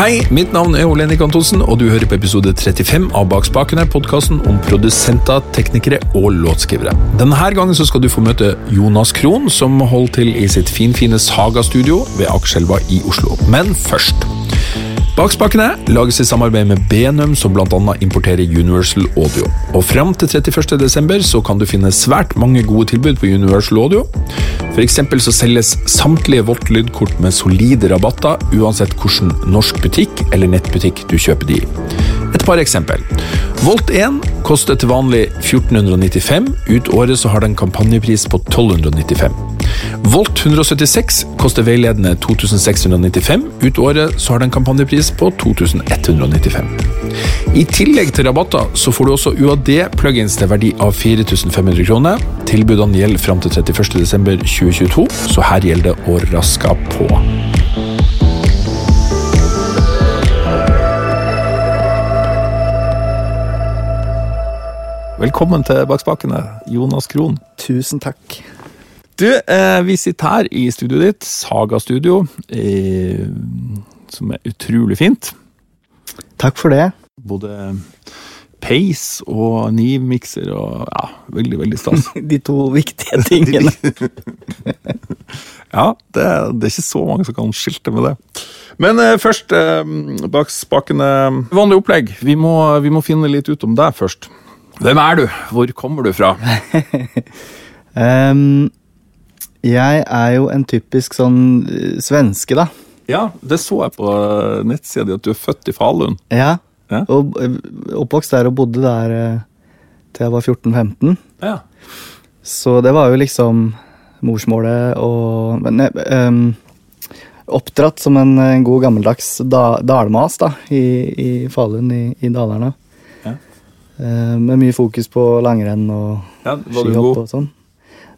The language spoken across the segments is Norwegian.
Hei, mitt navn er Ole Henrik Antonsen, og du hører på episode 35 av Bak spakene, podkasten om produsenter, teknikere og låtskrivere. Denne gangen skal du få møte Jonas Krohn, som holder til i sitt finfine Saga-studio ved Akerselva i Oslo. Men først Bakspakene lages i samarbeid med Benum, som bl.a. importerer Universal Audio. Og Fram til 31.12. så kan du finne svært mange gode tilbud på Universal Audio. F.eks. så selges samtlige Volt-lydkort med solide rabatter, uansett hvilken norsk butikk eller nettbutikk du kjøper de i. Et par eksempel. Volt 1 koster til vanlig 1495, ut året så har den kampanjepris på 1295. Volt 176 koster veiledende 2695, ut året så har den kampanjepris på 2195. I tillegg til rabatter så får du også UAD-plugins til verdi av 4500 kroner. Tilbudene gjelder fram til 31.12.2022, så her gjelder det å raske på. Velkommen til Bak spakene, Jonas Krohn. Tusen takk. Du, eh, vi sitter her i studioet ditt, Saga Studio, eh, som er utrolig fint. Takk for det. Både peis og nivmikser og ja, veldig, veldig stas. De to viktige tingene. ja, det, det, er ikke så mange som kan skilte med det. Men eh, først, eh, bak spakene Vanlig opplegg. Vi må, vi må finne litt ut om deg først. Hvem er du? Hvor kommer du fra? um, jeg er jo en typisk sånn uh, svenske, da. Ja, det så jeg på uh, nettsida di, at du er født i Falun. Ja, ja. og uh, oppvokst der og bodde der til jeg var 14-15. Ja. Så det var jo liksom morsmålet og men, um, Oppdratt som en, en god gammeldags da, dalmas da, i, i Falun i, i Dalarna. Uh, med mye fokus på langrenn og ja, skihopp og sånn.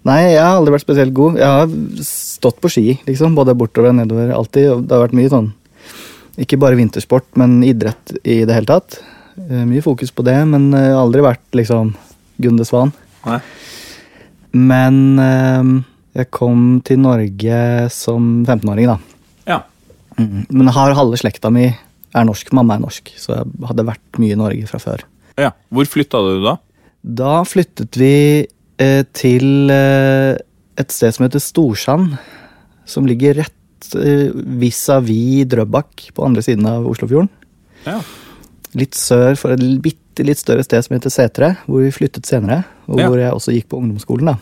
Nei, jeg har aldri vært spesielt god. Jeg har stått på ski, liksom. Både bortover og nedover. Alltid. Det har vært mye sånn Ikke bare vintersport, men idrett i det hele tatt. Uh, mye fokus på det, men uh, aldri vært liksom Gunde Svan. Nei. Men jeg kom til Norge som 15-åring, da. Ja. Mm. Men har halve slekta mi er norsk. Mamma er norsk, så jeg hadde vært mye i Norge fra før. Ja. Hvor flytta du da? Da flyttet vi eh, til eh, et sted som heter Storsand. Som ligger rett eh, vis-à-vis Drøbak, på andre siden av Oslofjorden. Ja. Litt sør for et bitte litt større sted som heter Setre, hvor vi flyttet senere. Og Ja. hvor jeg også gikk på ungdomsskolen. da.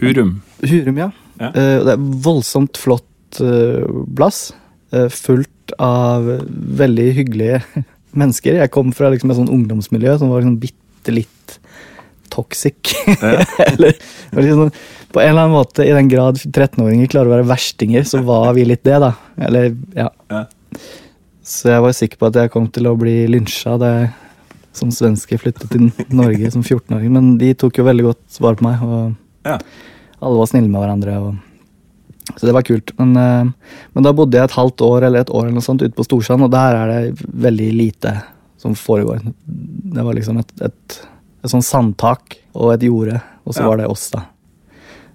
Hurum. Hurum, ja. Ja. Eh, det er voldsomt flott eh, plass. eh, fullt av veldig hyggelige mennesker. Jeg kom fra liksom et sånn ungdomsmiljø som var liksom bitte litt toxic. Eller liksom, på en eller annen måte, i den grad 13-åringer klarer å være verstinger, så var vi litt det, da. Eller, ja. Ja. Så jeg var sikker på at jeg kom til å bli lynsja da jeg som svenske flyttet til Norge som 14-åring. Men de tok jo veldig godt vare på meg, og Ja. alle var snille med hverandre. Og, så det var kult. Men, eh, men da bodde jeg et halvt år eller et år eller noe sånt ute på Storsand, og der er det veldig lite som foregår. Det var liksom et, et, et sånn sandtak og et jorde, og så Ja. var det oss, da.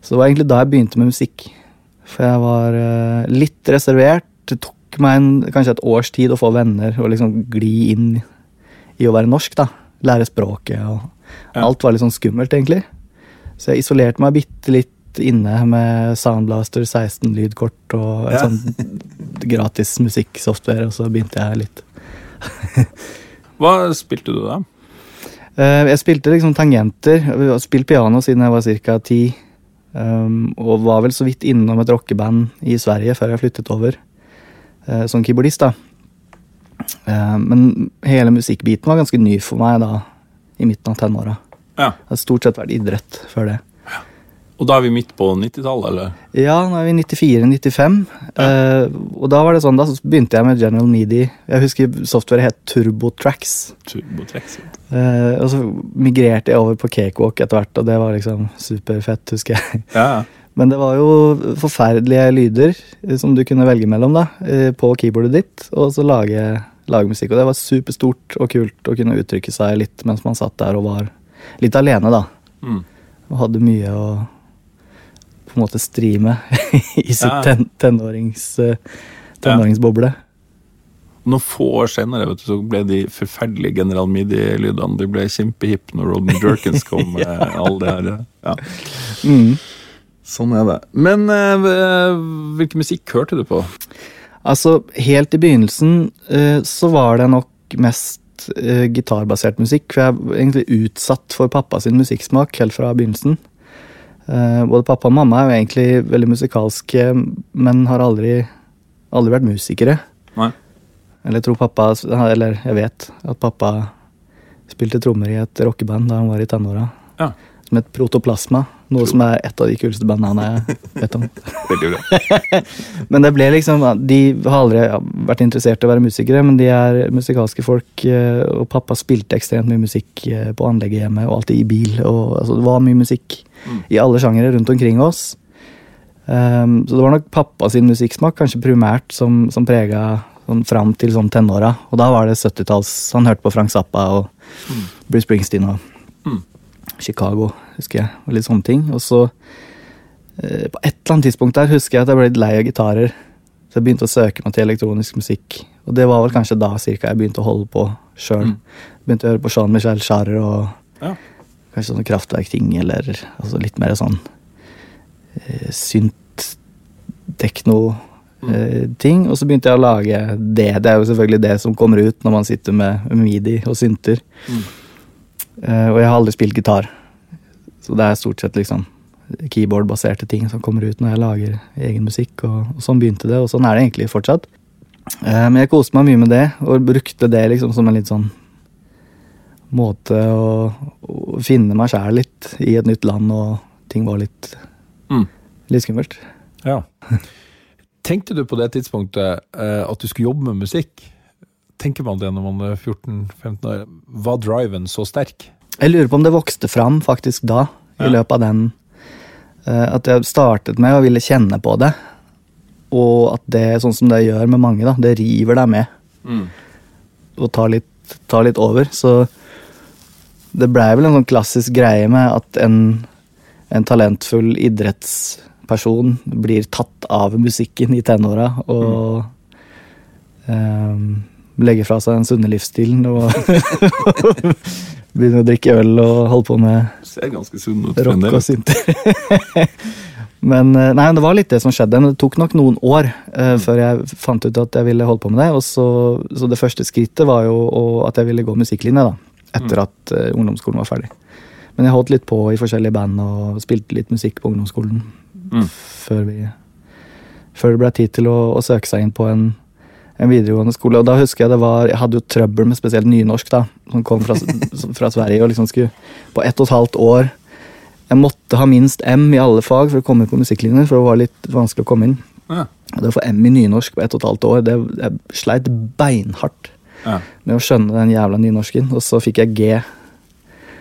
Så det var egentlig da jeg begynte med musikk. For jeg var uh, litt reservert. Det tok meg en, kanskje et års tid å få venner og liksom gli inn i å være norsk, da. Lære språket og Ja. Alt var litt sånn skummelt, egentlig. Så jeg isolerte meg bitte litt inne med Soundblaster 16 lydkort og et Ja. sånn gratis musikksoftware, og så begynte jeg litt. Hva spilte du da? Eh, Jeg spilte liksom tangenter. Spilt piano siden jeg var ca. ti. Um, og var vel så vidt innom et rockeband i Sverige før jeg flyttet over. uh, som keyboardist, da. Uh, men hele musikkbiten var ganske ny for meg da, i midten av tenåra. Ja. Det har stort sett vært idrett før det. Og da er vi midt på 90-tallet, eller? Ja, nå er vi 94-95. Eh, og da var det sånn, da begynte jeg med General Midi. Jeg husker softwaret het TurboTracks. TurboTracks, ja. Uh, og så migrerte jeg over på Cakewalk etter hvert, og det var liksom superfett, husker jeg. Ja, ja. Men det var jo forferdelige lyder eh, som du kunne velge mellom da, på keyboardet ditt, og så lage, lage musikk. Og det var superstort og kult å kunne uttrykke seg litt mens man satt der og var litt alene, da. Mm. Og hadde mye å på en måte streame i sitt Ja. ten, tenårings, eh, tenåringsboble. Noen få år senere vet du, så ble de forferdelige General Midi-lydene De ble kjempehipp når Rodney Jerkins kom med all det her. Ja. Mm. Sånn er det. Men eh, hvilken musikk hørte du på? Altså, helt i begynnelsen eh, så var det nok mest eh, gitarbasert musikk. For jeg er egentlig utsatt for pappa sin musikksmak helt fra begynnelsen. Eh, både pappa og mamma er jo egentlig veldig musikalske, men har aldri, aldri vært musikere. Nei. Eller jeg tror pappa Eller jeg vet at pappa spilte trommer i et rockeband da han var i tenåra. Ja. Som het Protoplasma. Noe som er et av de kuleste bandene jeg vet om. Veldig bra. Men det ble liksom De har aldri vært interessert i å være musikere, men de er musikalske folk. eh, Og pappa spilte ekstremt mye musikk eh, på anlegget hjemme, og alltid i bil. Og, altså, det var mye musikk Mm. i alle sjangere rundt omkring oss. Um, så det var nok pappa sin musikksmak, kanskje primært, som, som prega sånn, fram til sånn tenåra. Og da var det 70-talls. Han hørte på Frank Zappa og Mm. Bruce Springsteen og. Chicago, husker jeg. Og litt sånne ting. Og så eh, på et eller annet tidspunkt der husker jeg at jeg ble litt lei av gitarer. Så jeg begynte å søke meg til elektronisk musikk. Og det var vel kanskje da cirka jeg begynte å holde på sjøl. Mm. Begynte å høre på Jean-Michel Jarre og Ja. kanskje sånne kraftverkting, eller altså litt mer sånn eh, synt, tekno-ting. og så begynte jeg å lage det. Det er jo selvfølgelig det som kommer ut når man sitter med midi og synter. Mm. Eh, og jeg har aldri spilt gitar. Så det er stort sett liksom keyboard-baserte ting som kommer ut når jeg lager egen musikk. Og, og sånn begynte det, og sånn er det egentlig fortsatt. Eh, men jeg koste meg mye med det, og brukte det liksom som en litt sånn måte å, å finne meg sjæl litt i et nytt land, og ting var litt, Mm. litt skummelt. Ja. Tenkte du på det tidspunktet eh, at du skulle jobbe med musikk? Tenker man det når man er 14-15 år? Var driven så sterk? Jeg lurer på om det vokste fram faktisk da, Ja. i løpet av den eh, At jeg startet med å ville kjenne på det. Og at det, sånn som det gjør med mange, da, det river deg med Mm. og tar litt, tar litt over. Så det blei vel en sånn klassisk greie med at en, en talentfull idrettsperson blir tatt av musikken i tenåra og ehm, legger fra seg den sunne livsstilen og begynne å drikke øl og holde på med Ser ganske sunn ut. rock og synter. men eh, nei, det var litt det som skjedde. Men det tok nok noen år uh, før jeg fant ut at jeg ville holde på med det. Og så, så det første skrittet var jo og, at jeg ville gå musikklinje, da. Etter at uh, ungdomsskolen var ferdig. Men jeg holdt litt på i forskjellige band og spilte litt musikk på ungdomsskolen Mm. før, vi, før det ble tid til å, å søke seg inn på en, en videregående skole. Og da husker jeg det var Jeg hadde jo trøbbel med spesielt nynorsk, da, som kom fra, fra Sverige. og liksom skulle På ett og et halvt år Jeg måtte ha minst M i alle fag for å komme inn på musikklinjen, for det var litt vanskelig å komme inn. Ja. Og det å få M i nynorsk på ett og et halvt år, det, jeg sleit beinhardt Ja. med å skjønne den jævla nynorsken. Og så fikk jeg G,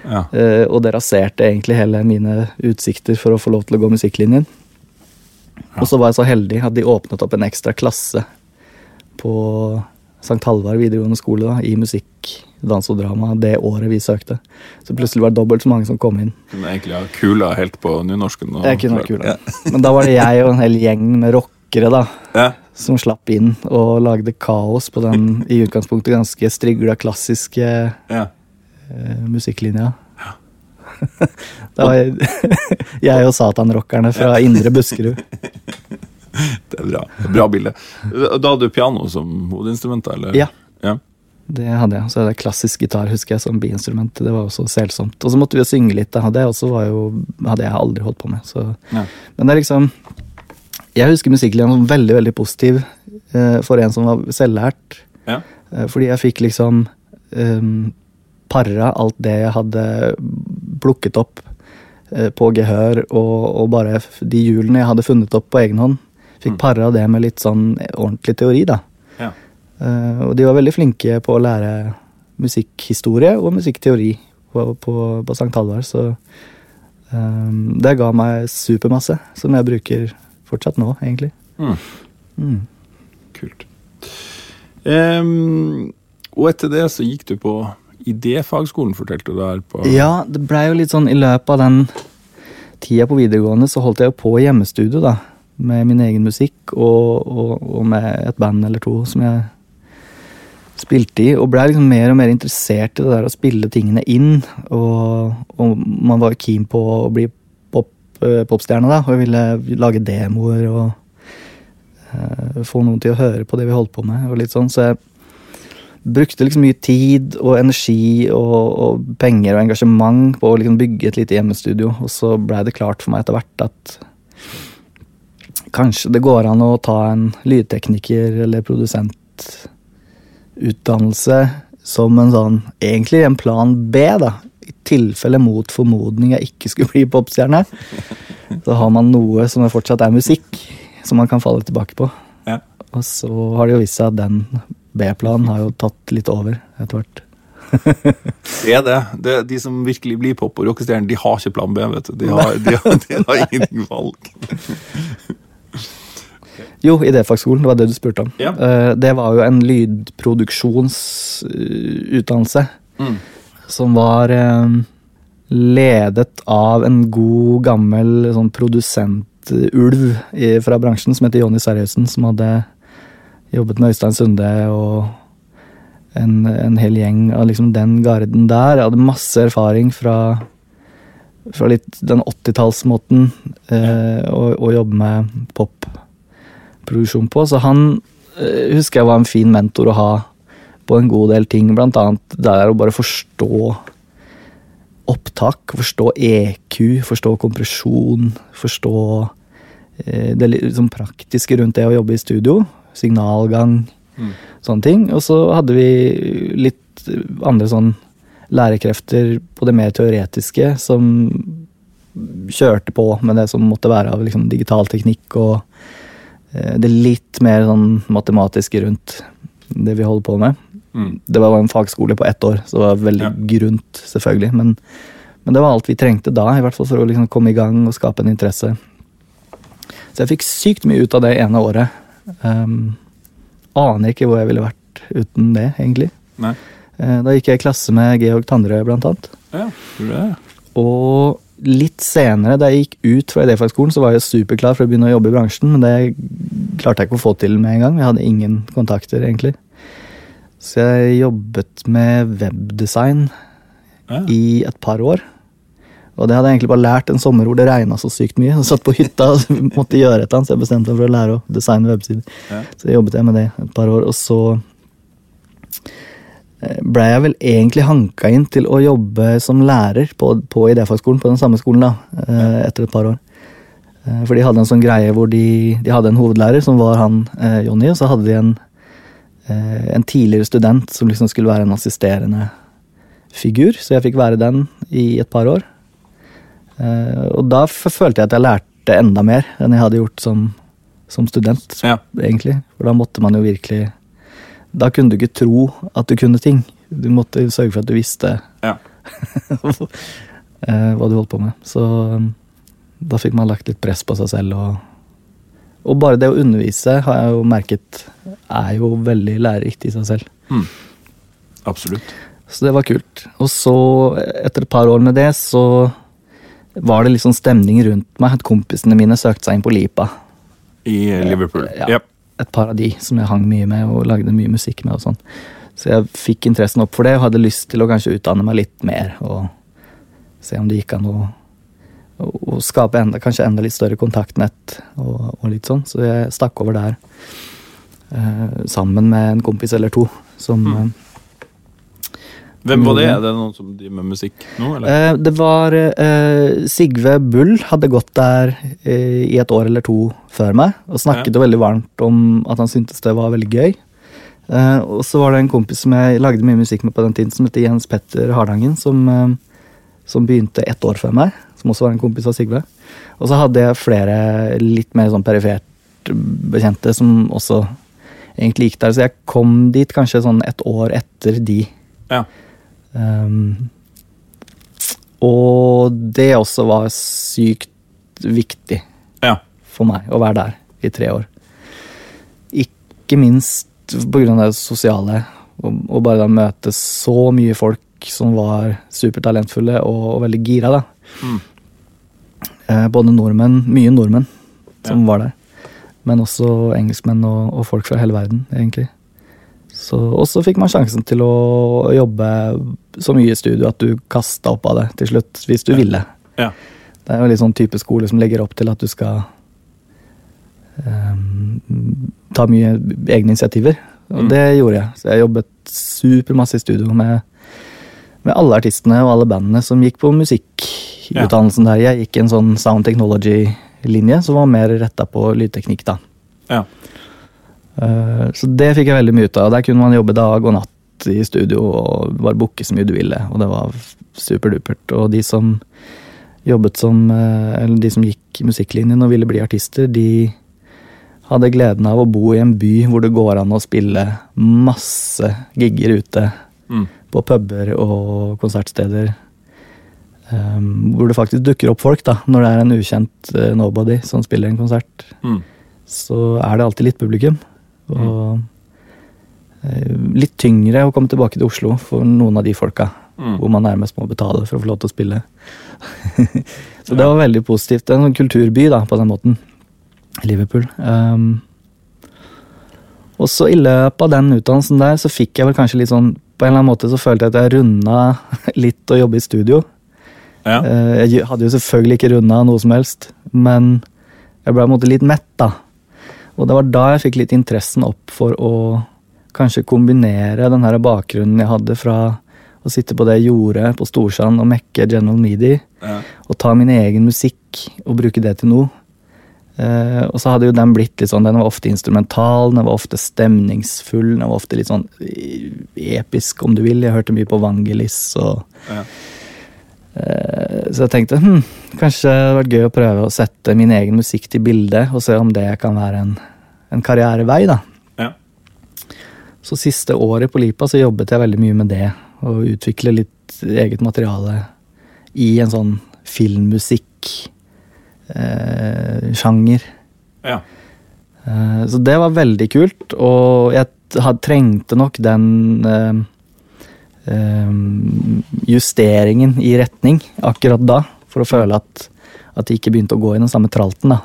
Ja. Uh, og det raserte egentlig hele mine utsikter for å få lov til å gå musikklinjen. Og så var jeg så heldig at de åpnet opp en ekstra klasse på St. Halvard videregående skole da, i musikk, dans og drama det året vi søkte. Så plutselig var det dobbelt så mange som kom inn. Kunne egentlig ha kula helt på nynorsken. og- Jeg kunne ha kula. Men da var det jeg og en hel gjeng med rockere da, Ja. som slapp inn og lagde kaos på den i utgangspunktet ganske strigla, klassiske Ja. uh, musikklinja. Det var jeg, jeg og satanrockerne fra Indre Buskerud. Det er bra. Bra bilde. Da hadde du piano som hovedinstrument? eller? Ja. ja. Det hadde jeg. Så hadde jeg klassisk gitar husker jeg, som biinstrument. Det var også selsomt. Og så måtte vi jo synge litt. Det også var jo, hadde jeg aldri holdt på med. Så. Ja. Men det er liksom Jeg husker musikklinja som veldig veldig positiv eh, for en som var selvlært. Ja. Eh, fordi jeg fikk liksom um, para alt det jeg hadde plukket opp på gehør, og, og bare de hjulene jeg hadde funnet opp på egen hånd. Fikk Mm. para det med litt sånn ordentlig teori, da. Ja. Uh, og de var veldig flinke på å lære musikkhistorie og musikkteori på, på, på St. Halvard, så um, det ga meg supermasse, som jeg bruker fortsatt nå, egentlig. Mm. Mm. Kult. Um, og etter det så gikk du på idéfagskolen, fortalte du der på Ja, det blei jo litt sånn i løpet av den tida på videregående så holdt jeg jo på hjemmestudio, da. Med min egen musikk og, og, og med et band eller to som jeg spilte i. Og blei liksom mer og mer interessert i det der å spille tingene inn. Og, og man var keen på å bli pop, eh, popstjerne, da. Og jeg ville lage demoer og uh, få noen til å høre på det vi holdt på med. og litt sånn, Så jeg brukte liksom mye tid og energi og, og penger og engasjement på å liksom bygge et lite hjemmestudio. Og så blei det klart for meg etter hvert at kanskje det går an å ta en lydtekniker eller produsentutdannelse som en sånn Egentlig en plan B, da. I tilfelle mot formodning jeg ikke skulle bli popstjerne. Så har man noe som fortsatt er musikk, som man kan falle tilbake på. Ja. Og så har det jo vist seg at den B-planen har jo tatt litt over etter hvert. Det er det. det. De som virkelig blir pop- og rockestjerner, de har ikke plan B. vet du. De har, de har, de har ingenting valg. Jo, idéfagskolen, det var det du spurte om. Ja. Eh, Det var jo en lydproduksjonsutdannelse Mm. som var eh, ledet av en god, gammel sånn produsentulv fra bransjen som heter Jonny Serjøsen, som hadde jobbet med Øystein Sunde og en, en hel gjeng av liksom den garden der. Jeg hadde masse erfaring fra, fra litt den 80-tallsmåten eh, å, å jobbe med popproduksjon på. Så han eh, husker jeg var en fin mentor å ha på en god del ting. Blant annet det der å bare forstå opptak, forstå EQ, forstå kompresjon, forstå eh, det liksom praktiske rundt det å jobbe i studio. Signalgang, Mm. sånne ting. Og så hadde vi litt andre sånn lærekrefter på det mer teoretiske som kjørte på med det som måtte være av liksom digital teknikk og det litt mer sånn matematiske rundt det vi holder på med. Mm. Det var en fagskole på ett år, så det var veldig Ja. grunt, selvfølgelig. Men, men det var alt vi trengte da, i hvert fall for å liksom komme i gang og skape en interesse. Så jeg fikk sykt mye ut av det ene året. Um, aner ikke hvor jeg ville vært uten det, egentlig. Nei. Eh, Da gikk jeg i klasse med Georg Tandrø, blant annet. Ja, det? Og litt senere, da jeg gikk ut fra idéfagskolen, så var jeg superklar for å begynne å jobbe i bransjen, men det klarte jeg ikke å få til med en gang. Jeg hadde ingen kontakter, egentlig. Så jeg jobbet med webdesign Ja. i et par år. Og det hadde jeg egentlig bare lært en sommer hvor det regna så sykt mye. Jeg satt på hytta og måtte gjøre et eller annet, så jeg bestemte meg for å lære å designe websider. Ja. Så jobbet jeg med det et par år, og så ble jeg vel egentlig hanka inn til å jobbe som lærer på, på idéfagskolen, på den samme skolen, da, eh, etter et par år. Eh, For de hadde en sånn greie hvor de, de hadde en hovedlærer, som var han eh, Jonny, og så hadde de en, eh, en tidligere student som liksom skulle være en assisterende figur, så jeg fikk være den i et par år. Eh, Og da følte jeg at jeg lærte enda mer enn jeg hadde gjort som, som student Ja. egentlig. For da måtte man jo virkelig Da kunne du ikke tro at du kunne ting. Du måtte sørge for at du visste Ja. eh, hva du holdt på med. Så um, da fikk man lagt litt press på seg selv. Og, og bare det å undervise har jeg jo merket er jo veldig lærerikt i seg selv. Mm. Absolutt. Så det var kult. Og så, etter et par år med det, så var det sånn stemning rundt meg. At kompisene mine søkte seg inn på Lipa. I Liverpool. Ja. Yep. Et par av de som jeg hang mye med og lagde mye musikk med. og sånn. Så jeg fikk interessen opp for det og hadde lyst til å kanskje utdanne meg litt mer. Og se om det gikk an å, å, å skape enda, kanskje enda litt større kontaktnett. Og, og litt sånn. Så jeg stakk over der eh, sammen med en kompis eller to. Som, Mm. Hvem var det? Er det noen som driver med musikk nå, eller? eh, det var eh, Sigve Bull hadde gått der eh, i et år eller to før meg. Og snakket ja. veldig varmt om at han syntes det var veldig gøy. Eh, og så var det en kompis som jeg lagde mye musikk med på den tiden, som heter Jens Petter Hardangen, som, som begynte ett år før meg. Som også var en kompis av Sigve. Og så hadde jeg flere litt mer sånn perifert bekjente som også egentlig gikk der. Så jeg kom dit kanskje sånn et år etter de. Ja. Um, og det også var sykt viktig Ja. for meg å være der i tre år. Ikke minst av det sosiale, og, og bare da møte så mye folk som var supertalentfulle og, og veldig gira, da. Mm. Eh, både nordmenn, mye nordmenn som var der. Men også engelskmenn og, og folk fra hele verden, egentlig. Og så fikk man sjansen til å jobbe så mye i studio at du kasta opp av det til slutt, hvis du Ja. ville. Ja. Det er jo litt sånn type skole som legger opp til at du skal um, ta mye egne initiativer. Og Mm. det gjorde jeg. Så jeg jobbet supermasse i studio med, med alle artistene og alle bandene som gikk på musikkutdannelsen der. Jeg gikk en sånn sound technology-linje som var mer retta på lydteknikk, da. Ja. Eh, Så det fikk jeg veldig mye ut av. Der kunne man jobbe dag og natt i studio og bare booke så mye du ville. Og det var superdupert. Og de som jobbet som eh, Eller de som gikk musikklinjen og ville bli artister, de hadde gleden av å bo i en by hvor det går an å spille masse gigger ute. Mm. På puber og konsertsteder. Um, hvor det faktisk dukker opp folk, da. Når det er en ukjent nobody som spiller en konsert Mm. så er det alltid litt publikum. Og eh, litt tyngre å komme tilbake til Oslo for noen av de folka. Mm. Hvor man nærmest må betale for å få lov til å spille. så det var veldig positivt. Det er en sånn kulturby da, på den måten. Liverpool. Um, og så i løpet av den utdannelsen der så fikk jeg vel kanskje litt sånn På en eller annen måte så følte jeg at jeg runda litt å jobbe i studio. Ja. Uh, Jeg hadde jo selvfølgelig ikke runda noe som helst, men jeg ble på en måte litt mett, da. Og det var da jeg fikk litt interessen opp for å kanskje kombinere den her bakgrunnen jeg hadde fra å sitte på det jordet på Storsand og mekke General Midi, Ja. og ta min egen musikk og bruke det til noe. Eh, og så hadde jo den blitt litt sånn, den var ofte instrumental, den var ofte stemningsfull, den var ofte litt sånn eh, episk, om du vil. Jeg hørte mye på Vangelis og Ja. Eh, Så jeg tenkte hm, kanskje det hadde vært gøy å prøve å sette min egen musikk til bilde, og se om det kan være en, en karrierevei, da. Ja. Så siste året på Lipa så jobbet jeg veldig mye med det, og utvikle litt eget materiale i en sånn filmmusikk eh. Ja. Eh, Så det var veldig kult, og jeg trengte nok den eh, justeringen i retning akkurat da, for å føle at, at det ikke begynte å gå i den samme tralten. da.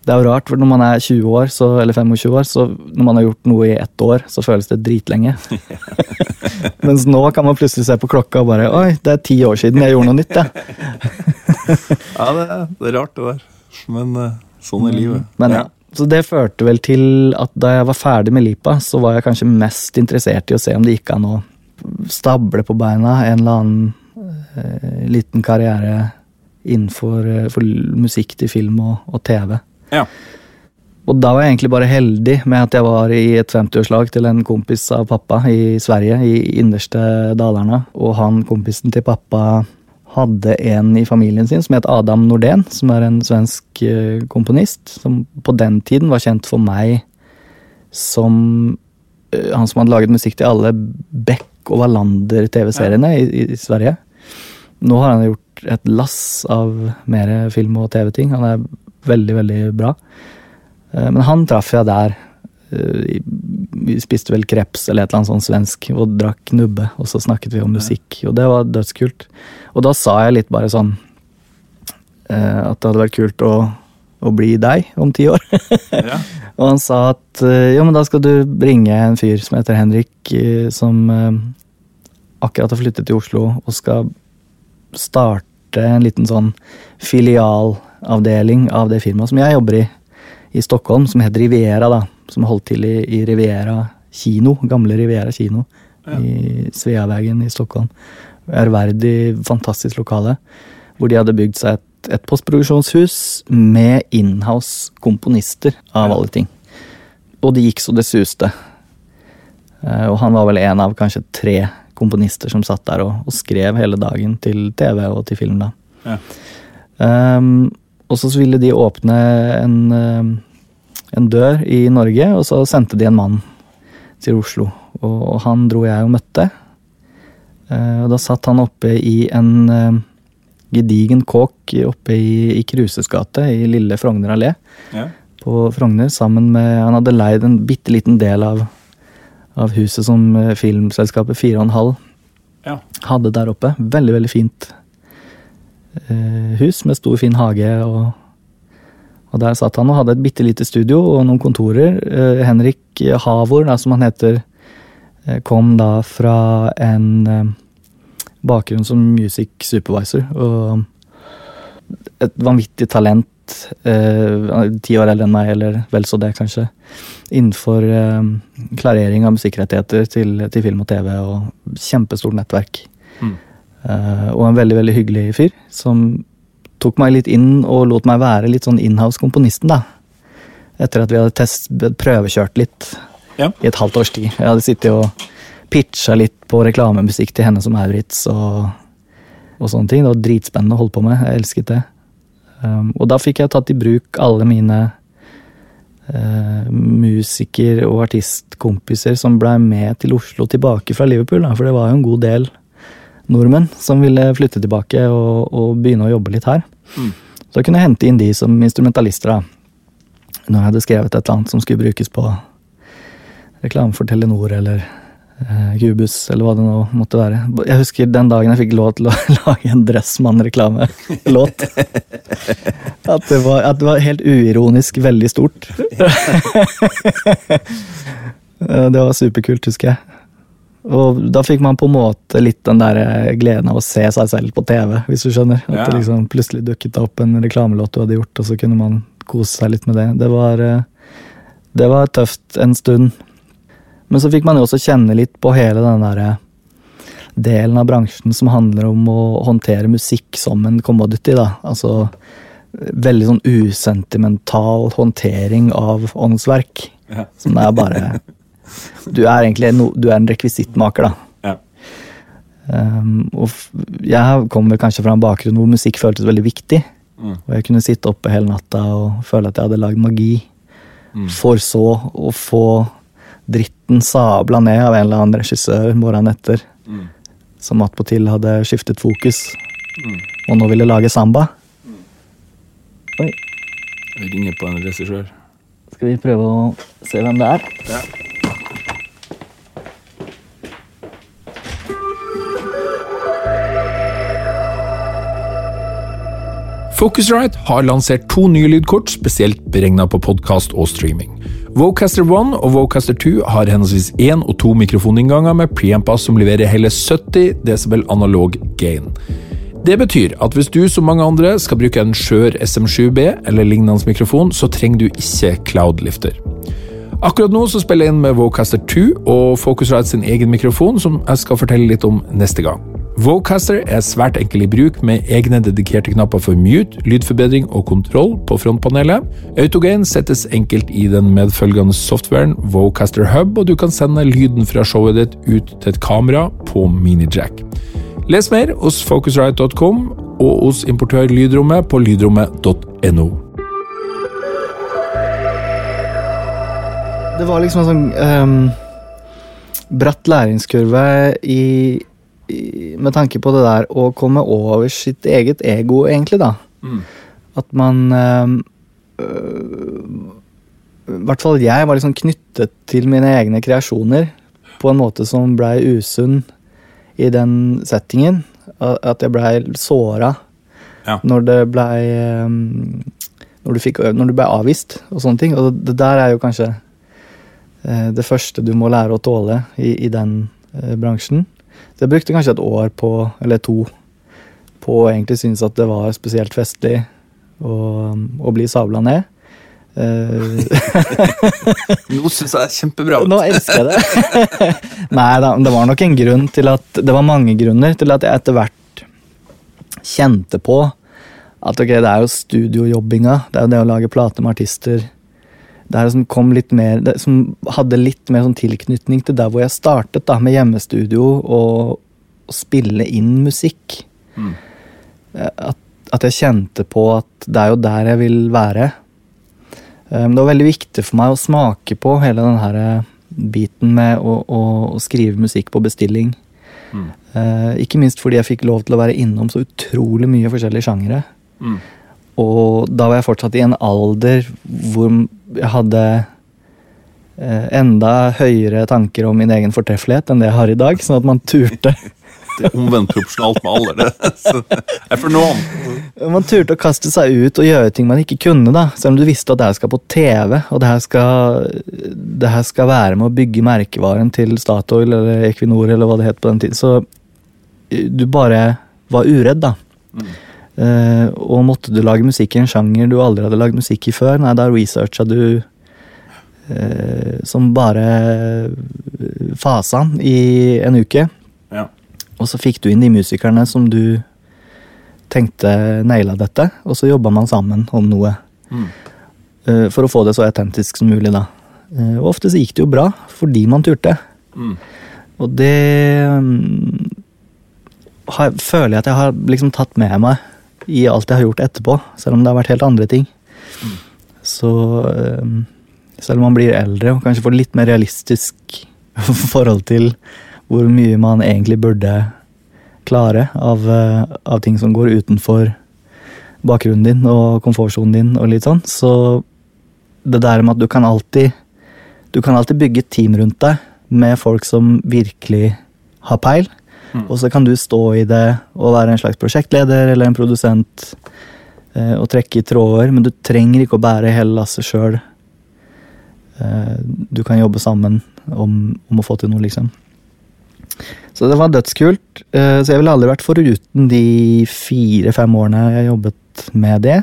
Det er jo rart, for når man er 20 år, så, eller 25 år, så når man har gjort noe i ett år, så føles det dritlenge. Mens nå kan man plutselig se på klokka og bare Oi, det er ti år siden jeg gjorde noe nytt, jeg. ja det, er- det er rart, det der. Men eh, sånn er livet. Men ja. Så det førte vel til at da jeg var ferdig med Lipa, så var jeg kanskje mest interessert i å se om det gikk an å stable på beina en eller annen eh, liten karriere innenfor eh, musikk til film og, og TV. Ja. Og da var jeg egentlig bare heldig med at jeg var i et 50-årslag til en kompis av pappa i Sverige, i innerste Dalarna. Og han kompisen til pappa hadde en i familien sin som het Adam Nordén, som er en svensk eh, komponist, som på den tiden var kjent for meg som han som hadde laget musikk til alle Beck og Wallander-TV-seriene i, i, i Sverige. Nå har han gjort et lass av mer film- og TV-ting. Han er veldig, veldig bra. Eh, Men han traff jeg der. Eh, Vi spiste vel kreps eller et eller annet sånn svensk og drakk nubbe, og så snakket vi om musikk, og det var dødskult. Og da sa jeg litt bare sånn eh, at det hadde vært kult å, å bli deg om ti år. ja. Og han sa at eh, jo, men da skal du bringe en fyr som heter Henrik, eh, som eh, akkurat har flyttet til Oslo og skal starte en liten sånn filialavdeling av det firmaet som jeg jobber i i Stockholm, som heter Riviera, da. Som holdt til i, i Riviera kino, gamle Riviera kino Ja. i Sveavägen i Stockholm. Ærverdig, fantastisk lokale. Hvor de hadde bygd seg et, et postproduksjonshus med inhouse-komponister, av Ja. alle ting. Og det gikk så det suste. Eh, Og han var vel en av kanskje tre komponister som satt der og, og skrev hele dagen til TV og til film. da. Ja. Um, og så ville de åpne en, um, en dør i Norge, og så sendte de en mann til Oslo. Og, og han dro jeg og møtte. Eh, og da satt han oppe i en gedigen kåk oppe i, i Kruses gate, i lille Frogner allé Ja. på Frogner sammen med Han hadde leid en bitte liten del av, av huset som eh, filmselskapet 4,5 Ja. hadde der oppe. Veldig, veldig fint eh, hus med stor, fin hage. Og, og der satt han og hadde et bitte lite studio og noen kontorer. Eh, Henrik Havor, da, som han heter, eh, kom da fra en eh, bakgrunn som music supervisor. Og et vanvittig talent. eh, Ti år eldre enn meg, eller vel så det, kanskje. Innenfor eh, klarering av musikkrettigheter til, til film og TV, og kjempestort nettverk. Mm. Eh, og en veldig veldig hyggelig fyr som tok meg litt inn og lot meg være litt sånn inhouse-komponisten. da. Etter at vi hadde test, prøvekjørt litt Ja. i et halvt års tid. Jeg hadde sittet og pitcha litt på reklamemusikk til henne som Maurits og, og sånne ting. Det var dritspennende å holde på med. Jeg elsket det. Um, og da fikk jeg tatt i bruk alle mine uh, musiker- og artistkompiser som blei med til Oslo tilbake fra Liverpool. Da, for det var jo en god del nordmenn som ville flytte tilbake og, og begynne å jobbe litt her. Mm. Så jeg kunne hente inn de som instrumentalister. da. Når jeg hadde skrevet et eller annet som skulle brukes på reklame for Telenor eller Cubus, eller hva det nå måtte være. Jeg husker den dagen jeg fikk lov til å lage en Dressmann-reklamelåt. At, det var- at det var helt uironisk veldig stort. Eh, det var superkult, husker jeg. Og da fikk man på en måte litt den der eh, gleden av å se seg selv på TV, hvis du skjønner. At det liksom plutselig dukket opp en reklamelåt du hadde gjort, og så kunne man kose seg litt med det. Det var, eh, det var tøft en stund. Men så fikk man jo også kjenne litt på hele den derre delen av bransjen som handler om å håndtere musikk som en commodity, da. Altså veldig sånn usentimental håndtering av åndsverk. Ja. Som er bare Du er egentlig no, du er en rekvisittmaker, da. Ja. Um, og jeg kommer kanskje fra en bakgrunn hvor musikk føltes veldig viktig. Mm. Og jeg kunne sitte oppe hele natta og føle at jeg hadde lagd magi. Mm. For så å få dritten sabla ned av en eller annen regissør morgenen etter. Mm. Som attpåtil hadde skiftet fokus Mm. og nå ville lage samba. Oi, Jeg ringer på en regissør. skal vi prøve å se hvem det er? Ja. Focusrite har lansert to nye lydkort spesielt beregna på podkast og streaming. Vocaster 1 og Vocaster 2 har henholdsvis én og to mikrofoninnganger med preamper som leverer hele 70 desibel analog gain. Det betyr at hvis du som mange andre skal bruke en skjør SM7B eller lignende mikrofon, så trenger du ikke Cloudlifter. Akkurat nå så spiller jeg inn med Vocaster 2 og Focusrite sin egen mikrofon, som jeg skal fortelle litt om neste gang. Vocaster er svært enkel i bruk med egne dedikerte knapper for mute, lydforbedring og kontroll på frontpanelet. Autogain settes enkelt i den medfølgende softwaren Vocaster Hub, og du kan sende lyden fra showet ditt ut til et kamera på minijack. Les mer hos focusrite.com og hos importør Lydrommet på lydrommet.no. Det var liksom en sånn um, bratt læringskurve i, med tanke på det der å komme over sitt eget ego, egentlig, da. Mm. At man ehm, øh, I hvert fall jeg var liksom knyttet til mine egne kreasjoner på en måte som blei usunn i den settingen. At jeg blei såra Ja. når det blei ehm, når du, fikk, når du ble avvist og sånne ting. Og det der er jo kanskje eh, det første du må lære å tåle i, i den eh, bransjen. Så jeg brukte kanskje et år på, eller to, på å egentlig synes at det var spesielt festlig å, å bli sabla ned. Eh, Nå syns jeg det er kjempebra. nå elsker jeg det. Nei da, det var nok en grunn til at Det var mange grunner til at jeg etter hvert kjente på at ok, det er jo studiojobbinga, det er jo det å lage plater med artister. Det er som kom litt mer Som hadde litt mer sånn tilknytning til der hvor jeg startet, da, med hjemmestudio og å spille inn musikk. Mm. Eh, At, at jeg kjente på at det er jo der jeg vil være. Um, Det var veldig viktig for meg å smake på hele den her eh, biten med å, å, å skrive musikk på bestilling. Mm. Eh, ikke minst fordi jeg fikk lov til å være innom så utrolig mye forskjellige sjangere. Mm. Og da var jeg fortsatt i en alder hvor hadde eh, enda høyere tanker om min egen fortreffelighet enn det jeg har i dag. Sånn at man turte, det er omvendt proporsjonalt med alder. Det. Så jeg for noen. Man turte å kaste seg ut og gjøre ting man ikke kunne, da. Selv om du visste at det her skal på TV, og det her skal, det her skal være med å bygge merkevaren til Statoil eller Equinor eller hva det het på den tiden. Så du bare var uredd, da. Mm. Uh, og måtte du lage musikk i en sjanger du aldri hadde lagd musikk i før, nei, da researcha du uh, som bare fasan i en uke. Ja. Og så fikk du inn de musikerne som du tenkte naila dette, og så jobba man sammen om noe. Mm. Uh, for å få det så autentisk som mulig, da. og ofte så gikk det jo bra, fordi man turte. Mm. Og det um, har, føler jeg at jeg har liksom tatt med meg i alt jeg har gjort etterpå, selv om det har vært helt andre ting. Så um, selv om man blir eldre og kanskje får litt mer realistisk forhold til hvor mye man egentlig burde klare av, uh, av ting som går utenfor bakgrunnen din og komfortsonen din og litt sånn, så det der med at du kan alltid Du kan alltid bygge et team rundt deg med folk som virkelig har peil. Mm. Og så kan du stå i det og være en slags prosjektleder eller en produsent eh, og trekke i tråder, men du trenger ikke å bære hele lasset sjøl. Eh, du kan jobbe sammen om, om, å få til noe, liksom. Så det var dødskult. Eh, så jeg ville aldri vært foruten de fire-fem årene jeg jobbet med det.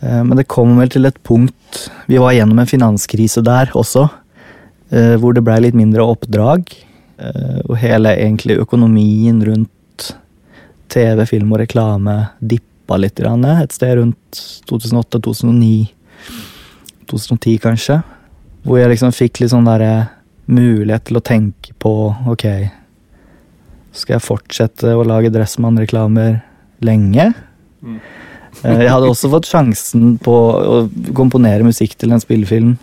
Eh, men det kom vel til et punkt Vi var gjennom en finanskrise der også, eh, hvor det blei litt mindre oppdrag. Eh, og hele egentlig økonomien rundt TV, film og reklame dippa litt et sted rundt 2008-2009. 2010, kanskje. Hvor jeg liksom fikk litt sånn derre mulighet til å tenke på ok Skal jeg fortsette å lage Dressmann-reklamer lenge? Mm. jeg hadde også fått sjansen på å komponere musikk til en spillefilm.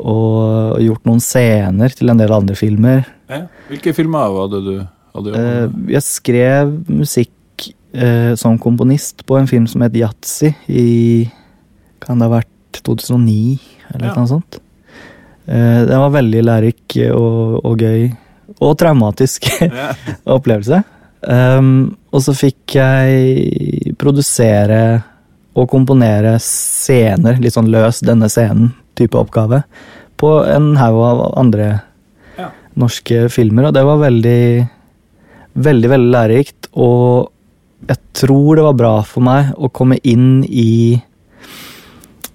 Og gjort noen scener til en del andre filmer. Ja. Hvilke filmer hadde du hadde jobbet med? Jeg skrev musikk eh, som komponist på en film som het Yatzy i Kan det ha vært 2009, eller ja. noe sånt? Eh, den var veldig lærerik og, og, gøy. Og traumatisk opplevelse. Um, og så fikk jeg produsere og komponere scener, litt sånn løs denne scenen type oppgave, på en haug av andre ja. norske filmer. Og det var veldig, veldig, veldig lærerikt. Og jeg tror det var bra for meg å komme inn i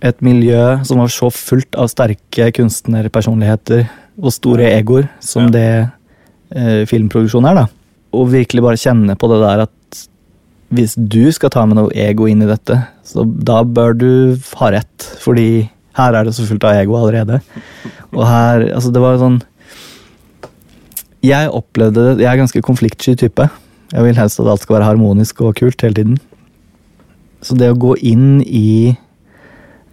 et miljø som var så fullt av sterke kunstnerpersonligheter og store egoer som ja. det eh, filmproduksjon er. da og virkelig bare kjenne på det der at hvis du skal ta med noe ego inn i dette, så da bør du ha rett. Fordi her er det så fullt av ego allerede. Og her Altså, det var sånn Jeg opplevde det Jeg er ganske konfliktsky type. Jeg vil helst at alt skal være harmonisk og kult hele tiden. Så det å gå inn i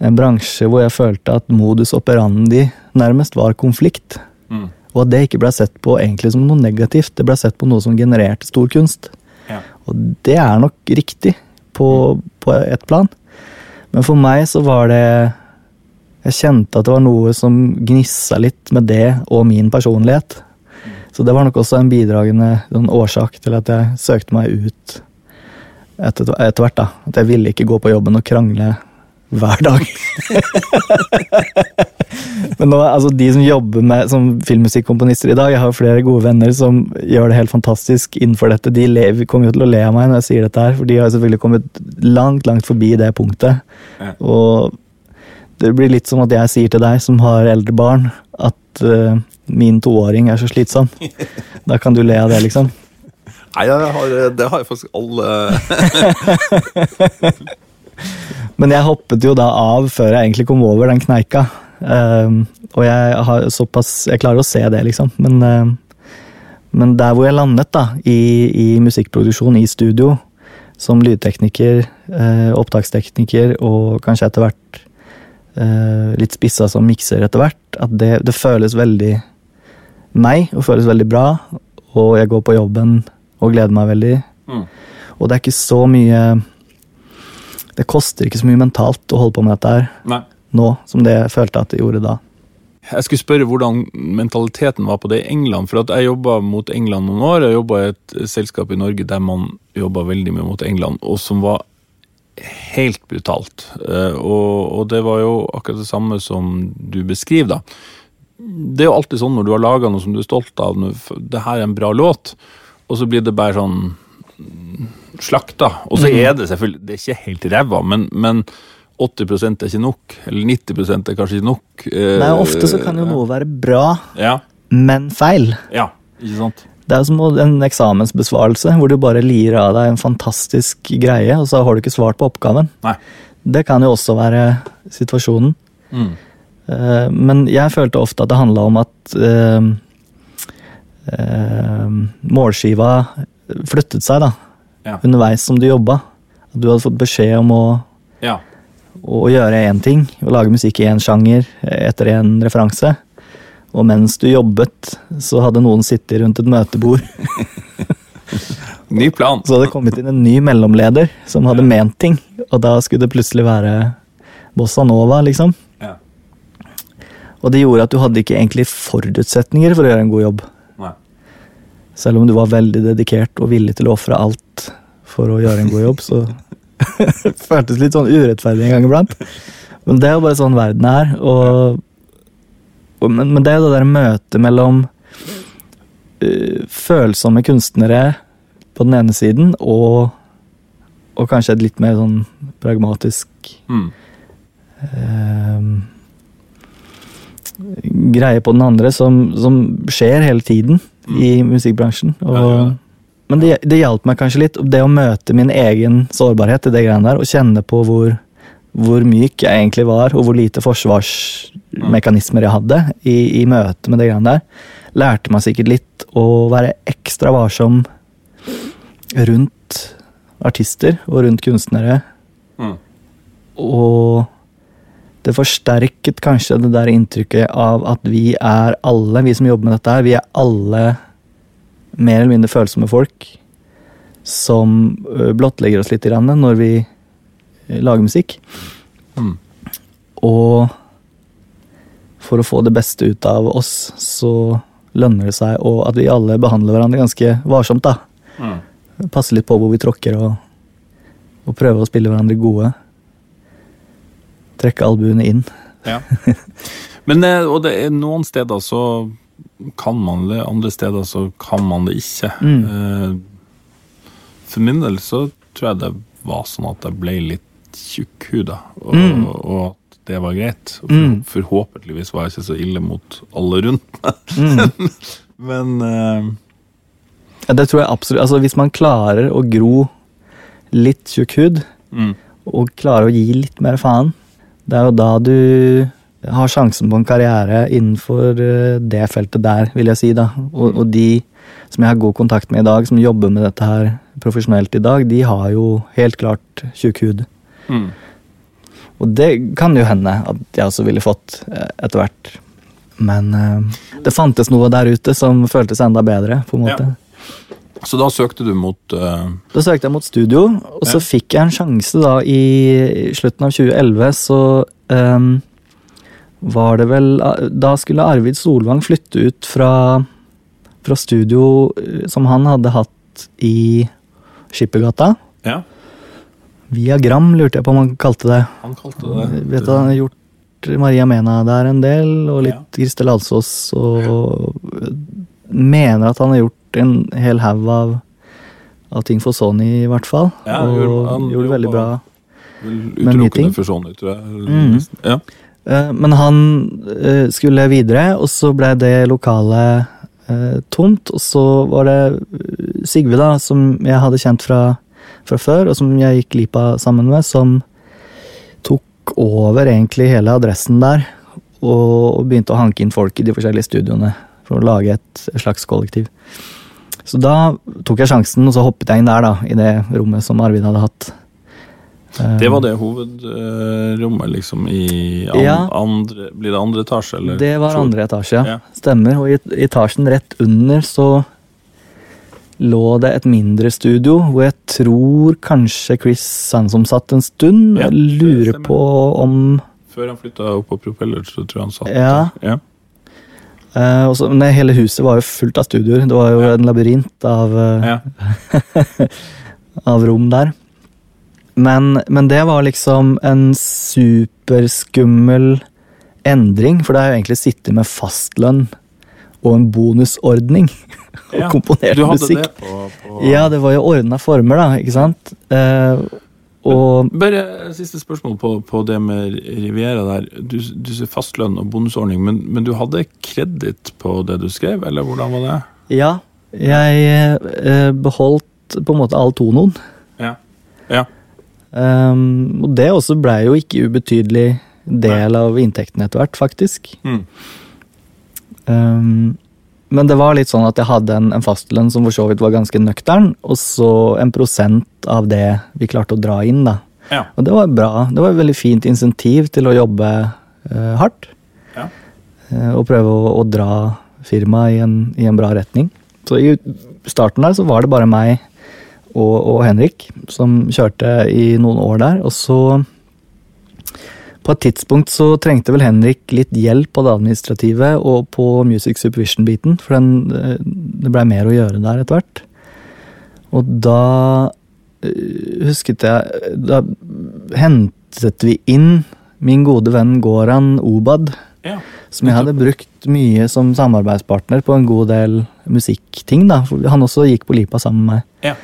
en bransje hvor jeg følte at modus operandi nærmest var konflikt, mm. Og at det ikke ble sett på egentlig som noe negativt, det ble sett på noe som genererte stor kunst. Ja. Og det er nok riktig på, på et plan. Men for meg så var det Jeg kjente at det var noe som gnissa litt med det og min personlighet. Så det var nok også en bidragende en årsak til at jeg søkte meg ut etter, etter hvert. da. At jeg ville ikke gå på jobben og krangle hver dag. Men nå, altså de som jobber med, som filmmusikkomponister i dag, jeg har flere gode venner som gjør det helt fantastisk innenfor dette. De lever, kommer jo til å le av meg når jeg sier dette her, for de har selvfølgelig kommet langt, langt forbi det punktet. Og det blir litt som at jeg sier til deg som har eldre barn, at uh, min toåring er så slitsom. Da kan du le av det, liksom. Nei, det har, det har faktisk alle Men jeg hoppet jo da av før jeg egentlig kom over den kneika. Uh, og jeg har såpass Jeg klarer å se det, liksom. Men, uh, men der hvor jeg landet, da, i, i musikkproduksjon, i studio, som lydtekniker, uh, opptakstekniker og kanskje etter hvert eh, litt spissa som mikser etter hvert, at det, det føles veldig meg, og føles veldig bra. Og jeg går på jobben og gleder meg veldig. Mm. Og det er ikke så mye det koster ikke så mye mentalt å holde på med dette her Nei. nå som det jeg følte at det gjorde da. Jeg skulle spørre hvordan mentaliteten var på det i England. For jeg jobba mot England noen år. Jeg jobba i et selskap i Norge der man jobba veldig mye mot England, og som var helt brutalt. Eh, og, og det var jo akkurat det samme som du beskriver, da. Det er jo alltid sånn når du har laga noe som du er stolt av, det her er en bra låt, og så blir det bare sånn mm, slakta. Og så er det selvfølgelig Det er ikke helt ræva, men, men 80% er ikke nok. Eller 90 er kanskje ikke nok. Eh, Nei, ofte så kan jo noe være bra, Ja, men feil. ja ikke sant? Det er som en eksamensbesvarelse hvor du bare lirer av deg en fantastisk greie, og så har du ikke svart på oppgaven. Nei. Det kan jo også være situasjonen. Mm. Eh, Men jeg følte ofte at det handla om at uh, uh, målskiva flyttet seg da, Ja. underveis som du jobba. At du hadde fått beskjed om å, Ja. å gjøre én ting, å lage musikk i én sjanger etter én referanse. Og mens du jobbet, så hadde noen sittet rundt et møtebord. Ny plan. Så hadde det kommet inn en ny mellomleder som hadde ment ting. Og da skulle det plutselig være bossa nova, liksom. Ja. Og det gjorde at du hadde ikke egentlig forutsetninger for å gjøre en god jobb. Nei. Selv om du var veldig dedikert og villig til å ofre alt for å gjøre en god jobb, så føltes litt sånn urettferdig en gang iblant. Men det er jo bare sånn verden er. Og, men, men det er jo det der møtet mellom uh, følsomme kunstnere på den ene siden og, og kanskje et litt mer sånn pragmatisk Mm. uh, greie på den andre som, som skjer hele tiden i musikkbransjen. Og, Ja, ja. Men det, det hjalp meg kanskje litt, det å møte min egen sårbarhet i det greiene der, og kjenne på hvor, hvor myk jeg egentlig var, og hvor lite forsvarsmekanismer jeg hadde i, i møte med det greiene der. Lærte meg sikkert litt å være ekstra varsom rundt artister og rundt kunstnere. Mm. Og det forsterket kanskje det der inntrykket av at vi er alle, vi som jobber med dette her, vi er alle mer eller mindre følsomme folk som blottlegger oss litt grann når vi ø, lager musikk. Mm. Og for å få det beste ut av oss, så lønner det seg og at vi alle behandler hverandre ganske varsomt. da. Mm. Passe litt på hvor vi tråkker, og, og prøve å spille hverandre gode. Trekke albuene inn. Ja. Men eh, og det er noen steder så kan man det, andre steder så kan man det ikke. Mm. Eh, For min del så tror jeg det var sånn at jeg ble litt tjukkhuda, og, Mm. og at det var greit. For, Mm. Forhåpentligvis var jeg ikke så ille mot alle rundt meg. Mm. Men uh... Ja, det tror jeg absolutt. Altså, hvis man klarer å gro litt tjukk hud, mm, og klarer å gi litt mer faen, det er jo da du har sjansen på en karriere innenfor eh, det feltet der, vil jeg si. da. Og, og de som jeg har god kontakt med i dag, som jobber med dette her profesjonelt i dag, de har jo helt klart tjukk hud. Mm. Og det kan jo hende at jeg også ville fått eh, etter hvert. Men uh, det fantes noe der ute som føltes enda bedre, på en måte. Ja. Så da søkte du mot uh... Da søkte jeg mot studio, og så fikk jeg en sjanse da i slutten av 2011, så um, var det vel Da skulle Arvid Solvang flytte ut fra, fra studio som han hadde hatt i Skippergata. Ja, Via Gram, lurte jeg på om han kalte det. han kalte det Jeg vet du, han har gjort Maria Mena der en del, og litt Ja. Kristel Alsås, og mener at han har gjort en hel haug av, av ting for Sony, i hvert fall. Ja, han og gjorde- han gjorde veldig bra. med Men mye ting. For Sony, tror jeg. Mm. Ja. Eh, Men han eh, skulle videre, og så ble det lokalet eh, tomt. Og så var det Sigve, da, som jeg hadde kjent fra, fra før, og som jeg gikk glipp av sammen med, som tok over egentlig hele adressen der. Og, begynte å hanke inn folk i de forskjellige studioene for å lage et slags kollektiv. Så da tok jeg sjansen, og så hoppet jeg inn der, da, i det rommet som Arvid hadde hatt. Eh, Det var det hovedrommet, liksom, i an, Ja. andre Blir det andre etasje, eller? Det var andre etasje, ja. Stemmer. Og i i etasjen rett under så lå det et mindre studio, hvor jeg tror kanskje Chris Sansom satt en stund. Ja, jeg lurer på om Før han flytta opp på Propeller, så tror jeg han satt Ja. Ja. Uh, også, men hele huset var jo fullt av studioer. Det var jo en labyrint av, uh, Ja. av rom der. Men, men det var liksom en superskummel endring, for det er jo egentlig sittet med fastlønn og en bonusordning. Og Ja, komponert musikk. det på, på Ja, det var jo ordna former, da, ikke sant? Eh, og Bare siste spørsmål på, på det med Riviera der. Du, du sier fastlønn og bonusordning, men, men du hadde kreditt på det du skrev, eller hvordan var det? ja, jeg eh, beholdt på en måte all tonoen. Ja. Ja. Um, og det også blei jo ikke ubetydelig del av inntekten etter hvert, faktisk. Mm. Um, men det var litt sånn at jeg hadde en, en fastlønn som for så vidt var ganske nøktern, og så en prosent av det vi klarte å dra inn, da. Ja. Og det var bra. Det var et veldig fint insentiv til å jobbe uh, hardt. Ja. Uh, og prøve å, å dra firmaet i, en- i en bra retning. Så i starten der så var det bare meg og, og Henrik som kjørte i noen år der. Og så på et tidspunkt så trengte vel Henrik litt hjelp på det administrative og på music supervision-biten, for den, eh, det blei mer å gjøre der etter hvert. Og da eh, husket jeg Da hentet vi inn min gode venn Goran Obad, ja. som jeg hadde brukt mye som samarbeidspartner på en god del musikkting. da, for Han også gikk på Lipa sammen med meg. Ja.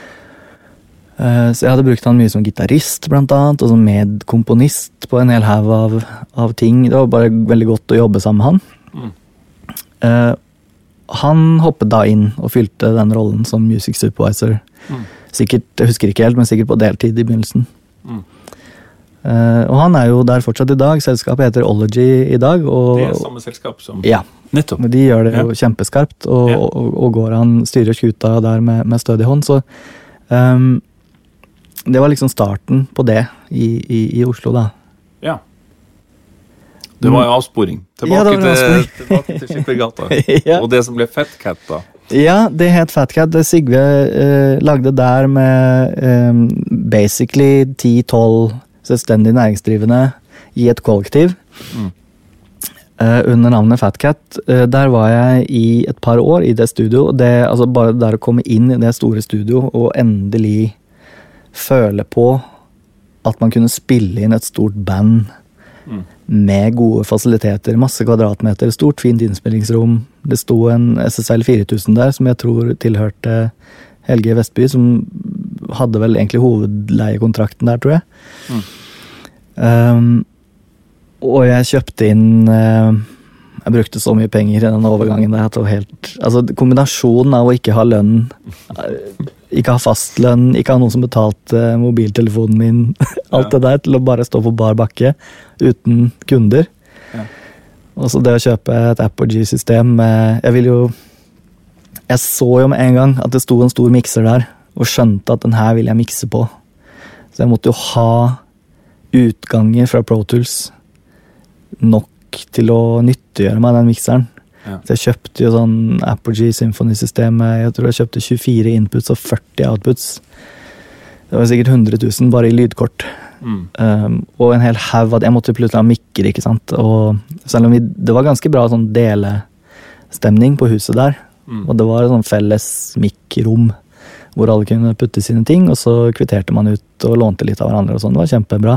Eh, Så jeg hadde brukt han mye som gitarist, blant annet, og som medkomponist på en hel haug av, av ting. Det var bare veldig godt å jobbe sammen med han. Mm. Eh, han hoppet da inn og fylte den rollen som music supervisor. Mm. Sikkert, jeg husker ikke helt, men sikkert på deltid i begynnelsen. Mm. Eh, og han er jo der fortsatt i dag. Selskapet heter Ology i dag. Og, Det er samme selskap som ja, Nettopp. de gjør det jo kjempeskarpt, og, Ja. og, og går han styrer skuta der med, med stødig hånd, så ehm, Det var liksom starten på det i, i, i Oslo, da. Ja. Det var jo avsporing. Tilbake, Ja, var en til, avsporing. tilbake til Skippergata. Ja. Og det som ble Fatcat, da. Ja, det het Fatcat. Det Sigve eh, lagde der med eh, basically 10-12 selvstendig næringsdrivende i et kollektiv. Mm. eh, under navnet Fatcat. Eh, der var jeg i et par år i det studio. Det, altså bare der å komme inn i det store studio og endelig føle på at man kunne spille inn et stort band Mm. med gode fasiliteter. Masse kvadratmeter, stort, fint innspillingsrom. Det sto en SSL 4000 der som jeg tror tilhørte Helge Vestby, som hadde vel egentlig hovedleiekontrakten der, tror jeg. Mm. Um, og jeg kjøpte inn uh, Jeg brukte så mye penger i den overgangen der at det var helt Altså, kombinasjonen av å ikke ha lønn, eh, ikke ha fastlønn, ikke ha noen som betalte mobiltelefonen min, alt Ja. det der, til å bare stå på bar bakke uten kunder. Ja. Og så det å kjøpe et Apogee-system Jeg vil jo Jeg så jo med en gang at det sto en stor mikser der, og skjønte at den her vil jeg mikse på. Så jeg måtte jo ha utganger fra Pro Tools nok til å nyttiggjøre meg den mikseren. Ja. Så jeg kjøpte jo sånn Apogee Symphony-systemet. jeg tror jeg kjøpte 24 inputs og 40 outputs. Det var sikkert 100 000 bare i lydkort. Mm. Um, og en hel haug at jeg måtte plutselig ha mikker, ikke sant. Og selv om vi, det var ganske bra sånn delestemning på huset der, Mm. og det var et sånn felles mikkrom hvor alle kunne putte sine ting, og så kvitterte man ut og lånte litt av hverandre og sånn. Det var kjempebra.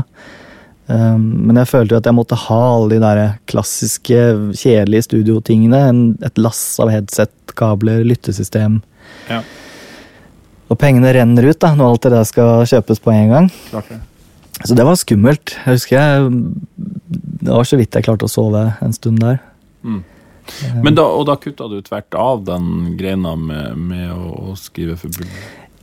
Um, men jeg følte jo at jeg måtte ha alle de der klassiske, kjedelige studiotingene. Et lass av headset, kabler, lyttesystem. Ja, Og pengene renner ut da, når alt det der skal kjøpes på en gang. klart det. Så det var skummelt. Jeg husker jeg Det var så vidt jeg klarte å sove en stund der. Mm. Men da, og da kutta du tvert av den greina med, med å, å skrive for bull?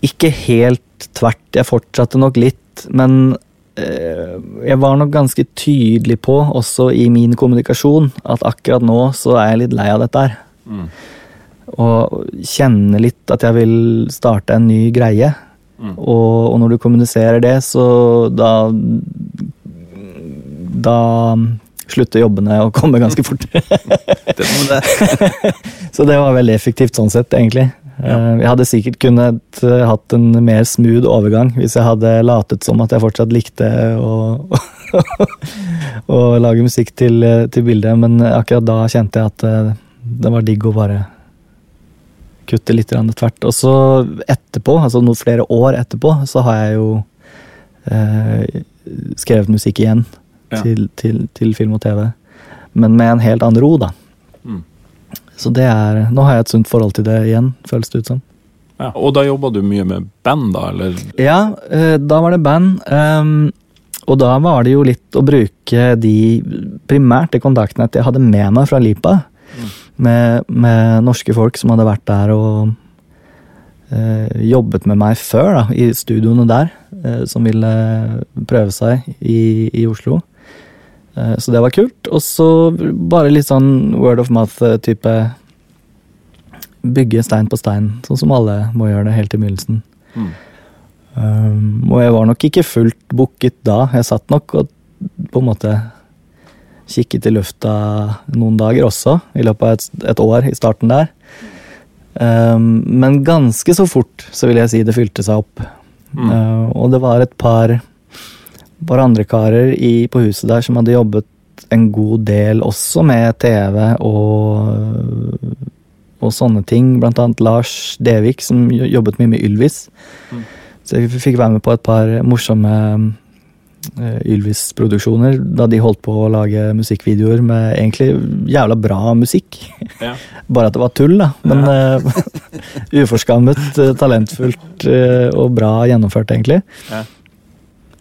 Ikke helt tvert. Jeg fortsatte nok litt, men jeg var nok ganske tydelig på, også i min kommunikasjon, at akkurat nå så er jeg litt lei av dette her. Mm. Og kjenner litt at jeg vil starte en ny greie. Mm. Og, og når du kommuniserer det, så da Da slutter jobbene å komme ganske fort. Så det var veldig effektivt sånn sett, egentlig. Ja. Eh, Jeg hadde sikkert kunnet eh, hatt en mer smooth overgang hvis jeg hadde latet som at jeg fortsatt likte å, å lage musikk til, eh, til bildet, men akkurat da kjente jeg at det var digg å bare kutte litt tvert. Og så etterpå, altså noen flere år etterpå, så har jeg jo eh, skrevet musikk igjen Ja. til, til, til film og TV. Men med en helt annen ro, da. Mm. Så det er Nå har jeg et sunt forhold til det igjen, føles det ut som. Ja. Og da jobba du mye med band, da, eller? Ja, eh, da var det band. Um, og da var det jo litt å bruke de primært de kontaktene jeg hadde med meg fra Lipa. Med, med norske folk som hadde vært der og uh, jobbet med meg før, da, i studioene der. Uh, som ville prøve seg i, i Oslo. Eh, så det var kult. Og så bare litt sånn word of mouth-type Bygge stein på stein, sånn som alle må gjøre det helt i begynnelsen. Mm. Um, og jeg var nok ikke fullt booket da. Jeg satt nok og på en måte kikket i lufta noen dager også, i løpet av et, et år i starten der. Um, men ganske så fort så vil jeg si det fylte seg opp. Mm. Uh, og det var et par, par andre karer i, på huset der som hadde jobbet en god del også med TV og, og sånne ting. Blant annet Lars Devik, som jobbet mye med Ylvis. Mm. Så jeg fikk være med på et par morsomme eh, Ylvis-produksjoner da de holdt på å lage musikkvideoer med egentlig jævla bra musikk. Ja. Bare at det var tull, da. Men ja. uforskammet, eh, talentfullt eh, og bra gjennomført, egentlig. Ja.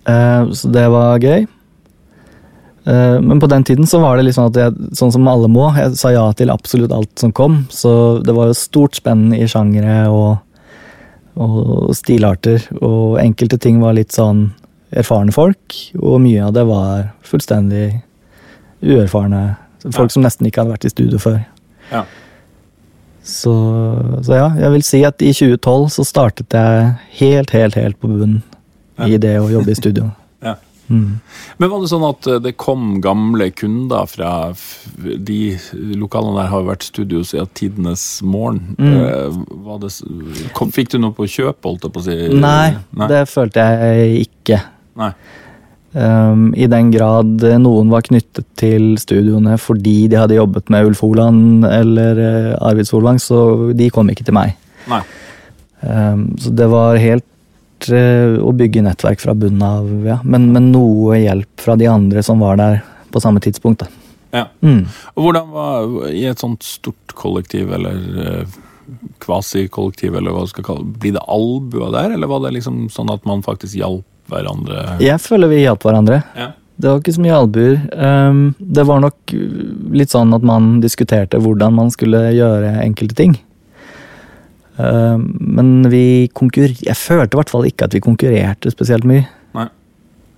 Eh, så det var gøy. Eh, Men på den tiden så var det litt sånn at jeg, sånn som alle må, jeg sa ja til absolutt alt som kom. Så det var jo stort spenn i sjangere og, og stilarter. Og enkelte ting var litt sånn erfarne folk, og mye av det var fullstendig uerfarne. Folk Ja. som nesten ikke hadde vært i studio før. Ja. Så, så ja, jeg vil si at i 2012 så startet jeg helt, helt, helt på bunnen. I det å jobbe i studio. Ja. Mm. Men var det sånn at eh, det kom gamle kunder fra De lokalene der har vært studio siden tidenes morgen. Mm. Eh, det, kom, fikk du noe på kjøp, holdt jeg på å si? Nei, det følte jeg ikke. Nei. Um, I den grad noen var knyttet til studioene fordi de hadde jobbet med Ulf Holand eller uh, Arvid Solvang, så de kom ikke til meg. Nei. Um, så det var helt eh, å bygge nettverk fra bunnen av, ja. Men, men noe hjelp fra de andre som var der på samme tidspunkt. Da. Ja. Mm. Og hvordan var i et sånt stort kollektiv, eller eh, kvasikollektiv, eller hva du skal kalle det, blir det albuer der, eller var det liksom sånn at man faktisk hjalp hverandre? Jeg føler vi hjalp hverandre. Ja. Det var ikke så mye albuer. Um, det var nok litt sånn at man diskuterte hvordan man skulle gjøre enkelte ting. Um, men vi konkurrer... Jeg følte i hvert fall ikke at vi konkurrerte spesielt mye. Nei.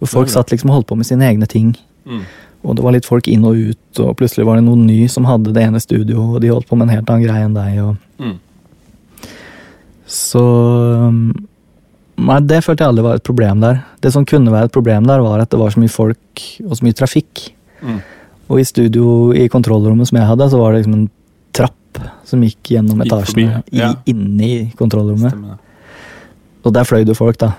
Og folk satt liksom og holdt på med sine egne ting. Mm. Og det var litt folk inn og ut, og plutselig var det noen ny som hadde det ene studio, og de holdt på med en helt annen greie enn deg. Og... Mm. Så um, Nei, det følte jeg aldri var et problem der. Det som kunne være et problem der, var at det var så mye folk og så mye trafikk. Mm. Og i studio, i kontrollrommet som jeg hadde, så var det liksom en trapp som gikk gjennom Gikk forbi, etasjene ja. i, inne i kontrollrommet. Stemmer. Og der fløy det folk, da.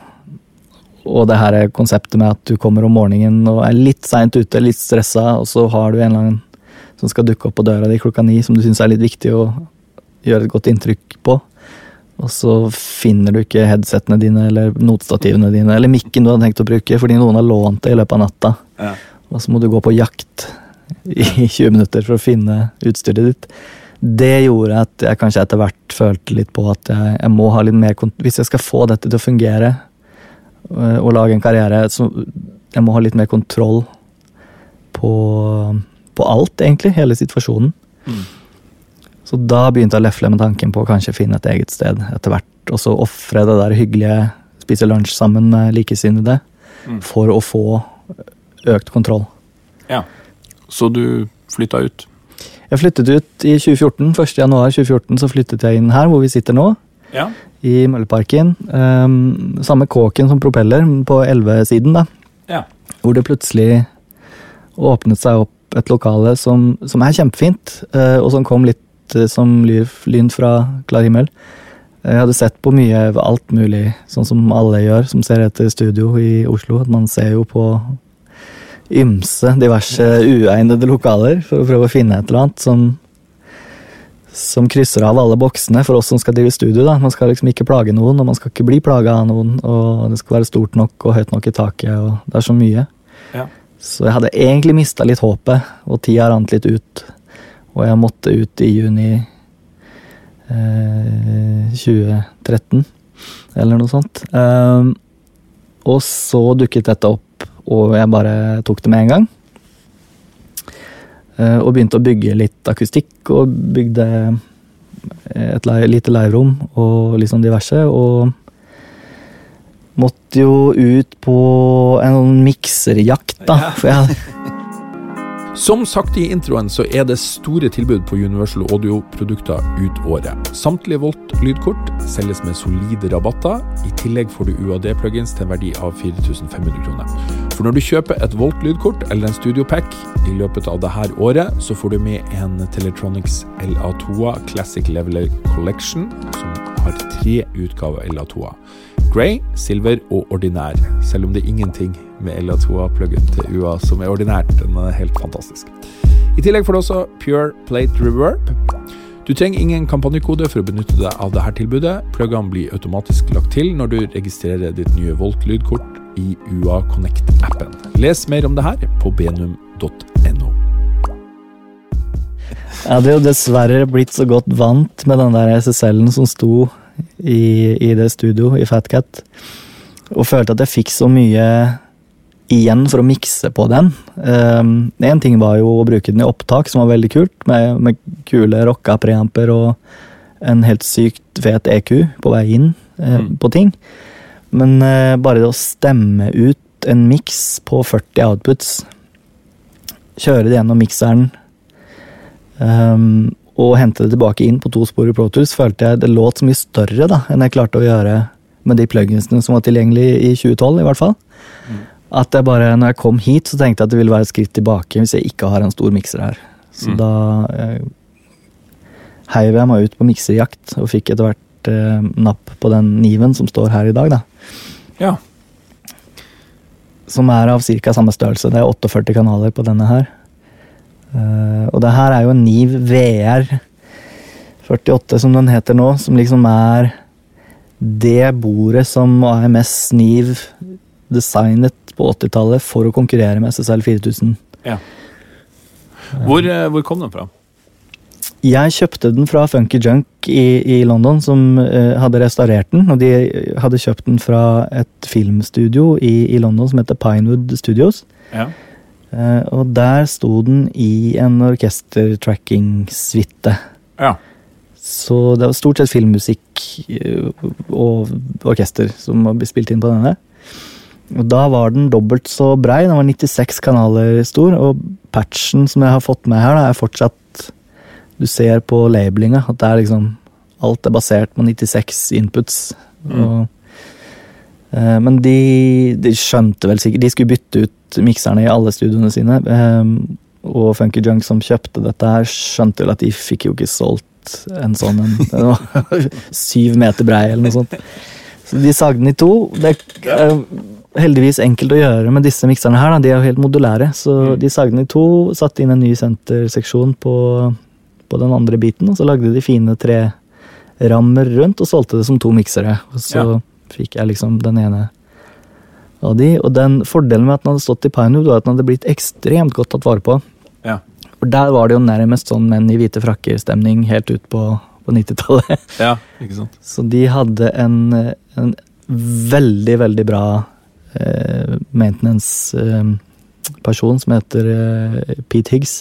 Og det her er konseptet med at du kommer om morgenen og er litt seint ute, litt stressa, og så har du en eller annen som skal dukke opp på døra di klokka ni, som du syns er litt viktig å gjøre et godt inntrykk på. Og så finner du ikke headsetene dine eller notstativene dine eller mikken du hadde tenkt å bruke fordi noen har lånt det i løpet av natta. Ja. Og så må du gå på jakt i 20 minutter for å finne utstyret ditt. Det gjorde at jeg kanskje etter hvert følte litt på at jeg, jeg må ha litt mer Hvis jeg skal få dette til å fungere øh, og lage en karriere, så jeg må ha litt mer kontroll på, på alt, egentlig. Hele situasjonen. Mm. Så da begynte jeg å lefle med tanken på å kanskje finne et eget sted etter hvert. Og så ofre det der hyggelige spise lunsj sammen med likesinnede Mm. for å få økt kontroll. Ja. Så du flytta ut? Jeg flyttet ut i 2014. 1. januar 2014 så flyttet jeg inn her hvor vi sitter nå, Ja. i Mølleparken. Um, samme kåken som propeller, på Elvesiden, da. Ja. Hvor det plutselig åpnet seg opp et lokale som, som er kjempefint, uh, og som kom litt eh, som ly- lyn fra klar himmel. Jeg hadde sett på mye alt mulig, sånn som alle gjør som ser etter studio i Oslo. At man ser jo på ymse, diverse uegnede lokaler for å prøve å finne et eller annet som, som krysser av alle boksene for oss som skal drive studio. da. Man skal liksom ikke plage noen, og man skal ikke bli plaga av noen. Og det skal være stort nok og høyt nok i taket, og det er så mye. Ja. Så jeg hadde egentlig mista litt håpet, og tida rant litt ut. Og jeg måtte ut i juni eh, 2013, eller noe sånt. Um, og så dukket dette opp, og jeg bare tok det med en gang. Eh, og begynte å bygge litt akustikk, og bygde et lite liverom og litt sånn diverse. Og måtte jo ut på en sånn mikserjakt, da. For jeg, Som sagt i introen, så er det store tilbud på Universal Audio-produkter ut året. Samtlige Volt lydkort selges med solide rabatter. I tillegg får du UAD-plugins til en verdi av 4500 kroner. For når du kjøper et Volt lydkort eller en Studiopack i løpet av dette året, så får du med en Teletronics LA2 Classic Leveler Collection, som har tre utgaver LA2. Grey, silver og ordinær, selv om det er ingenting med LA2A-pluggen til UA som er ordinært. Den er helt fantastisk. I tillegg får du også Pure Plate Reverb. Du trenger ingen kampanjekode for å benytte deg av dette tilbudet. Pluggene blir automatisk lagt til når du registrerer ditt nye Volt-lydkort i UA Connect-appen. Les mer om det her på benum.no. jeg hadde jo dessverre blitt så godt vant med den der SSL-en som sto i, i det studio i Fatcat, og følte at jeg fikk så mye igjen for å mikse på den. Én ting var jo å bruke den i opptak, som var veldig kult, med, med kule rocka preamper og en helt sykt fet EQ på vei inn uh, Mm. på ting. Men uh, bare det å stemme ut en miks på 40 outputs, kjøre det gjennom mikseren ehm, og hente det tilbake inn på to spor i Pro Tools, følte jeg det låt så mye større da, enn jeg klarte å gjøre med de pluginsene som var tilgjengelige i 2012, i hvert fall. At jeg bare, når jeg kom hit, så tenkte jeg at det ville være et skritt tilbake hvis jeg ikke har en stor mikser her. Så Mm. da eh, heiv jeg meg ut på mikserjakt og fikk etter hvert eh, napp på den Niven som står her i dag, da. Ja. Som er av ca. samme størrelse. Det er 48 kanaler på denne her. Eh, og det her er jo en Niv VR 48, som den heter nå, som liksom er det bordet som AMS Niv designet på 80-tallet for å konkurrere med SSL 4000. ja. Hvor, eh, hvor kom den fra? Jeg kjøpte den fra Funky Junk i, i London, som uh, hadde restaurert den. Og de hadde kjøpt den fra et filmstudio i, i London som heter Pinewood Studios. Ja. Eh, og der sto den i en orkestertracking-suite. ja. Så det var stort sett filmmusikk eh, og orkester som ble spilt inn på denne. Og da var den dobbelt så brei, den var 96 kanaler stor, og patchen som jeg har fått med her, da, er fortsatt Du ser på labelinga at det er liksom Alt er basert på 96 inputs. Mm. Og, men de, de skjønte vel sikkert De skulle bytte ut mikserne i alle studioene sine. eh, og Funky Junk som kjøpte dette her, skjønte vel at de fikk jo ikke solgt en sånn en. Syv meter brei eller noe sånt. Så de sagde den i to. Det er heldigvis enkelt å gjøre med disse mikserne her. Da. De er jo helt modulære. Så Mm. de sagde den i to, satte inn en ny senterseksjon på, på den andre biten, og så lagde de fine tre rammer rundt og solgte det som to miksere. Så Ja. Fikk jeg liksom den ene av de. Og den fordelen med at den hadde stått i Pinewood, var at den hadde blitt ekstremt godt tatt vare på. Ja. For der var det jo nærmest sånn menn i hvite frakker-stemning helt ut på, på 90-tallet. ja, ikke sant? Så de hadde en, en veldig, veldig bra eh, maintenance-person som heter eh, Pete Higgs.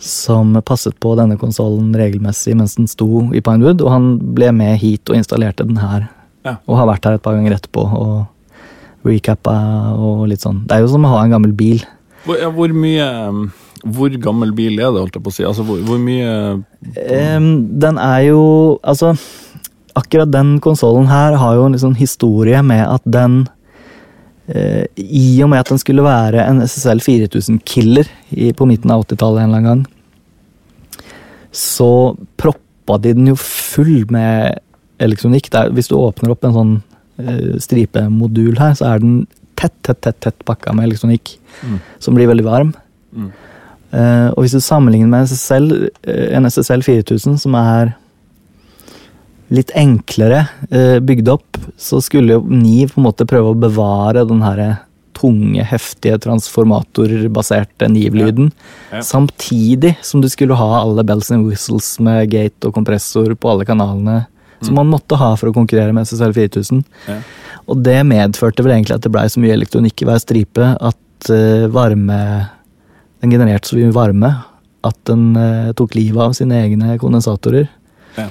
Som passet på denne konsollen regelmessig mens den sto i Pinewood. Og han ble med hit og installerte den her. Ja. Og har vært her et par ganger etterpå og recappa og litt sånn. Det er jo som å ha en gammel bil. Hvor, ja, hvor mye um, Hvor gammel bil er det, holdt jeg på å si? Altså, hvor, hvor mye um, den er jo Altså, akkurat den konsollen her har jo en liksom historie med at den eh, I og med at den skulle være en SSL 4000-killer på midten av 80-tallet en eller annen gang, så proppa de den jo full med elektronikk. Der, hvis du åpner opp en sånn uh, stripemodul her, så er den tett, tett, tett, tett pakka med elektronikk Mm. som blir veldig varm. Mm. Uh, og hvis du sammenligner med SSL, eh, en SSL 4000 som er litt enklere uh, bygd opp, så skulle jo Niv på en måte prøve å bevare den herre tunge, heftige transformatorbaserte Niv-lyden. Ja. Ja. Samtidig som du skulle ha alle bells and whistles med gate og kompressor på alle kanalene. Som man måtte ha for å konkurrere med SSL 4000. Ja. Og det medførte vel egentlig at det blei så mye elektronikk i hver stripe at uh, varme Den genererte så mye varme at den uh, tok livet av sine egne kondensatorer. Ja.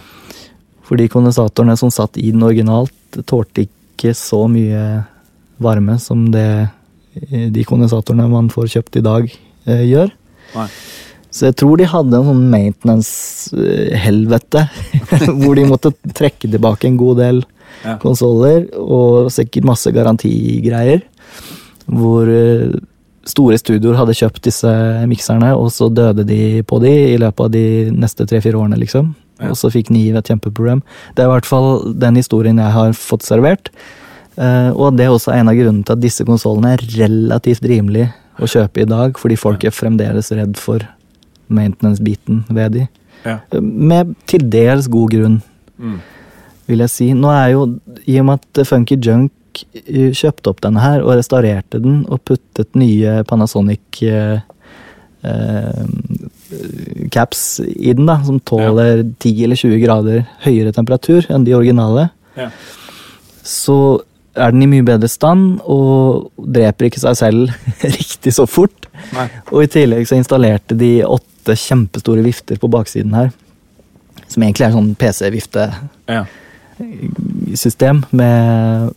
Fordi kondensatorene som satt i den originalt, tålte ikke så mye varme som det eh, de kondensatorene man får kjøpt i dag, uh, gjør. Nei. Så jeg tror de hadde en sånn maintenance-helvete, hvor de måtte trekke tilbake en god del Ja. konsoller, og sikkert masse garantigreier. Hvor eh, store studioer hadde kjøpt disse mikserne, og så døde de på de i løpet av de neste tre-fire årene, liksom. Ja. Og så fikk Niv et kjempeproblem. Det er i hvert fall den historien jeg har fått servert. Eh, og det er også en av grunnene til at disse konsollene er relativt rimelige å kjøpe i dag, fordi folk er fremdeles redd for maintenance-biten ved de. Ja. Med til dels god grunn Mm. vil jeg si. Nå er jo, I og med at Funky Junk eh, kjøpte opp denne her og restaurerte den og puttet nye Panasonic eh, eh, caps i den, da, som tåler 10 eller 20 grader høyere temperatur enn de originale, Ja. så er den i mye bedre stand og dreper ikke seg selv riktig så fort. Nei. Og i tillegg så installerte de åtte kjempestore vifter på baksiden her. Som egentlig er sånn PC-viftesystem Ja. med,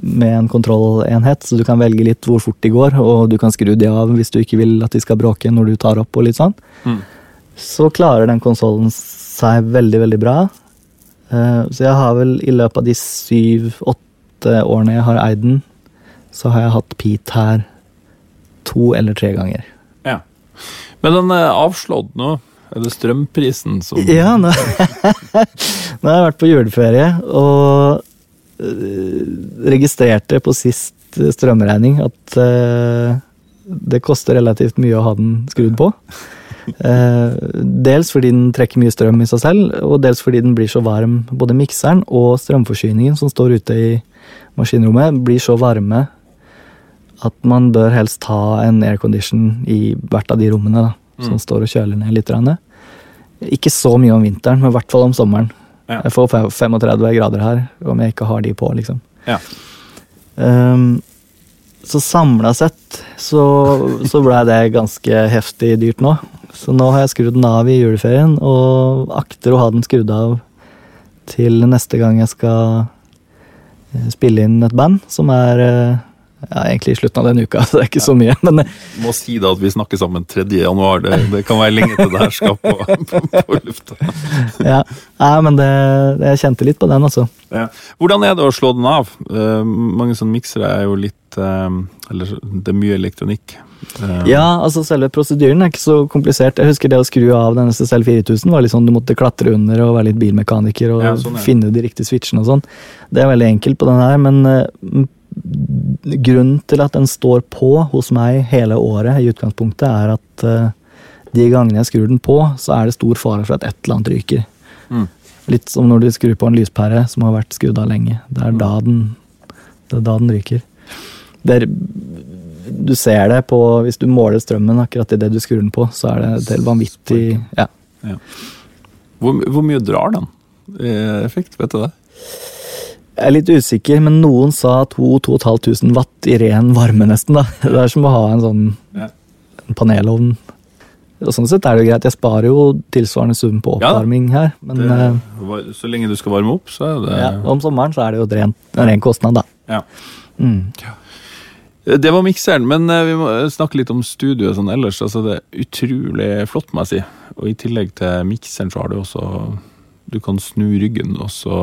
med en kontrollenhet, så du kan velge litt hvor fort de går, og du kan skru de av hvis du ikke vil at de skal bråke når du tar opp og litt sånn. Mm. Så klarer den konsollen seg veldig, veldig bra. Eh, Så jeg har vel i løpet av de syv-åtte årene jeg har eid den, så har jeg hatt Pete her to eller tre ganger. ja. Men den er avslått nå. Er det strømprisen som Ja, nå, nå har jeg vært på juleferie og øh, registrerte på sist strømregning at det koster relativt mye å ha den skrudd på. Eh, dels fordi den trekker mye strøm i seg selv, og dels fordi den blir så varm. Både mikseren og strømforsyningen som står ute i maskinrommet, blir så varme at man bør helst ha en aircondition i hvert av de rommene da, som Mm. står og kjøler ned litt. Ikke så mye om vinteren, men i hvert fall om sommeren. Ja. Jeg får 35 grader her om jeg ikke har de på, liksom. Ja. Ehm, så samla sett så, så blei det ganske heftig dyrt nå. Så nå har jeg skrudd den av i juleferien, og akter å ha den skrudd av til neste gang jeg skal eh, spille inn et band, som er eh, ja, egentlig i slutten av denne uka, så det er ikke så mye. Men eh, Må si da at vi snakker sammen 3. januar. Det, det kan være lenge til det her skal på, på, på lufta. ja, ja, men det, jeg kjente litt på den, altså. Ja. Hvordan er det å slå den av? Uh, mange sånne miksere er jo litt uh, Eller det er mye elektronikk. Uh, Ja, altså selve prosedyren er ikke så komplisert. Jeg husker det å skru av den SSL 4000 var litt sånn du måtte klatre under og være litt bilmekaniker og Ja, sånn, finne de riktige switchene og sånn. Det er veldig enkelt på den her, men grunnen til at den står på hos meg hele året i utgangspunktet, er at uh, de gangene jeg skrur den på, så er det stor fare for at et eller annet ryker. Mm. Litt som når du skrur på en lyspære som har vært skrudd av lenge. Det er da den, det er da den ryker. Det er, du ser det på Hvis du måler strømmen akkurat idet du skrur den på, så er det et helt vanvittig ja. Hvor, hvor mye drar den i effekt? Vet du det? Jeg er litt usikker, men noen sa 2500 watt i ren varme, nesten. da. Det er som å ha en sånn Ja. en panelovn. Og sånn sett er det jo greit. Jeg sparer jo tilsvarende sum på oppvarming her. Men det eh, så lenge du skal varme opp, så er det ja, om sommeren så er det jo ren, en ren kostnad, da. Ja. Mm. Det var mikseren, men eh, vi må snakke litt om studioet sånn ellers. Altså, det er utrolig flott, må jeg si. Og i tillegg til mikseren så har du også Du kan snu ryggen, og så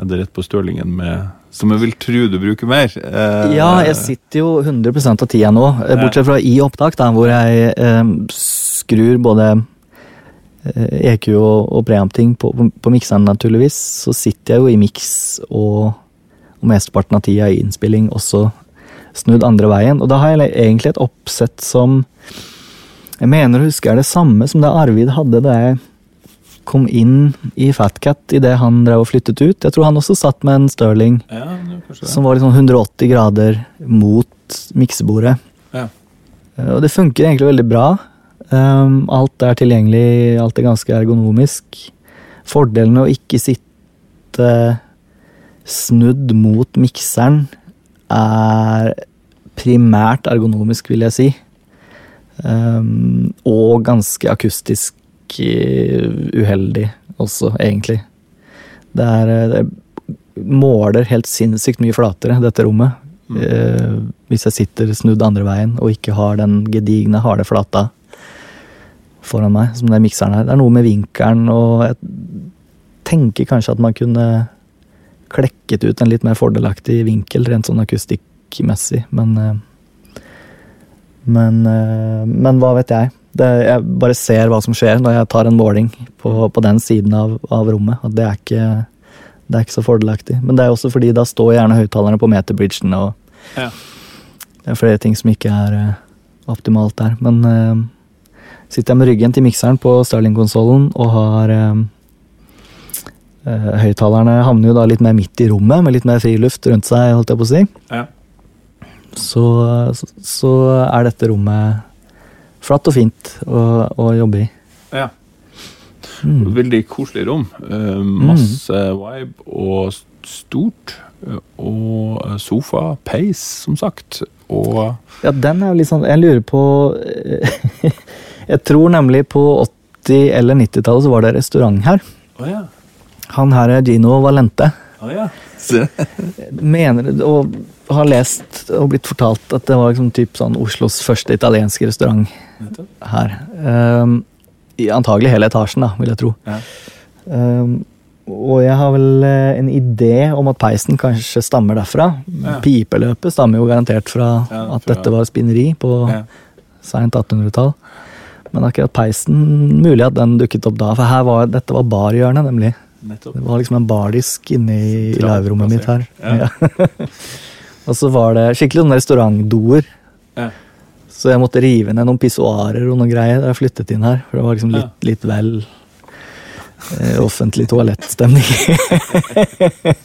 er det rett på stølingen med Som jeg vil tro du bruker mer. Eh, Ja, jeg sitter jo 100 av tida nå, bortsett fra i opptak, da, hvor jeg eh, skrur både eh, EQ og, og preampting på, på, på mikseren, naturligvis. Så sitter jeg jo i miks og, og mesteparten av tida i innspilling også snudd andre veien. Og da har jeg egentlig et oppsett som Jeg mener å huske er det samme som det Arvid hadde da jeg kom inn i Fatcat idet han drev og flyttet ut. Jeg tror han også satt med en Sterling Ja, som var liksom 180 grader mot miksebordet. Ja. Eh, Og det funker egentlig veldig bra. Um, alt er tilgjengelig, alt er ganske ergonomisk. Fordelen med å ikke sitte snudd mot mikseren er primært ergonomisk, vil jeg si. Um, og ganske akustisk uheldig også, egentlig. Det er, eh, det måler helt sinnssykt mye flatere, dette rommet. Mm. Eh, hvis jeg sitter snudd andre veien og ikke har den gedigne, harde flata foran meg, som den mikseren her. Det er noe med vinkelen, og jeg tenker kanskje at man kunne klekket ut en litt mer fordelaktig vinkel, rent sånn akustikkmessig, men eh, men, eh, men hva vet jeg? Det, jeg bare ser hva som skjer når jeg tar en måling på, på den siden av, av rommet. At det er, ikke, det er ikke så fordelaktig. Men det er også fordi da står gjerne høyttalerne på meterbridgen, og Ja. det er flere ting som ikke er uh, optimalt der. Men uh, sitter jeg med ryggen til mikseren på Starling-konsollen og har uh, Høyttalerne havner jo da litt mer midt i rommet, med litt mer friluft rundt seg, holdt jeg på å si Ja. så, så er dette rommet flatt og fint å, å jobbe i. ja. Mm. Veldig koselig rom. Eh, masse vibe og stort. eh, Og eh, sofa, peis, som sagt. Og Ja, den er jo litt sånn Jeg lurer på Jeg tror nemlig på 80- eller 90-tallet så var det restaurant her. Oh, ja. Han her er Gino Valente. Oh, ja. Mener og har lest og blitt fortalt at det var liksom typ sånn Oslos første italienske restaurant. Her. Um, i antagelig hele etasjen, da, vil jeg tro. Ja. Um, og jeg har vel eh, en idé om at peisen kanskje stammer derfra. Ja. Pipeløpet stammer jo garantert fra Ja, at dette var spinneri på Ja. seint 1800-tall. Men akkurat peisen, mulig at den dukket opp da, for her var, dette var barhjørnet, nemlig. Nettopp. Det var liksom en bardisk inne i, i Trapp liverommet mitt her. og så var det skikkelig sånne restaurantdoer. Ja. Så jeg måtte rive ned noen pissoarer og noen greier da jeg flyttet inn her. For det var liksom litt, litt vel eh, offentlig toalettstemning.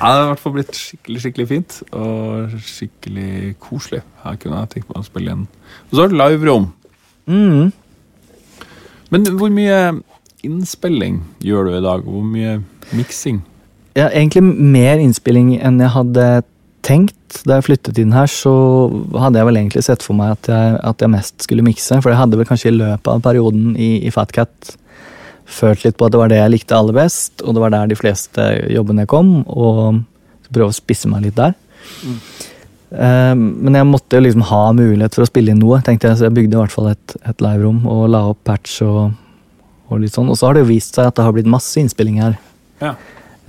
Ja, det har i hvert fall blitt skikkelig skikkelig fint og skikkelig koselig. Her kunne jeg tenkt meg å spille igjen. Og så har du liverom. mm. Men hvor mye innspilling gjør du i dag? Hvor mye miksing? Ja, egentlig mer innspilling enn jeg hadde tenkt. Da jeg flyttet inn her, så hadde jeg vel egentlig sett for meg at jeg, at jeg mest skulle mikse. For jeg hadde vel kanskje i løpet av perioden i, i Fatcat følt litt på at det var det jeg likte aller best, og det var der de fleste jobbene kom, og prøve å spisse meg litt der. Eh, men jeg måtte jo liksom ha mulighet for å spille inn noe, tenkte jeg, så jeg bygde i hvert fall et, et liverom og la opp patch og, og litt sånn. Og så har det jo vist seg at det har blitt masse innspilling her. Ja.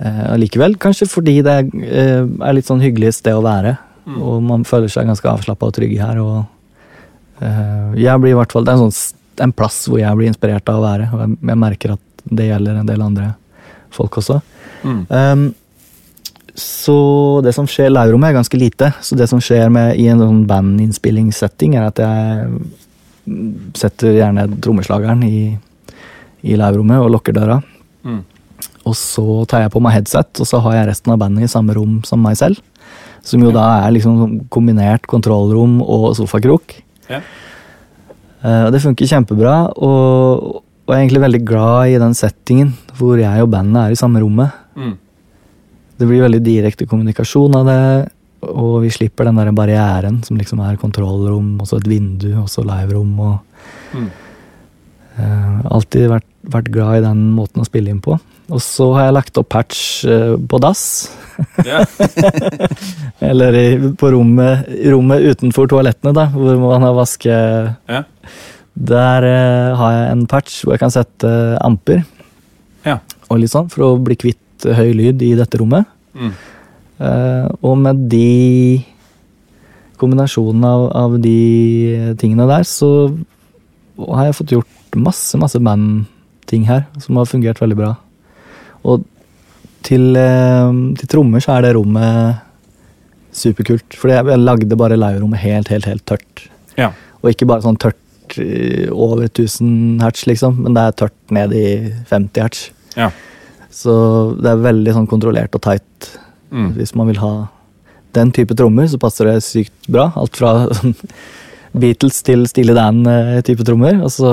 Eh, Allikevel, kanskje fordi det eh, er litt sånn hyggelig sted å være. Og man føler seg ganske avslappa og trygg her. Og eh, jeg blir i hvert fall Det er en, sånn, en plass hvor jeg blir inspirert av å være. Og jeg, jeg merker at det gjelder en del andre folk også. Mm. Um, så det som skjer i laurommet, er ganske lite. Så det som skjer med, i en sånn bandinnspillingssetting, er at jeg mm, setter gjerne trommeslageren i, i liverommet og lukker døra. Mm. Og så tar jeg på meg headset, og så har jeg resten av bandet i samme rom som meg selv. Som jo da er liksom kombinert kontrollrom og sofakrok. Ja. Uh, og det funker kjempebra, og, og jeg er egentlig veldig glad i den settingen hvor jeg og bandet er i samme rommet. Mm. Det blir veldig direkte kommunikasjon av det, og vi slipper den der barrieren som liksom er kontrollrom, og så et vindu, og så liverom. og Mm. Eh, alltid vært, vært glad i den måten å spille inn på. Og så har jeg lagt opp patch eh, på dass. Yeah. Eller i, på rommet, rommet utenfor toalettene, da, hvor man har vaske... Yeah. Der eh, har jeg en patch hvor jeg kan sette amper yeah. og litt sånn, for å bli kvitt høy lyd i dette rommet. Mm. Eh, og med de kombinasjonen av, av de tingene der, så har jeg fått gjort masse, masse bandting her, som har fungert veldig bra. Og til, eh, til trommer så er det rommet superkult. For jeg lagde bare live-rommet helt, helt, helt tørt. Ja. Og ikke bare sånn tørt eh, over 1000 hertz, liksom, men det er tørt ned i 50 hertz. Ja. Så det er veldig sånn kontrollert og tight. Mm. Hvis man vil ha den type trommer, så passer det sykt bra. Alt fra sånn Beatles til Steely Dan-type trommer. Og så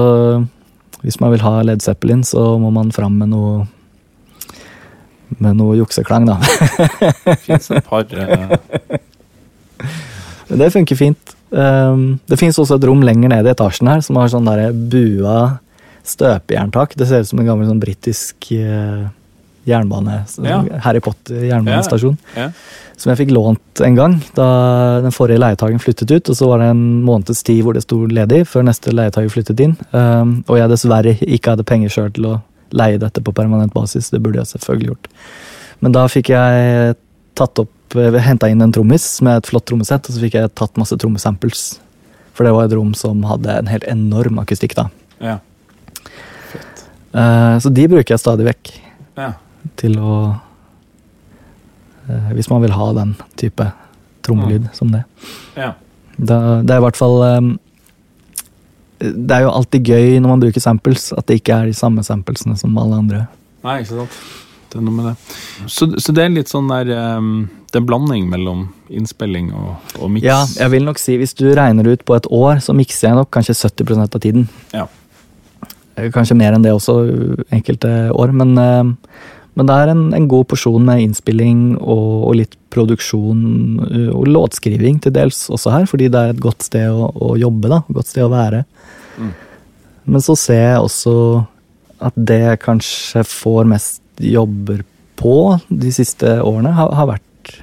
hvis man vil ha Led Zeppelin, så må man fram med noe med noe jukseklang, da. Fins et par eh, det funker fint. Um, det fins også et rom lenger nede i etasjen her som har sånn der bua støpejerntak. Det ser ut som en gammel sånn britisk eh, jernbane... Ja. Harry Potter jernbanestasjon. ja. Som jeg fikk lånt en gang da den forrige leietagen flyttet ut. Og så var det en måneds tid hvor det sto ledig før neste leietager flyttet inn. Um, og jeg dessverre ikke hadde penger sjøl til å leie dette på permanent basis. Det burde jeg selvfølgelig gjort. Men da fikk jeg tatt opp Henta inn en trommis med et flott trommesett, og så fikk jeg tatt masse trommesamples. For det var et rom som hadde en helt enorm akustikk, da. ja. Eh, så de bruker jeg stadig vekk ja. til å eh, Hvis man vil ha den type trommelyd som det. ja. Da, det er i hvert fall um, Det er jo alltid gøy når man bruker samples, at det ikke er de samme samplesene som alle andre. Nei, ikke sant. Det er noe med det. Så, så det er litt sånn der um, Det er en blanding mellom innspilling og, og miks? Ja, jeg vil nok si Hvis du regner ut på et år, så mikser jeg nok kanskje 70% av tiden. Ja. Eh, Kanskje mer enn det også, enkelte år. Men, eh, men det er en, en god porsjon med innspilling og, og litt produksjon eh, og låtskriving til dels også her, fordi det er et godt sted å, å jobbe, da. Godt sted å være. Mm. Men så ser jeg også at det jeg kanskje får mest jobber på de siste årene, har, har vært,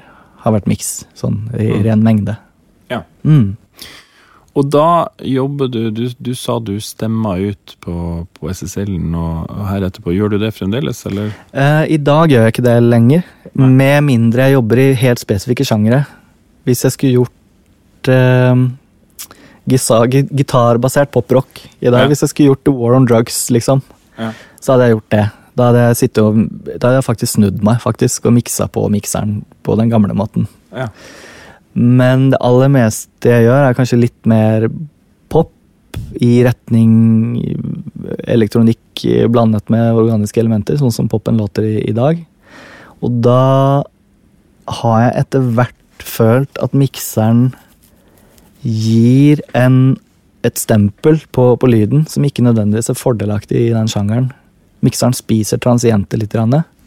har vært miks, sånn i Mm. ren mengde. Ja. Mm. Og da jobber du Du, du sa du stemma ut på, på SSL-en og, og her etterpå. Gjør du det fremdeles, eller? Uh, I dag gjør jeg ikke det lenger, Nei. med mindre jeg jobber i helt spesifikke sjangere. Hvis jeg skulle gjort uh, gitarbasert poprock i dag, Ja. hvis jeg skulle gjort The War on Drugs, liksom, Ja. så hadde jeg gjort det. Da hadde jeg og, da hadde jeg faktisk snudd meg faktisk, og miksa på mikseren på den gamle måten. Ja. Men det aller meste jeg gjør, er kanskje litt mer pop i retning elektronikk blandet med organiske elementer, sånn som popen låter i, i dag. Og da har jeg etter hvert følt at mikseren gir en, et stempel på, på lyden som ikke nødvendigvis er fordelaktig i den sjangeren. Mikseren spiser transienter litt.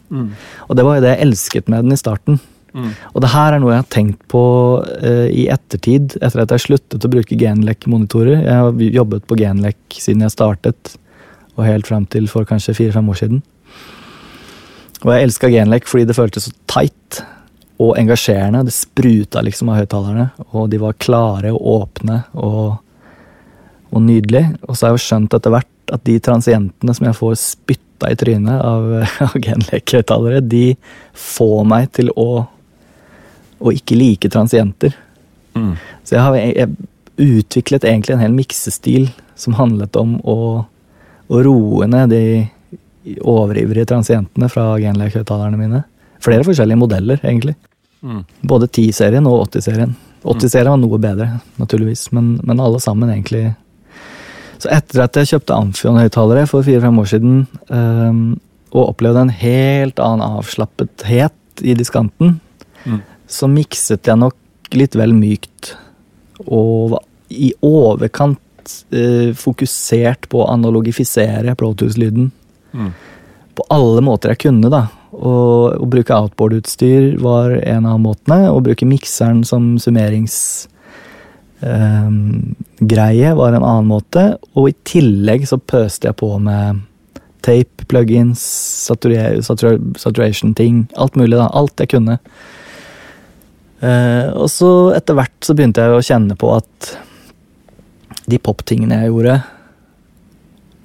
Mm. Og det var jo det jeg elsket med den i starten. Mm. Og det her er noe jeg har tenkt på uh, i ettertid, etter at jeg sluttet å bruke Genlec-monitorer. Jeg har jobbet på Genlec siden jeg startet, og helt fram til for kanskje fire-fem år siden. Og jeg elska Genlec fordi det føltes så tight og engasjerende. Det spruta liksom av høyttalerne, og de var klare og åpne og, og nydelige. Og så har jeg jo skjønt etter hvert at de transientene som jeg får spytta i trynet av, av Genlec-høyttalere, de får meg til å og ikke like transienter. Mm. Så jeg har jeg utviklet egentlig en hel miksestil som handlet om å, å roe ned de overivrige transientene fra Genlec-høyttalerne mine. Flere forskjellige modeller, egentlig. Mm. Både 10-serien og 80-serien. 80-serien var noe bedre, naturligvis, men, men alle sammen egentlig Så etter at jeg kjøpte Amfion-høyttalere for fire-fem år siden, um, og opplevde en helt annen avslappethet i diskanten, Mm. Så mikset jeg nok litt vel mykt. Og i overkant eh, fokusert på å analogifisere Pro Tools-lyden. Mm. På alle måter jeg kunne, da. Og å bruke outboard-utstyr var en av måtene. Å bruke mikseren som summeringsgreie var en annen måte. Og i tillegg så pøste jeg på med tape, plugins, satura- satura- saturation-ting. Alt mulig, da. Alt jeg kunne. Eh, og så etter hvert så begynte jeg å kjenne på at de poptingene jeg gjorde,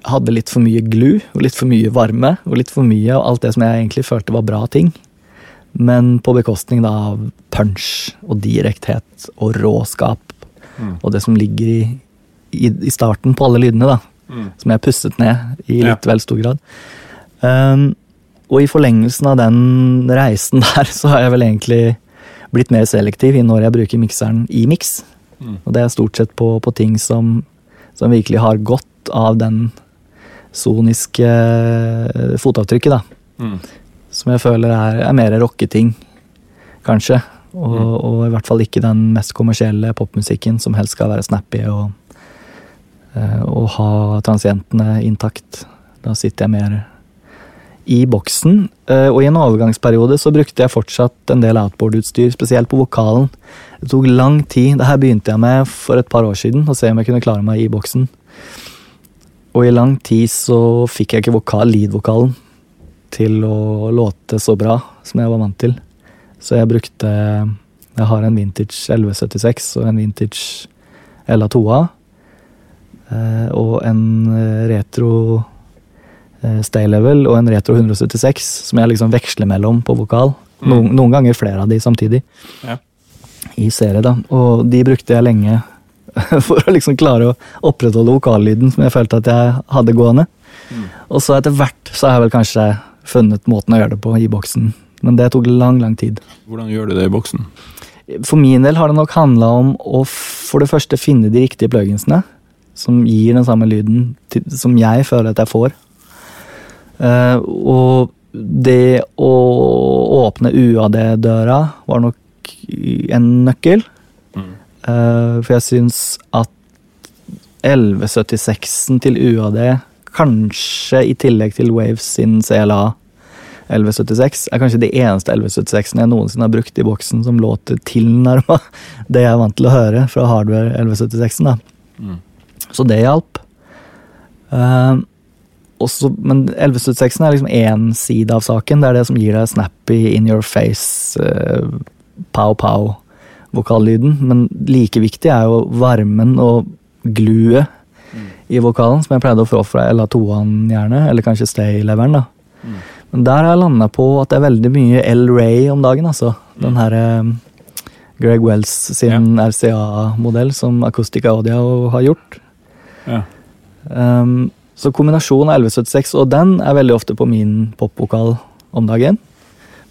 hadde litt for mye glu og litt for mye varme og litt for mye av alt det som jeg egentlig følte var bra ting. Men på bekostning av punch og direkthet og råskap Mm. og det som ligger i, i, i starten på alle lydene, da. Mm. Som jeg pusset ned i Ja. litt vel stor grad. Um, og i forlengelsen av den reisen der, så har jeg vel egentlig blitt mer selektiv i når jeg bruker mikseren i miks. Mm. Og det er stort sett på, på ting som som virkelig har godt av den soniske eh, fotavtrykket, da. Mm. Som jeg føler er, er mer rocketing, kanskje. Og, Mm. og i hvert fall ikke den mest kommersielle popmusikken som helst skal være snappy og, eh, og ha transientene intakt. Da sitter jeg mer i boksen. Eh, Og i en overgangsperiode så brukte jeg fortsatt en del outboard-utstyr, spesielt på vokalen. Det tok lang tid. Det her begynte jeg med for et par år siden, å se om jeg kunne klare meg i boksen. Og i lang tid så fikk jeg ikke vokal, lead-vokalen til å låte så bra som jeg var vant til. Så jeg brukte Jeg har en vintage 1176 og en vintage LA2A. eh, Og en eh, retro stay level og en retro 176 som jeg liksom veksler mellom på vokal. Noen, noen ganger flere av de samtidig. Ja. I serie, da. Og de brukte jeg lenge for å liksom klare å opprettholde vokallyden som jeg følte at jeg hadde gående. Og så etter hvert så har jeg vel kanskje funnet måten å gjøre det på i boksen. Men det tok lang, lang tid. Hvordan gjør du det i boksen? For min del har det nok handla om å for det første finne de riktige pluginsene. Som gir den samme lyden til, som jeg føler at jeg får. Eh, og det å åpne UAD-døra var nok en nøkkel. Eh, for jeg syns at 1176-en til UAD, kanskje i tillegg til Waves sin CLA 1176, er kanskje de eneste 1176-ene jeg noensinne har brukt i boksen som låter tilnærma det jeg er vant til å høre fra hardware 1176-en. Mm. Så det hjalp. Eh, også, men 1176-en er liksom én side av saken. Det er det som gir deg snappy, in your face, uh, pow-pow-vokallyden. Men like viktig er jo varmen og gluet i vokalen, som jeg pleide å få fra LA2-en gjerne, eller kanskje Stay-leveren. da. Men der har jeg landa på at det er veldig mye L. Ray om dagen, altså. Den her eh, Greg Wells sin RCA-modell som Acoustica Audio har gjort. Ja. Um, så kombinasjonen av 1176 og den er veldig ofte på min popvokal om dagen.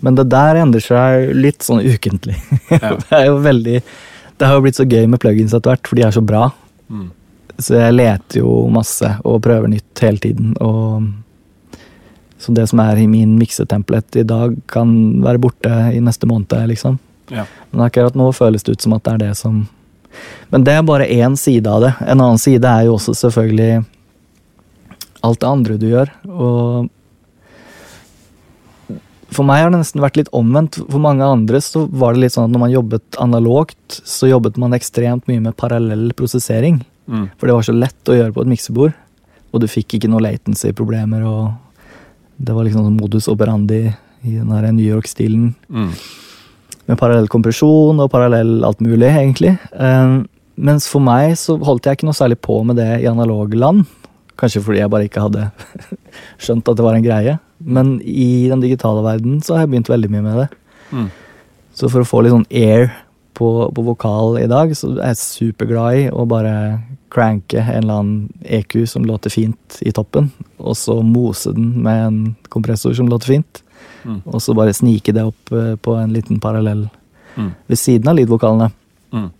Men det der endrer seg litt sånn ukentlig. Ja. det er jo veldig Det har jo blitt så gøy med plugins etter hvert, for de er så bra. Mm. Så jeg leter jo masse og prøver nytt hele tiden. Og så det som er i min miksetemplate i dag, kan være borte i neste måned, liksom. Ja. Men akkurat nå føles det ut som at det er det som Men det er bare én side av det. En annen side er jo også selvfølgelig alt det andre du gjør. Og for meg har det nesten vært litt omvendt. For mange andre så var det litt sånn at når man jobbet analogt, så jobbet man ekstremt mye med parallell prosessering. Mm. For det var så lett å gjøre på et miksebord. Og du fikk ikke noe latency-problemer. og Det var liksom sånn modus operandi i den her New York-stilen. Mm. Med parallell kompresjon og parallell alt mulig, egentlig. Eh, mens for meg så holdt jeg ikke noe særlig på med det i analogland. Kanskje fordi jeg bare ikke hadde skjønt at det var en greie. Men i den digitale verden så har jeg begynt veldig mye med det. Mm. Så for å få litt sånn air på, på vokal i dag, så er jeg superglad i å bare cranke en eller annen EQ som låter fint i toppen, og så mose den med en kompressor som låter fint. Mm. Og så bare snike det opp eh, på en liten parallell Mm. ved siden av lead-vokalene. Mm.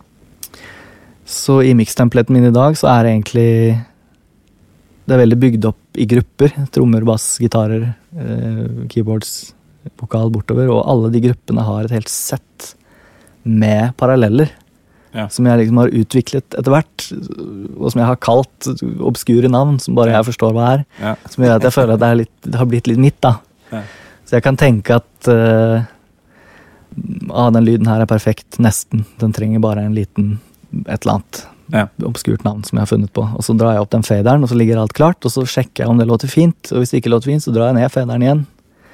Så i mix-templaten min i dag så er det egentlig Det er veldig bygd opp i grupper. Trommer, bass, gitarer, eh, keyboards, vokal bortover. Og alle de gruppene har et helt sett med paralleller. Ja. Som jeg liksom har utviklet etter hvert, og som jeg har kalt obskure navn, som bare jeg forstår hva er. Ja. Som gjør at jeg føler at det, litt, det har blitt litt mitt, da. Ja. Så jeg kan tenke at uh, ah, den lyden her er perfekt, nesten. Den trenger bare en liten et eller annet Ja. obskurt navn som jeg har funnet på. Og så drar jeg opp den faderen, og så ligger alt klart, og så sjekker jeg om det låter fint. Og hvis det ikke låter fint, så drar jeg ned faderen igjen.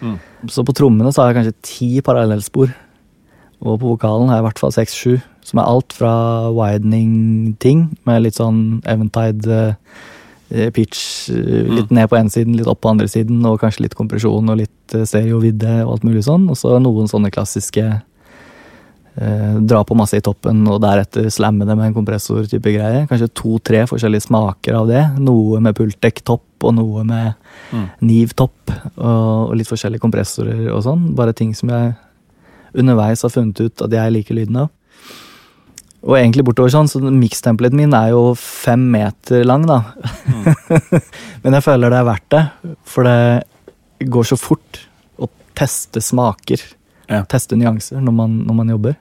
Mm. Så på trommene så har jeg kanskje ti parallellspor. Og på vokalen har jeg i hvert fall seks-sju. Som er alt fra widening-ting, med litt sånn eventide eh, pitch. litt Litt ned på ene siden, litt opp på andre siden, og kanskje litt kompresjon og litt eh, stereovidde og alt mulig sånn. Og så noen sånne klassiske eh, dra på masse i toppen og deretter slamme det med en kompressor-type greie. Kanskje to-tre forskjellige smaker av det. Noe med pultdekk-topp og noe med Mm. Niv-topp og, og litt forskjellige kompressorer og sånn. Bare ting som jeg underveis har funnet ut at jeg liker lyden av. Og egentlig bortover sånn, så mikstempelet min er jo fem meter lang, da. Men jeg føler det er verdt det, for det går så fort å teste smaker. Ja. Teste nyanser når man, når man jobber.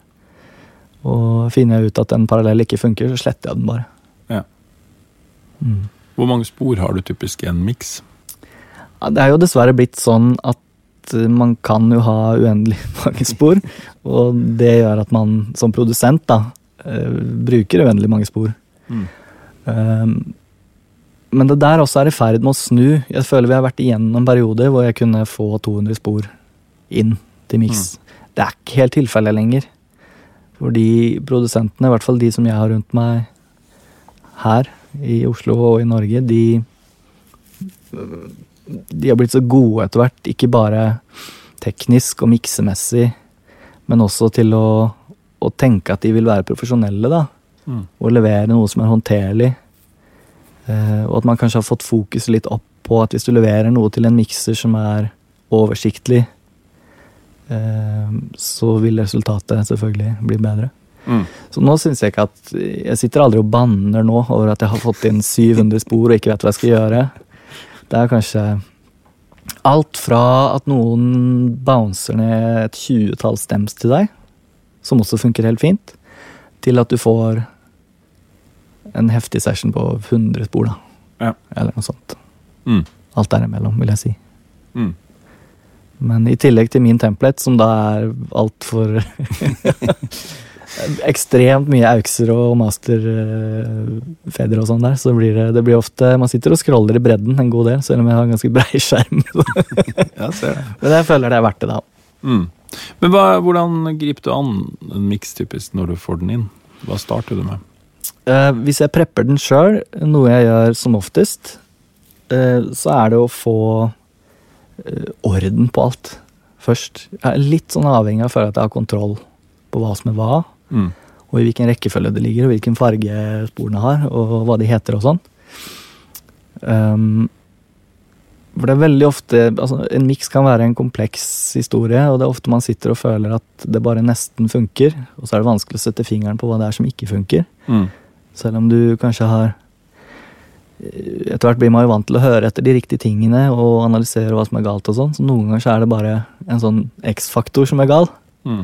Og finner jeg ut at en parallell ikke funker, så sletter jeg den bare. Ja. Mm. Hvor mange spor har du typisk i en miks? Ja, det er jo dessverre blitt sånn at eh, man kan jo ha uendelig mange spor. Og det gjør at man som produsent da, eh, bruker uendelig mange spor. Mm. Um, men det der også er i ferd med å snu. Jeg føler vi har vært igjennom perioder hvor jeg kunne få 200 spor inn til miks. Det er ikke helt tilfellet lenger. Fordi produsentene, i hvert fall de som jeg har rundt meg her i Oslo og i Norge, de de har blitt så gode etter hvert, ikke bare teknisk og miksemessig, men også til å, å tenke at de vil være profesjonelle, da. Mm. Og levere noe som er håndterlig. Eh, og at man kanskje har fått fokus litt opp på at hvis du leverer noe til en mikser som er oversiktlig, så vil resultatet selvfølgelig bli bedre. Mm. Så nå syns jeg ikke at Jeg sitter aldri og banner nå over at jeg har fått inn 700 spor og ikke vet hva jeg skal gjøre. Det er kanskje alt fra at noen bouncer ned et tjuetall stems til deg, som også funker helt fint, til at du får en heftig session på 100 spor, da. Ja. Eller noe sånt. Mm. Alt derimellom, vil jeg si. Mm. Men i tillegg til min template, som da er altfor Ekstremt mye aukser og masterfeder og sånn der, så blir det, det blir ofte Man sitter og scroller i bredden en god del, selv om jeg har en ganske brei skjerm. ja, ser det. Men jeg føler det er verdt det, da. Mm. Men hva, hvordan griper du an en miks typisk når du får den inn? Hva starter du med? Eh, hvis jeg prepper den sjøl, noe jeg gjør som oftest, eh, så er det å få orden på alt først. Jeg er litt sånn avhengig av å føle at jeg har kontroll på hva som er hva, Mm. og i hvilken rekkefølge det ligger, og hvilken farge sporene har, og hva de heter og sånn. Um, for det er veldig ofte altså En miks kan være en kompleks historie, og det er ofte man sitter og føler at det bare nesten funker, og så er det vanskelig å sette fingeren på hva det er som ikke funker. Mm. Selv om du kanskje har Etter hvert blir man jo vant til å høre etter de riktige tingene og analysere hva som er galt og sånn, så noen ganger så er det bare en sånn X-faktor som er gal. Mm.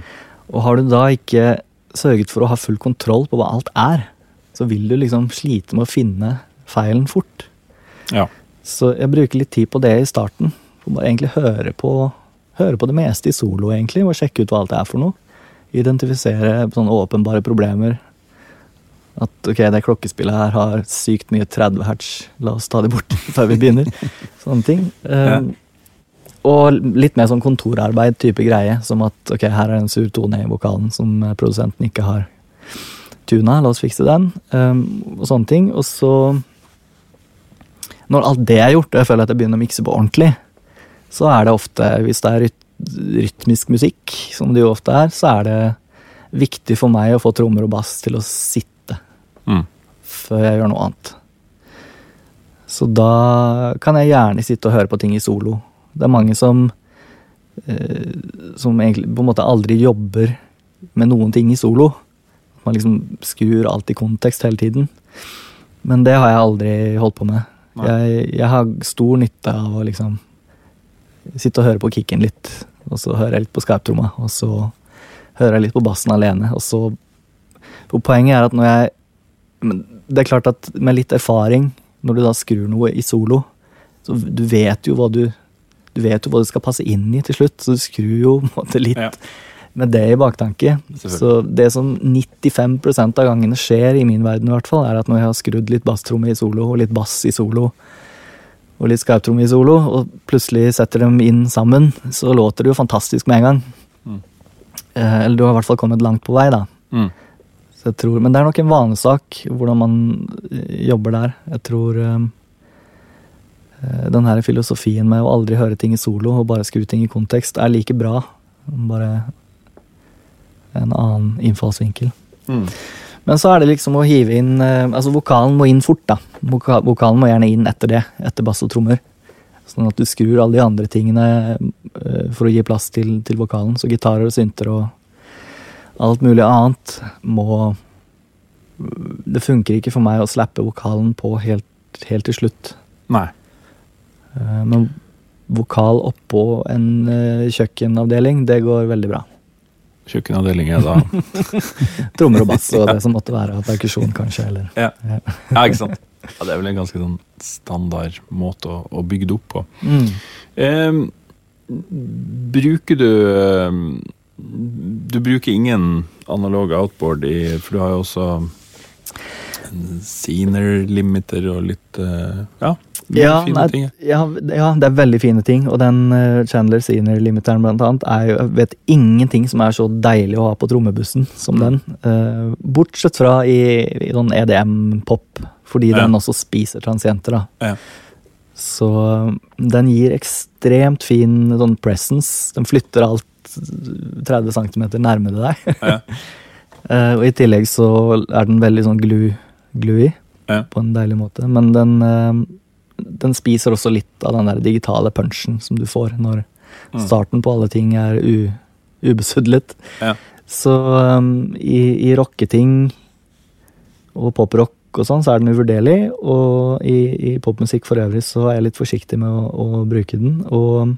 Og har du da ikke sørget for å ha full kontroll på hva alt er, så vil du liksom slite med å finne feilen fort. Ja. Så jeg bruker litt tid på det i starten. For bare egentlig høre på, høre på det meste i solo, egentlig, og sjekke ut hva alt det er for noe. Identifisere sånne åpenbare problemer. At ok, det klokkespillet her har sykt mye 30 hertz, la oss ta det bort før vi begynner. Sånne ting. Um, Og litt mer sånn kontorarbeid type greie, som at ok, her er en sur tone i vokalen som eh, produsenten ikke har tuna, la oss fikse den, um, og sånne ting. Og så Når alt det er gjort, og jeg føler at jeg begynner å mikse på ordentlig, så er det ofte, hvis det er ryt rytmisk musikk, som det jo ofte er, så er det viktig for meg å få trommer og bass til å sitte Mm. før jeg gjør noe annet. Så da kan jeg gjerne sitte og høre på ting i solo. Det er mange som eh, som egentlig på en måte aldri jobber med noen ting i solo. Man liksom skrur alt i kontekst hele tiden. Men det har jeg aldri holdt på med. Jeg, jeg har stor nytte av å liksom sitte og høre på kicken litt, og så hører jeg litt på skarptromma, og så hører jeg litt på bassen alene, og så For poenget er at når jeg men Det er klart at med litt erfaring, når du da skrur noe i solo, så du vet jo hva du Du vet jo hva du skal passe inn i til slutt, så du skrur jo på en måte litt Ja. med det i baktanke. Så det som 95% av gangene skjer, i min verden i hvert fall, er at når jeg har skrudd litt basstromme i solo, og litt bass i solo, og litt skarptromme i solo, og plutselig setter dem inn sammen, så låter det jo fantastisk med en gang. Mm. Eh, eller du har i hvert fall kommet langt på vei, da. Mm. Jeg tror, men det er nok en vanesak hvordan man eh, jobber der. Jeg tror eh, den her filosofien med å aldri høre ting i solo og bare skru ting i kontekst, er like bra. Bare en annen innfallsvinkel. Mm. Men så er det liksom å hive inn Altså, vokalen må inn fort, da. Voka vokalen må gjerne inn etter det. Etter bass og trommer. Sånn at du skrur alle de andre tingene for å gi plass til, til vokalen. Så gitarer og synter og alt mulig annet må Det funker ikke for meg å slappe vokalen på helt, helt til slutt. Nei. Eh, Men vokal oppå en eh, kjøkkenavdeling, det går veldig bra. Kjøkkenavdeling er da Trommer og bass og det som måtte være av perkusjon, kanskje. Eller. ja. Ja. ja, ikke sant? Ja, det er vel en ganske sånn standard måte å, å bygge det opp på. Mm. Eh, bruker du Du bruker ingen analog outboard i For du har jo også en Scener limiter og litt eh, Ja, Ja, nei, ting. ja, ja, det er veldig fine ting. Og den eh, Chandler Senior Limiteren blant annet, er jo, jeg vet ingenting som er så deilig å ha på trommebussen som Mm. den. Uh, bortsett fra i, i sånn EDM-pop, fordi Ja. den også spiser transienter. da. Så eh, den gir ekstremt fin sånn presence. Den flytter alt 30 cm nærmere deg. Ja. Eh, og i tillegg så er den veldig sånn glu, gluey Ja. på en deilig måte. Men den, eh, den spiser også litt av den der digitale punchen som du får når Mm. starten på alle ting er u, ubesudlet. Ja. Så um, i, i rocketing og poprock og sånn, så er den uvurderlig. Og i, i popmusikk for øvrig så er jeg litt forsiktig med å, å bruke den. Og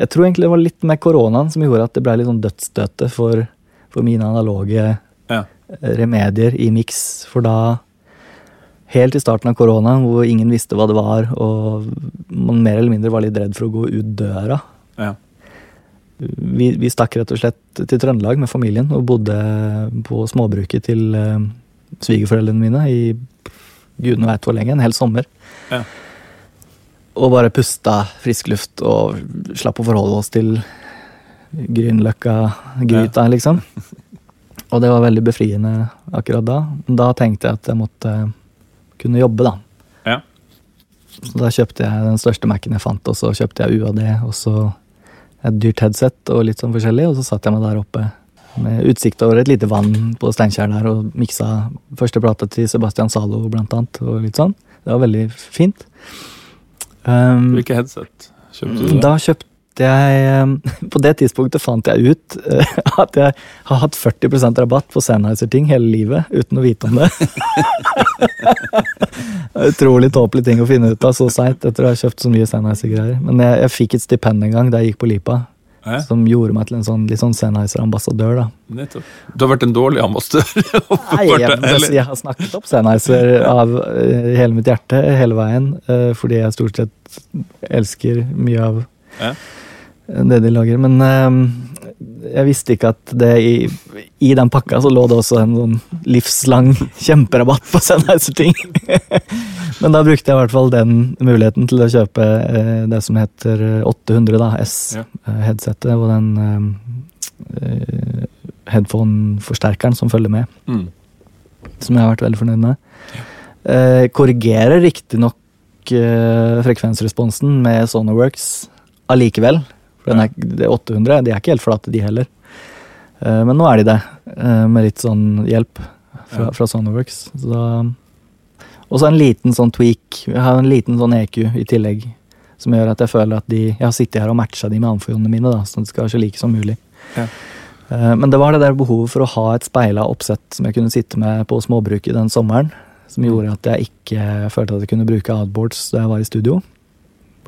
jeg tror egentlig det var litt med koronaen som gjorde at det ble litt sånn dødsstøtet for, for mine analoge Ja. remedier i miks. For da, helt i starten av koronaen, hvor ingen visste hva det var, og man mer eller mindre var litt redd for å gå ut døra Ja. vi, vi stakk rett og slett til Trøndelag med familien og bodde på småbruket til eh, svigerforeldrene mine i gudene veit hvor lenge, en hel sommer. Ja. Og bare pusta frisk luft og slapp å forholde oss til Grünerløkka-gryta, liksom. Og det var veldig befriende akkurat da. Da tenkte jeg at jeg måtte kunne jobbe, da. Ja. Så da kjøpte jeg den største Mac-en jeg fant, og så kjøpte jeg UAD, og så et dyrt headset og litt sånn forskjellig, og så satt jeg meg der oppe med utsikt over et lite vann på Steinkjer der og miksa første plata til Sebastian Zalo blant annet, og litt sånn. Det var veldig fint. Um, Hvilke headset kjøpte du da? da kjøpte jeg um, På det tidspunktet fant jeg ut eh, at jeg har hatt 40% rabatt på Sennheiser-ting hele livet uten å vite om det. Utrolig tåpelig ting å finne ut av så seint etter å ha kjøpt så mye Sennheiser-greier. Men jeg, jeg fikk et stipend en gang da jeg gikk på Lipa, Ja, som gjorde meg til en sånn, litt sånn Sennheiser-ambassadør. da. Du har vært en dårlig ambassadør. Nei, jeg, Eller- jeg har snakket opp Sennheiser av eh, hele mitt hjerte hele veien, eh, fordi jeg stort sett elsker mye av Ja. det de lager. Men eh, jeg visste ikke at det i, i den pakka så lå det også en sånn livslang kjemperabatt på Sennheiser-ting. Men da brukte jeg i hvert fall den muligheten til å kjøpe eh, det som heter 800 da, Ja. S-headsetet, og den eh, eh, headphone-forsterkeren som følger med Mm. som jeg har vært veldig fornøyd med. Eh, korrigerer riktignok eh, frekvensresponsen med Sonoworks allikevel. For den er, det er 800, de er ikke helt flate, de heller. Eh, men nå er de det, eh, med litt sånn hjelp fra, Ja. fra Sonoworks. Så da- Og så en liten sånn tweak. Jeg har en liten sånn EQ i tillegg. Som gjør at jeg føler at de Jeg har sittet her og matcha de med amfionene mine, da, sånn at det skal være så like som mulig. Ja. Eh, Men det var det der behovet for å ha et speila oppsett som jeg kunne sitte med på småbruket den sommeren, som gjorde at jeg ikke følte at jeg kunne bruke outboards da jeg var i studio.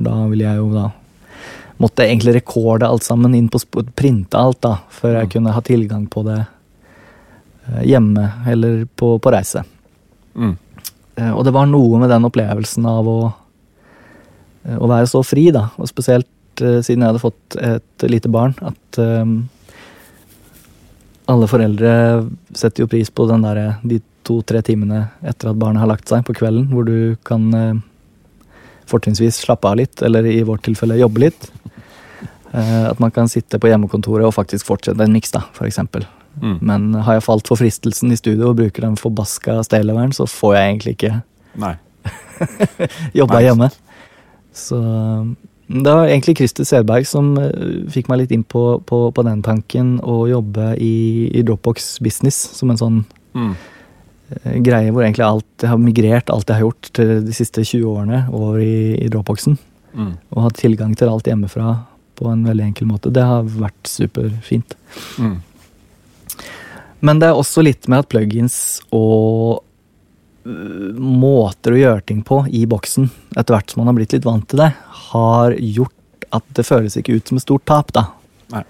Da ville jeg jo da Måtte jeg egentlig rekorde alt sammen inn på printe alt, da, før jeg Mm. kunne ha tilgang på det eh, hjemme eller på, på reise. Mm. Eh, Og det var noe med den opplevelsen av å, eh, å være så fri, da. Og spesielt eh, siden jeg hadde fått et lite barn, at um, alle foreldre setter jo pris på den der, de to-tre timene etter at barnet har lagt seg på kvelden, hvor du kan uh, fortrinnsvis slappe av litt, eller i vårt tilfelle jobbe litt. Uh, at man kan sitte på hjemmekontoret og faktisk fortsette en miks, da, for eksempel. Mm. Men har jeg falt for fristelsen i studio og bruker den forbaska stayloveren, så får jeg egentlig ikke Nei. jobba Nei. hjemme. Så det var egentlig Christer Sedberg som eh, fikk meg litt inn på, på, på den tanken, å jobbe i, i Dropbox Business som en sånn Mm. eh, greie hvor egentlig alt jeg har migrert alt jeg har gjort til de siste 20 årene over i, i Dropboxen. Mm. Og hatt tilgang til alt hjemmefra på en veldig enkel måte. Det har vært superfint. Mm. Men det er også litt med at plugins og øh, måter å gjøre ting på i boksen, etter hvert som man har blitt litt vant til det, har gjort at det føles ikke ut som et stort tap, da. Nei.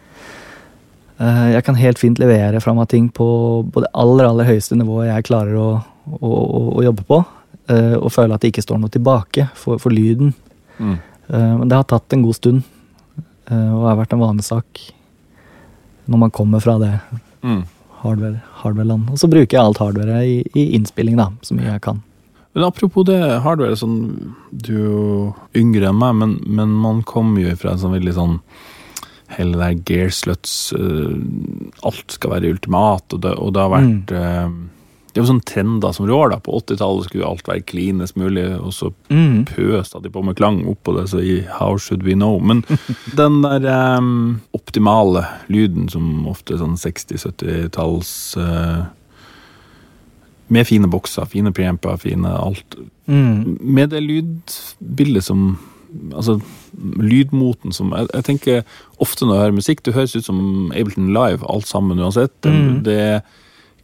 Eh, Jeg kan helt fint levere fra meg ting på på det aller, aller høyeste nivået jeg klarer å, å, å, å jobbe på, eh, og føle at det ikke står noe tilbake for, for lyden. Mm. Eh, Men det har tatt en god stund, og har vært en vanesak når man kommer fra det Mm. Hardware, hardware-land. Og så bruker jeg alt hardware i, i innspilling, da, så mye jeg kan. Men apropos det, hardware, sånn, du er jo yngre enn meg, men, men man kommer jo fra en sånn veldig sånn Hele det der gear sluts uh, Alt skal være ultimat, og det, og det har vært eh, Det er jo sånn trender som rår, da. På 80-tallet skulle alt være klinest mulig, og så Mm. pøste de på med klang oppå det, så i How Should We Know? Men den der um, optimale lyden som ofte er sånn 60-70-talls uh, Med fine bokser, fine preamper, fine alt. Mm. Med det lydbildet som Altså lydmoten som jeg, jeg tenker ofte når jeg hører musikk, det høres ut som Ableton Live, alt sammen uansett. Mm. det er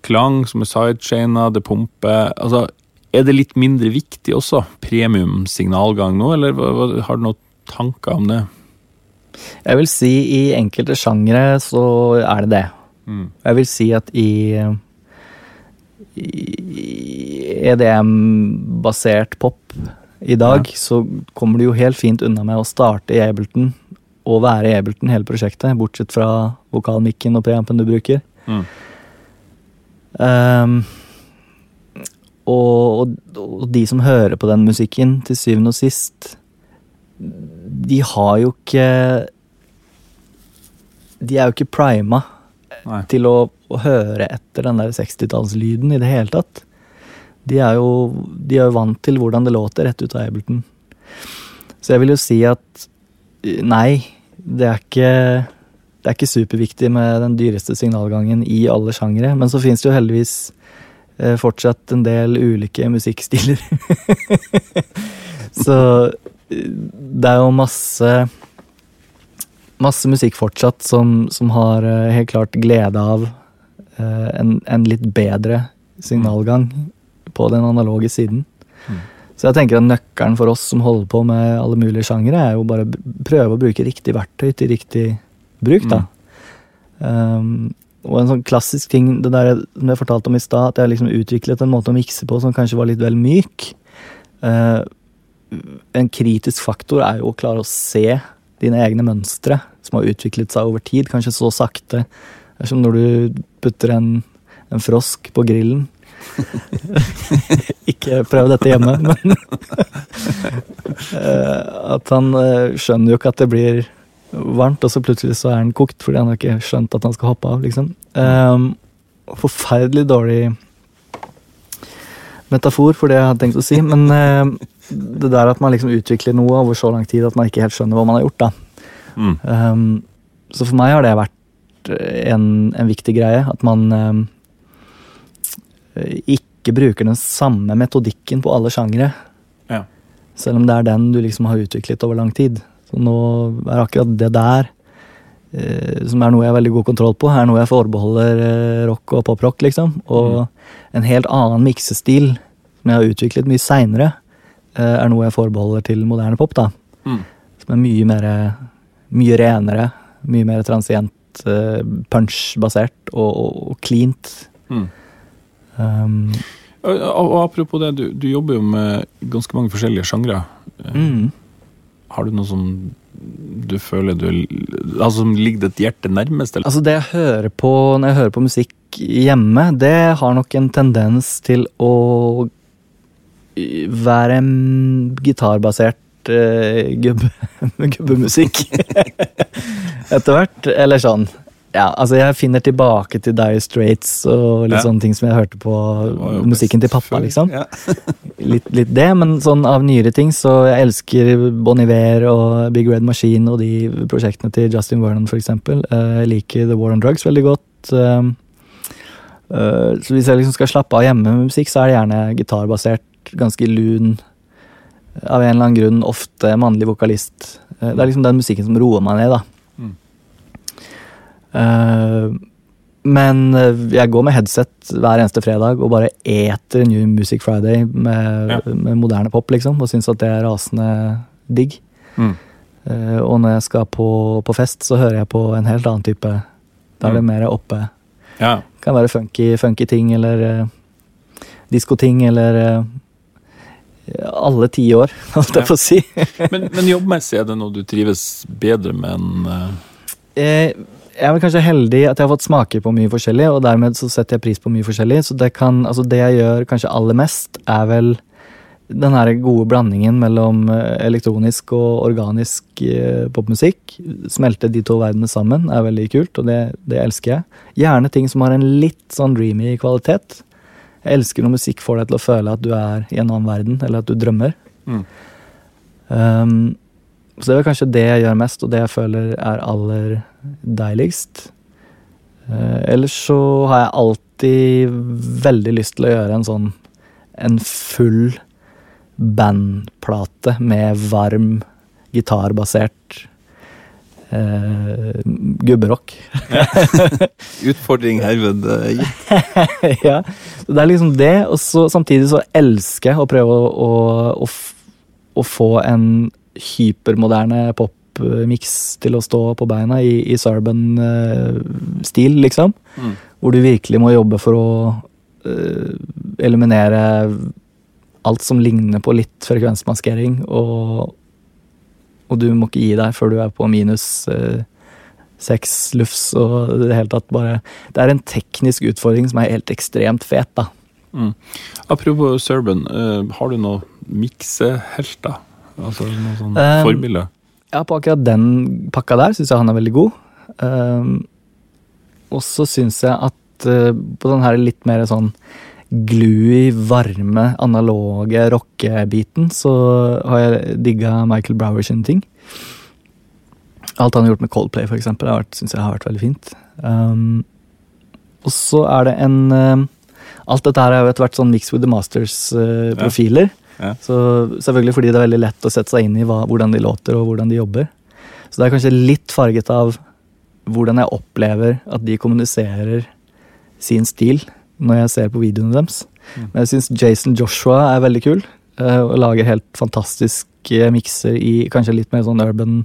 klang som er sidechaina, det pumper Altså, er det litt mindre viktig også? Premium signalgang nå, eller har du noen tanker om det? Jeg vil si i enkelte sjangre så er det det. Mm. Jeg vil si at i, i EDM-basert pop i dag, så kommer du jo helt fint unna med å starte i Ableton og være i Ableton hele prosjektet, bortsett fra vokalmikken og preampen du bruker. Mm. Og, og, og de som hører på den musikken, til syvende og sist De har jo ikke De er jo ikke prima Nei. til å, å høre etter den der 60-tallslyden i det hele tatt. De er, jo, de er jo vant til hvordan det låter rett ut av Ableton. Så jeg vil jo si at eh, nei, det er ikke det er ikke superviktig med den dyreste signalgangen i alle sjangere, men så fins det jo heldigvis eh, fortsatt en del ulike musikkstiler. så eh, det er jo masse Masse musikk fortsatt som, som har eh, helt klart glede av en, en litt bedre signalgang på den analoge siden. Mm. Så jeg tenker at nøkkelen for oss som holder på med alle mulige sjangere, er jo bare å prøve å bruke riktig verktøy til riktig bruk, da. Um, og en sånn klassisk ting, det der som jeg fortalte om i stad, at jeg liksom utviklet en måte å mikse på som kanskje var litt vel myk. Uh, en kritisk faktor er jo å klare å se dine egne mønstre som har utviklet seg over tid, kanskje så sakte. Det er som når du putter en, en frosk på grillen. Ikke prøv dette hjemme, men eh, At han eh, skjønner jo ikke at det blir varmt, og så plutselig så er den kokt fordi han har ikke skjønt at han skal hoppe av, liksom. Um, forferdelig dårlig metafor for det jeg hadde tenkt å si, men uh, det der at man liksom utvikler noe over så lang tid at man ikke helt skjønner hva man har gjort, da. Mm. Um, så for meg har det vært en, en viktig greie. At man um, ikke bruker den samme metodikken på alle sjangere. Ja. Selv om det er den du liksom har utviklet over lang tid. Så nå er akkurat det der, eh, som er noe jeg har veldig god kontroll på, er noe jeg forbeholder eh, rock og poprock, liksom. Og en helt annen miksestil som jeg har utviklet mye seinere, eh, er noe jeg forbeholder til moderne pop, da. Mm. Som er mye mer Mye renere, mye mer transient, eh, punch-basert og, og, og cleant. Mm. Um, Og, og apropos det, du, du jobber jo med ganske mange forskjellige sjangre. Eh, mm. Har du noe som du føler du Altså som ligger ditt hjerte nærmest? Eller? Altså Det jeg hører på når jeg hører på musikk hjemme, det har nok en tendens til å være gitarbasert uh, gubbe, gubbemusikk. Etter hvert. Eller sånn. Ja, altså Jeg finner tilbake til Dire Straits og litt Ja. sånne ting som jeg hørte på musikken til pappa, liksom. Ja. litt, litt det, men sånn av nyere ting så jeg elsker Bon Iver og Big Red Machine og de prosjektene til Justin Vernon eksempel. Eh, Jeg liker The War on Drugs veldig godt. Um, eh, Så hvis jeg liksom skal slappe av hjemme med musikk, så er det gjerne gitarbasert, ganske lun, av en eller annen grunn ofte mannlig vokalist. Eh, Det er liksom den musikken som roer meg ned, da. Eh, Men eh, jeg går med headset hver eneste fredag og bare eter New Music Friday med, Ja. med moderne pop, liksom. Og syns at det er rasende digg. Mm. Eh, og når jeg skal på, på fest, så hører jeg på en helt annen type. Da er det Mm. mer oppe. Ja. Kan være funky, funky ting, eller uh, diskoting, eller uh, alle ti år, holdt jeg på å si. Men, men jobbmessig, er det noe du trives bedre med enn uh... Eh, jeg er vel kanskje heldig at jeg har fått smake på mye forskjellig, og dermed så setter jeg pris på mye forskjellig. Så det, kan, altså det jeg gjør kanskje aller mest, er vel den her gode blandingen mellom eh, elektronisk og organisk eh, popmusikk. Smelte de to verdenene sammen er veldig kult, og det, det elsker jeg. Gjerne ting som har en litt sånn dreamy kvalitet. Jeg elsker når musikk får deg til å føle at du er i en annen verden, eller at du drømmer. mm. Um, så det er kanskje det jeg gjør mest, og det jeg føler er aller deiligst. Uh, ellers så har jeg alltid veldig lyst til å gjøre en sånn en full bandplate med varm, gitarbasert eh, gubberock. Utfordring herved eh, gitt. ja, så det er liksom det, og så samtidig så elsker jeg å prøve å, å, å, å få en hypermoderne popmiks til å stå på beina i, i Sarban-stil, liksom. Mm. Hvor du virkelig må jobbe for å uh, eliminere alt som ligner på litt frekvensmaskering, og, og du må ikke gi deg før du er på minus uh, seks lufs og det hele tatt bare Det er en teknisk utfordring som er helt ekstremt fet, da. Mm. Apropos Serban, uh, har du noen miksehelter? Altså noe sånn Um, forbilde? Ja, på akkurat den pakka der syns jeg han er veldig god. Um, og så syns jeg at uh, på den her litt mer sånn gluey, varme, analoge rockebiten, så har jeg digga Michael Brower sine ting. Alt han har gjort med Coldplay, for eksempel, syns jeg har vært veldig fint. Um, og så er det en uh, Alt dette her er jo hvert sånn Mix with the Masters-profiler. Ja. Så selvfølgelig fordi det er veldig lett å sette seg inn i hva, hvordan de låter og hvordan de jobber. Så det er kanskje litt farget av hvordan jeg opplever at de kommuniserer sin stil når jeg ser på videoene deres. Mm. Men jeg syns Jason Joshua er veldig kul. eh, Og lager helt fantastiske mikser i kanskje litt mer sånn urban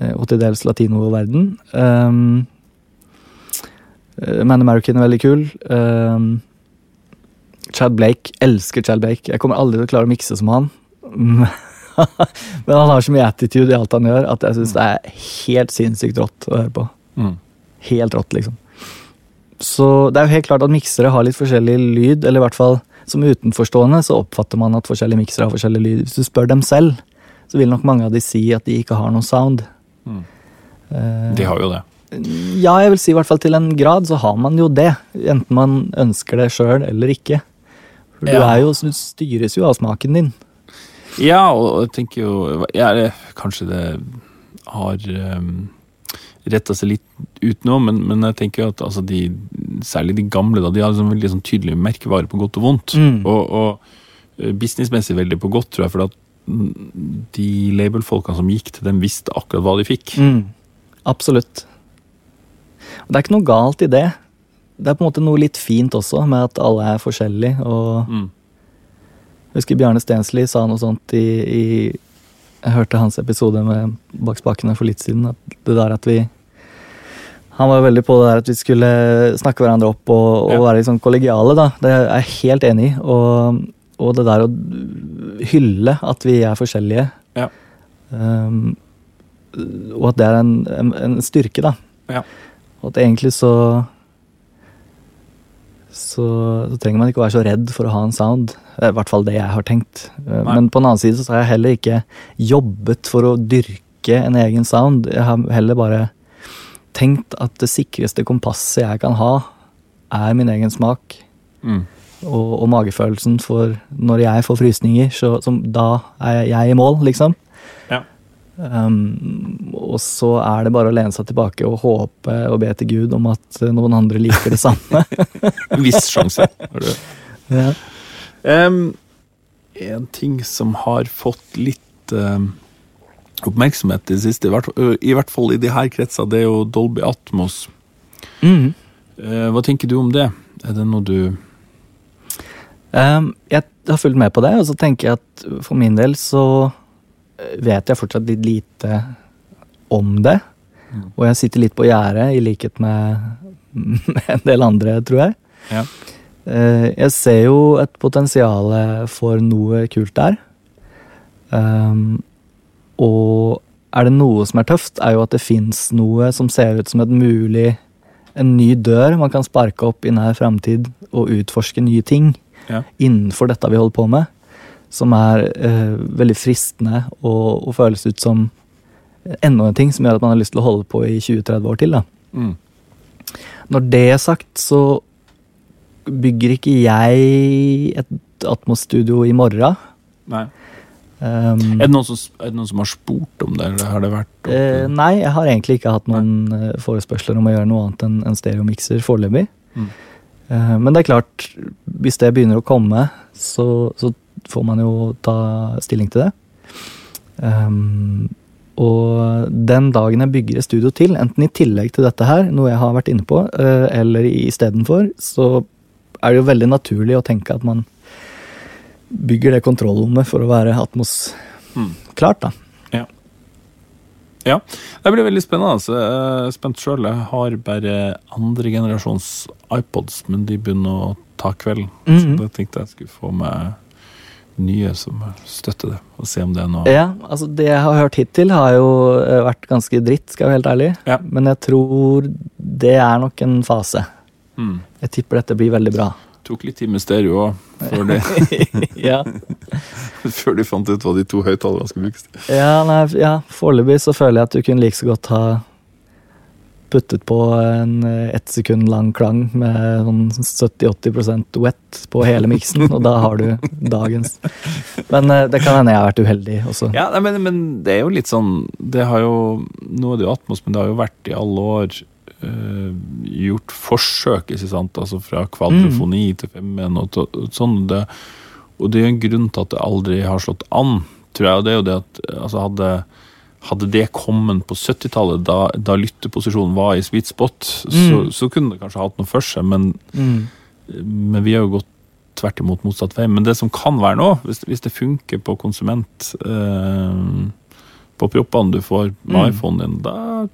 eh, og til dels latino-verden. Um, eh, Man American er veldig kul. Um, Chad Blake. Elsker Chad Blake. Jeg kommer aldri til å klare å mikse som han. Men han har så mye attitude i alt han gjør, at jeg syns det er helt sinnssykt rått å høre på. Mm. Helt rått, liksom. Så det er jo helt klart at miksere har litt forskjellig lyd, eller i hvert fall som utenforstående så oppfatter man at forskjellige miksere har forskjellig lyd. Hvis du spør dem selv, så vil nok mange av de si at de ikke har noe sound. Mm. Eh, De har jo det. Ja, jeg vil si i hvert fall til en grad så har man jo det. Enten man ønsker det sjøl eller ikke. For du, Ja. jo, du styres jo av smaken din. Ja, og jeg tenker jo ja, det- Kanskje det har um, retta seg litt ut nå, men, men jeg tenker jo at altså, de, særlig de gamle da, de har liksom veldig sånn tydelig merkevare på godt og vondt. Mm. Og, og eh, businessmessig veldig på godt, tror jeg, for at de labelfolkene som gikk til dem, visste akkurat hva de fikk. Mm. Absolutt. Og det er ikke noe galt i det. Det er på en måte noe litt fint også, med at alle er forskjellige. Og Mm. jeg husker Bjarne Stensli sa noe sånt i, i Jeg hørte hans episode med Bak spakene for litt siden. At det der at vi Han var veldig på det der at vi skulle snakke hverandre opp og, og Ja. være sånn kollegiale, da. Det er jeg helt enig i. Og, og det der å hylle at vi er forskjellige. Ja. Um, og at det er en, en, en styrke, da. Ja. Og at egentlig så, så Så trenger man ikke å være så redd for å ha en sound. I hvert fall det jeg har tenkt. Eh, Nei. Men på den annen side så har jeg heller ikke jobbet for å dyrke en egen sound. Jeg har heller bare tenkt at det sikreste kompasset jeg kan ha, er min egen smak. Mm. Og, og magefølelsen for når jeg får frysninger, så som, da er jeg i mål, liksom. Um, og så er det bare å lene seg tilbake og håpe og be til Gud om at noen andre liker det samme. En viss sjanse. har du. ja. Um, en ting som har fått litt em, oppmerksomhet i det siste, i hvert, i hvert fall i de her kretser, det er jo Dolby Atmos. Mm. Uh, hva tenker du om det? Er det noe du Um, jeg har fulgt med på det, og så tenker jeg at for min del så vet jeg fortsatt litt lite om det. Mm. Og jeg sitter litt på gjerdet, i likhet med, med en del andre, tror jeg. Ja. Eh, jeg ser jo et potensial for noe kult der. Um, og er det noe som er tøft, er jo at det fins noe som ser ut som et mulig En ny dør man kan sparke opp i nær framtid og utforske nye ting Ja. innenfor dette vi holder på med. Som er eh, veldig fristende og, og føles ut som enda en ting som gjør at man har lyst til å holde på i 20-30 år til. Mm. Når det er sagt, så bygger ikke jeg et Atmos-studio i morgen. Nei. Um, Er det, som, er det noen som har spurt om det, eller har det vært eh, nei, jeg har egentlig ikke hatt noen nei. forespørsler om å gjøre noe annet enn en stereomikser foreløpig. Mm. Uh, men det er klart, hvis det begynner å komme, så, så får man jo ta stilling til det. Um, og den dagen jeg bygger et studio til, enten i tillegg til dette her, noe jeg har vært inne på, eh, eller istedenfor, så er det jo veldig naturlig å tenke at man bygger det kontrollrommet for å være Atmos Mm. klart, da. Ja, det blir veldig spennende. Altså. Spent sjøl. Jeg har bare andre generasjons iPods, men de begynner å ta kvelden. Mhm. Så det tenkte jeg skulle få med nye som støtter det, og se om det er noe Ja, altså Det jeg har hørt hittil, har jo eh, vært ganske dritt, skal jeg være helt ærlig. Ja. Men jeg tror det er nok en fase. mm. Jeg tipper dette blir veldig bra. Tok litt tid med stereo òg, før, de- ja, før de fant ut hva de to høyttalerne skulle brukes til. ja, nei, ja Foreløpig så føler jeg at du kunne like så godt ha puttet på en eh, ett sekund lang klang med sånn 70-80% wet på hele miksen, og da har du dagens. Men eh, det kan hende jeg har vært uheldig også. Ja, men, men det er jo litt sånn Det har jo Nå er det jo Atmos, men det har jo vært i alle år øh, gjort forsøk, ikke sant? Altså fra kvadrofoni til femmen og to- sånn. Det, og det er jo en grunn til at det aldri har slått an, tror jeg. Og det er jo det at altså hadde, hadde det kommet på 70-tallet, da, da lytteposisjonen var i sweet spot, så, Mm. så kunne det kanskje hatt noe for seg, men Mm. men vi har jo gått tvert imot motsatt vei. Men det som kan være nå, hvis, hvis det funker på konsument eh, på proppene du får med Mm. iPhonen din, da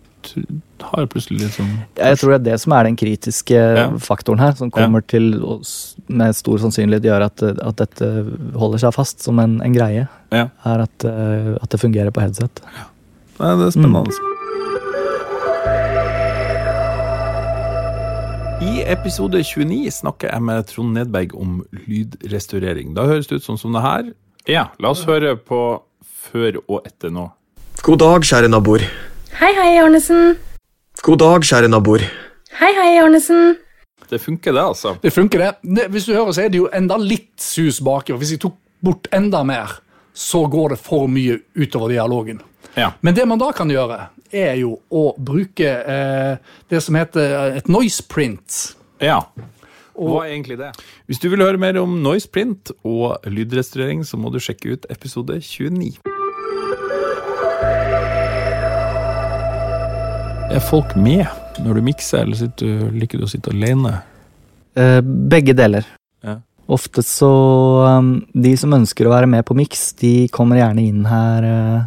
har jeg plutselig litt sånn Ja, Jeg tror det er det som er den kritiske Ja. faktoren her, som kommer til å med stor sannsynlighet gjøre at, at dette holder seg fast som en, en greie. Ja. Er at, eh, at det fungerer på headset. Nei, det er spennende. I episode 29 snakker jeg med Trond Nedberg om lydrestaurering. Da høres det ut sånn som det her. Ja, la oss høre på før og etter nå. God dag, kjære naboer. Hei, hei, Arnesen. God dag, kjære naboer. Hei, hei, Arnesen. Det funker, det, altså. Det funker, det. det. Hvis du hører, så er det jo enda litt sus baki. Og hvis jeg tok bort enda mer, så går det for mye utover dialogen. Ja. Men det man da kan gjøre, er jo å bruke eh, det som heter et noise print. Ja. Og hva er egentlig det? Hvis du vil høre mer om noise print og lydrestaurering, så må du sjekke ut episode 29. Er folk med når du mikser, eller sitter du, liker du å sitte alene? Eh, begge deler. Ja. Ofte så um, De som ønsker å være med på miks, de kommer gjerne inn her eh, eh,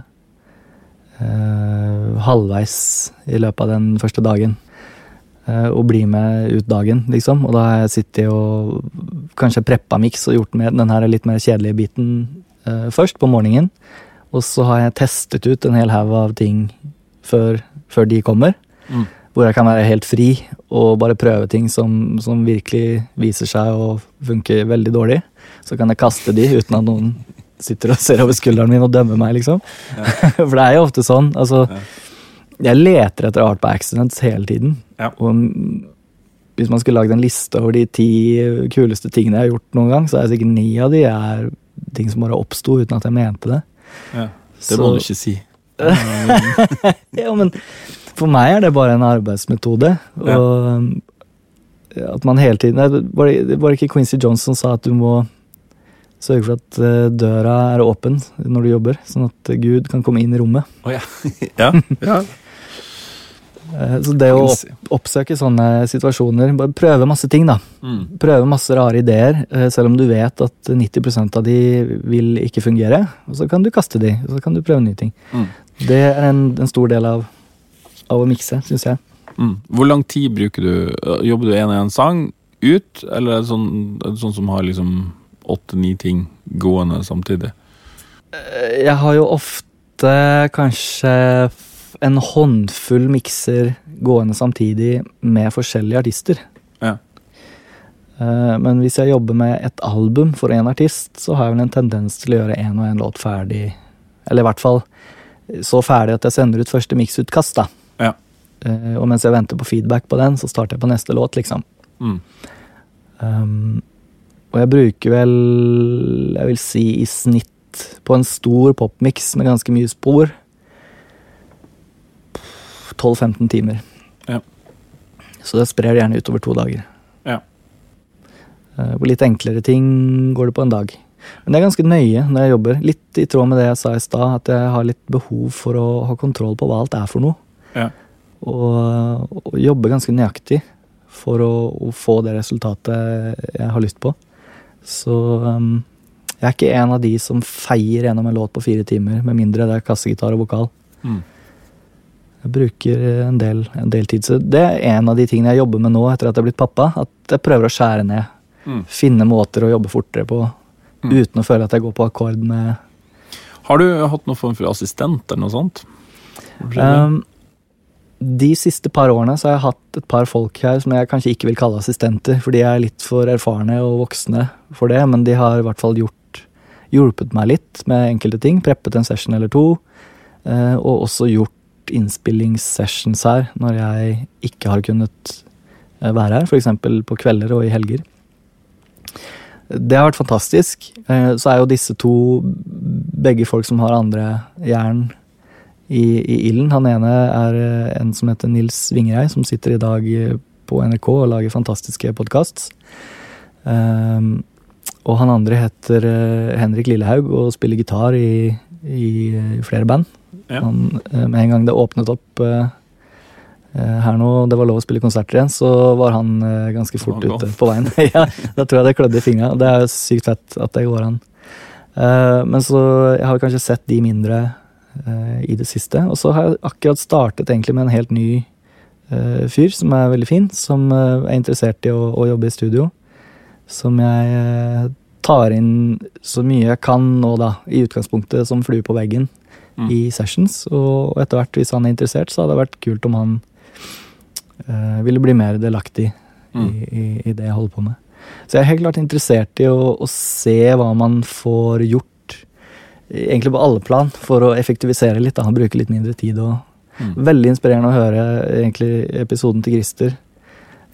halvveis i løpet av den første dagen. Eh, og bli med ut dagen, liksom. Og da har jeg sittet og kanskje preppa miks og gjort med den her litt mer kjedelige biten eh, først, på morgenen. Og så har jeg testet ut en hel haug av ting før, før de kommer. Mm. Hvor jeg kan være helt fri og bare prøve ting som, som virkelig viser seg å funke veldig dårlig. Så kan jeg kaste de uten at noen sitter og ser over skulderen min og dømmer meg, liksom. For det er jo ofte sånn. Altså, jeg leter etter art by accidents hele tiden. Ja. Og hvis man skulle lagd en liste over de ti kuleste tingene jeg har gjort noen gang, så er sikkert ni av de er ting som bare oppsto uten at jeg mente det. Ja. Det må Så- du ikke si. Ja, men for meg er det bare en arbeidsmetode. Og ja. at man hele tiden det Var det det ikke Quincy Johnson sa at du må sørge for at eh, døra er åpen når du jobber, sånn at Gud kan komme inn i rommet? Oh, ja. ja. ja. Eh, Så det å oppsøke sånne situasjoner, bare prøve masse ting, da. Mm. Prøve masse rare ideer, eh, selv om du vet at 90% av de vil ikke fungere. Og så kan du kaste de, og så kan du prøve nye ting. Mm. Det er en, en stor del av, av å mikse, syns jeg. Mm. Hvor lang tid bruker du? Jobber du en og en sang ut, eller er det sånn, er det sånn som har liksom åtte-ni ting gående samtidig? Eh, Jeg har jo ofte kanskje en håndfull mikser gående samtidig med forskjellige artister. Ja. Eh, Men hvis jeg jobber med et album for én artist, så har jeg vel en tendens til å gjøre én og én låt ferdig. Eller i hvert fall så ferdig at jeg sender ut første miksutkast, da. Ja. Eh, Og mens jeg venter på feedback på den, så starter jeg på neste låt, liksom. Mm. Um, og jeg bruker vel, jeg vil si i snitt på en stor popmix med ganske mye spor 12-15 timer. Ja. Så det sprer det gjerne utover to dager. Ja. Eh, På litt enklere ting går det på en dag. Men det er ganske nøye når jeg jobber. Litt i tråd med det jeg sa i stad, at jeg har litt behov for å ha kontroll på hva alt er for noe. Ja. Og, og jobbe ganske nøyaktig for å, å få det resultatet jeg har lyst på. Så um, jeg er ikke en av de som feier gjennom en låt på fire timer, med mindre det er kassegitar og vokal. Mm. Jeg bruker en del, en del tid. Så det er en av de tingene jeg jobber med nå etter at jeg er blitt pappa. At jeg prøver å skjære ned. Mm. Finne måter å jobbe fortere på. Mm. Uten å føle at jeg går på akkord med Har du hatt noen form for assistent eller noe sånt? Um, de siste par årene så har jeg hatt et par folk her som jeg kanskje ikke vil kalle assistenter, for de er litt for erfarne og voksne for det, men de har i hvert fall gjort, hjulpet meg litt med enkelte ting. Preppet en session eller to, eh, og også gjort innspillingssessions her når jeg ikke har kunnet eh, være her, f.eks. på kvelder og i helger. Det har vært fantastisk. Eh, Så er jo disse to begge folk som har andre jern i, i ilden. Han ene er eh, en som heter Nils Vingerei, som sitter i dag eh, på NRK og lager fantastiske podkast. Um, og han andre heter eh, Henrik Lillehaug og spiller gitar i, i, flere band. Ja. Han, med en gang det åpnet opp her nå, det var lov å spille konserter igjen, så var han ganske fort ute på veien. ja, da tror jeg det klødde i fingra. Det er jo sykt fett at det går an. Men så jeg har kanskje sett de mindre i det siste. Og så har jeg akkurat startet egentlig med en helt ny eh, fyr som er veldig fin, som eh, er interessert i å, å jobbe i studio. Som jeg eh, tar inn så mye jeg kan nå, da, i utgangspunktet som flue på veggen Mm. i sessions. Og etter hvert, hvis han er interessert, så hadde det vært kult om han eh, ville bli mer delaktig Mm. i, i, i det jeg holder på med. Så jeg er helt klart interessert i å, å se hva man får gjort, egentlig på alle plan, for å effektivisere litt. da, Bruke litt mindre tid. og Mm. Veldig inspirerende å høre egentlig episoden til Christer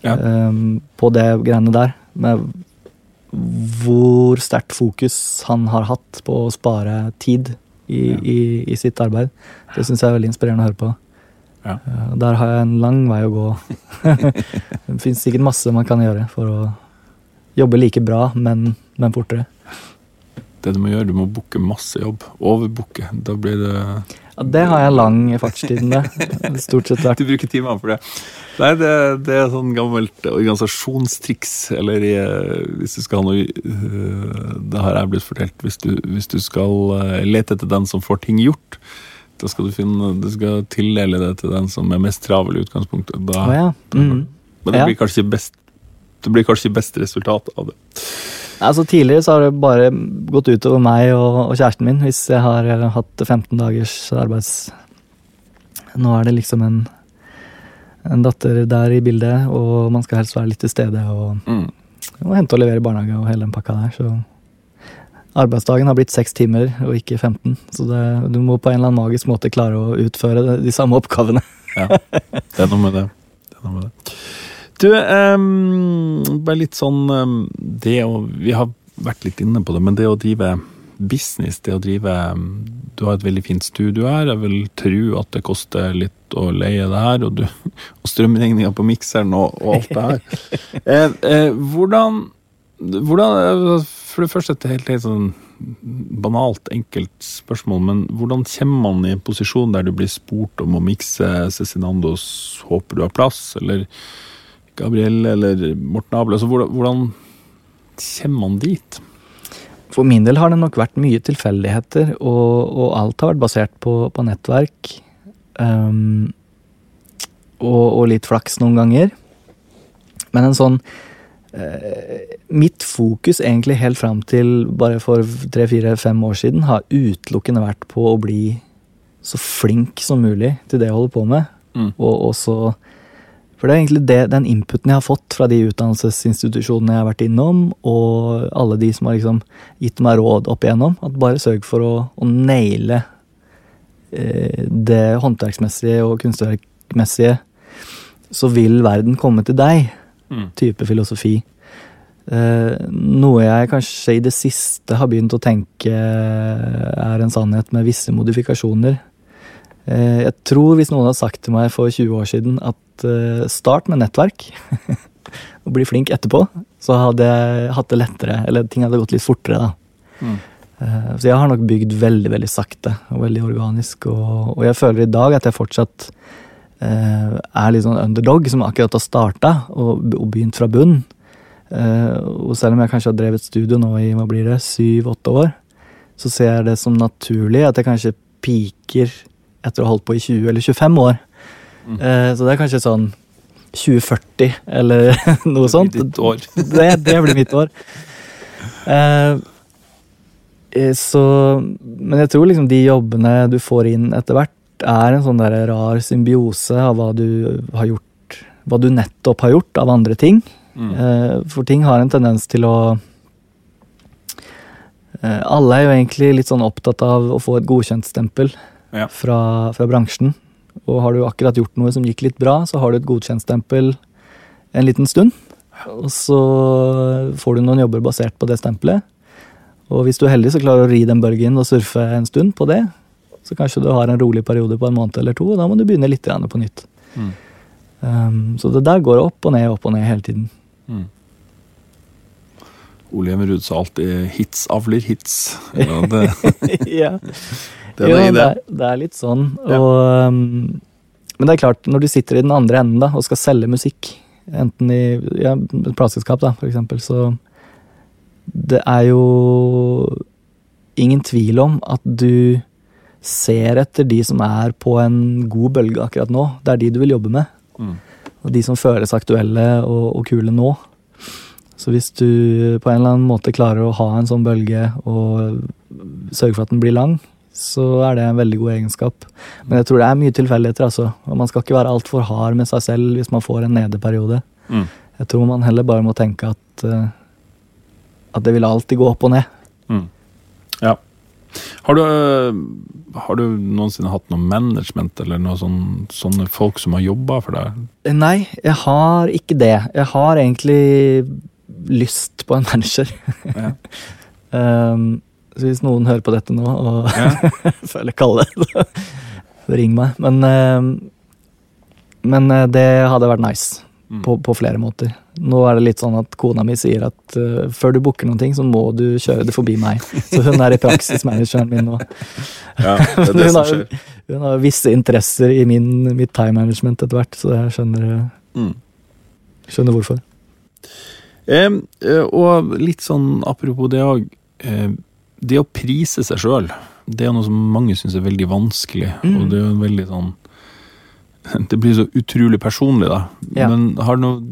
Ja. um, på det greiene der. Med hvor sterkt fokus han har hatt på å spare tid i, Ja. i, i sitt arbeid. Det syns jeg er veldig inspirerende å høre på. Ja. Eh, Der har jeg en lang vei å gå. det fins sikkert masse man kan gjøre for å jobbe like bra, men, men fortere. Det du må gjøre, du må booke masse jobb. Overbooke. Da blir det Ja, det har jeg lang fartstid med. Stort sett vært Du bruker timer for det. Nei, det, det er sånn gammelt organisasjonstriks, eller i, eh, hvis du skal ha noe øh, Det har jeg blitt fortalt. Hvis du, hvis du skal eh, lete etter den som får ting gjort, da skal du finne Du skal tildele det til den som er mest travel i utgangspunktet. Da, oh, ja. Mm. Men det blir kanskje best det blir kanskje best resultat av det. Altså Tidligere så har det bare gått utover meg og, og kjæresten min hvis jeg har eh, hatt 15 dagers arbeids... Nå er det liksom en, en datter der i bildet, og man skal helst være litt til stede og, Mm. og hente og levere i barnehage og hele den pakka der. Så arbeidsdagen har blitt seks timer og ikke 15. Så det, du må på en eller annen magisk måte klare å utføre de, de samme oppgavene. Ja, det er noe med det. det, er noe med det. Du, um, bare litt sånn um, Det å Vi har vært litt inne på det, men det å drive business, det å drive Du har et veldig fint studio her. Jeg vil tro at det koster litt å leie det her, og, du, og strømregninga på mikseren og, og alt det her. eh, eh, hvordan, hvordan For det første et helt, helt sånn banalt, enkelt spørsmål, men hvordan kommer man i en posisjon der du blir spurt om å mikse Cezinandos 'Håper du har plass', eller Gabrielle eller Morten Able så hvordan, hvordan kommer man dit? For min del har det nok vært mye tilfeldigheter, og, og alt har vært basert på, på nettverk. Um, og, og, litt flaks noen ganger. Men en sånn uh, Mitt fokus egentlig helt fram til bare for tre-fire-fem år siden har utelukkende vært på å bli så flink som mulig til det jeg holder på med. Mm. Og også for det er egentlig det, den inputen jeg har fått fra de utdannelsesinstitusjonene jeg har vært innom, og alle de som har liksom gitt meg råd opp igjennom, at bare sørg for å, å naile eh, det håndverksmessige og kunstverkmessige, så vil verden komme til deg. Mm. Type filosofi. Eh, noe jeg kanskje i det siste har begynt å tenke er en sannhet med visse modifikasjoner. Eh, jeg tror hvis noen hadde sagt til meg for 20 år siden at uh, start med nettverk. og bli flink etterpå. Så hadde jeg hatt det lettere, eller ting hadde gått litt fortere. da. Mm. Uh, så jeg har nok bygd veldig veldig sakte og veldig organisk. Og, og jeg føler i dag at jeg fortsatt eh, er litt sånn underdog som akkurat har starta og, og, begynt fra bunn. og selv om jeg kanskje har drevet studio nå i hva blir det, syv-åtte år, så ser jeg det som naturlig at jeg kanskje piker etter å ha holdt på i 20 eller 25 år. Mm. Eh, så det er kanskje sånn 2040 eller noe sånt. Ditt år. det, det blir mitt år. Eh, eh, så Men jeg tror liksom de jobbene du får inn etter hvert, er en sånn der rar symbiose av hva du har gjort Hva du nettopp har gjort av andre ting. Mm. For ting har en tendens til å Alle er jo egentlig litt sånn opptatt av å få et godkjentstempel ja. fra, fra bransjen. Og har du akkurat gjort noe som gikk litt bra, så har du et godkjentstempel en liten stund. Og så får du noen jobber basert på det stempelet. Og hvis du er heldig, så klarer du å ri den bølgen og surfe en stund på det. Så kanskje du har en rolig periode på en måned eller to, og da må du begynne litt på nytt. Mm. Um, så det der går opp og ned, opp og ned hele tiden. Mm. Ole Hjemmerud sa alltid 'hits avler hits'. Ja, det, ja. Det er, jo, det, er, det er litt sånn. Ja. Og, um, men det er klart, når du sitter i den andre enden da, og skal selge musikk, enten i ja, et plateselskap, for eksempel, så Det er jo ingen tvil om at du ser etter de som er på en god bølge akkurat nå. Det er de du vil jobbe med. Mm. Og de som føles aktuelle og, og kule nå. Så hvis du på en eller annen måte klarer å ha en sånn bølge og sørge for at den blir lang, så er det en veldig god egenskap. Men jeg tror det er mye tilfeldigheter, altså. Og man skal ikke være altfor hard med seg selv hvis man får en nedeperiode. Mm. Jeg tror man heller bare må tenke at, uh, at det vil alltid gå opp og ned. Mm. Ja. Har du, har du, noensinne hatt noe management eller noe sånn, sånne folk som har jobba for deg? Nei, jeg har ikke det. Jeg har egentlig lyst på en manager. Ja. um, Så hvis noen hører på dette nå og ja. føler kalle, ring meg. Men, eh, men eh, det hadde vært nice. Mm. På, på, flere måter. Nå er det litt sånn at kona mi sier at uh, før du booker noen ting, så må du kjøre det forbi meg. Så hun er i praksis manageren min nå. Ja, det er det som skjer. Har, hun har visse interesser i min, mitt time management etter hvert, så jeg skjønner, mm. skjønner hvorfor. Eh, og litt sånn apropos det òg. Eh, det å prise seg sjøl, det er noe som mange syns er veldig vanskelig. Mm. Og det er jo veldig sånn Det blir så utrolig personlig, da. Ja. Men har du noen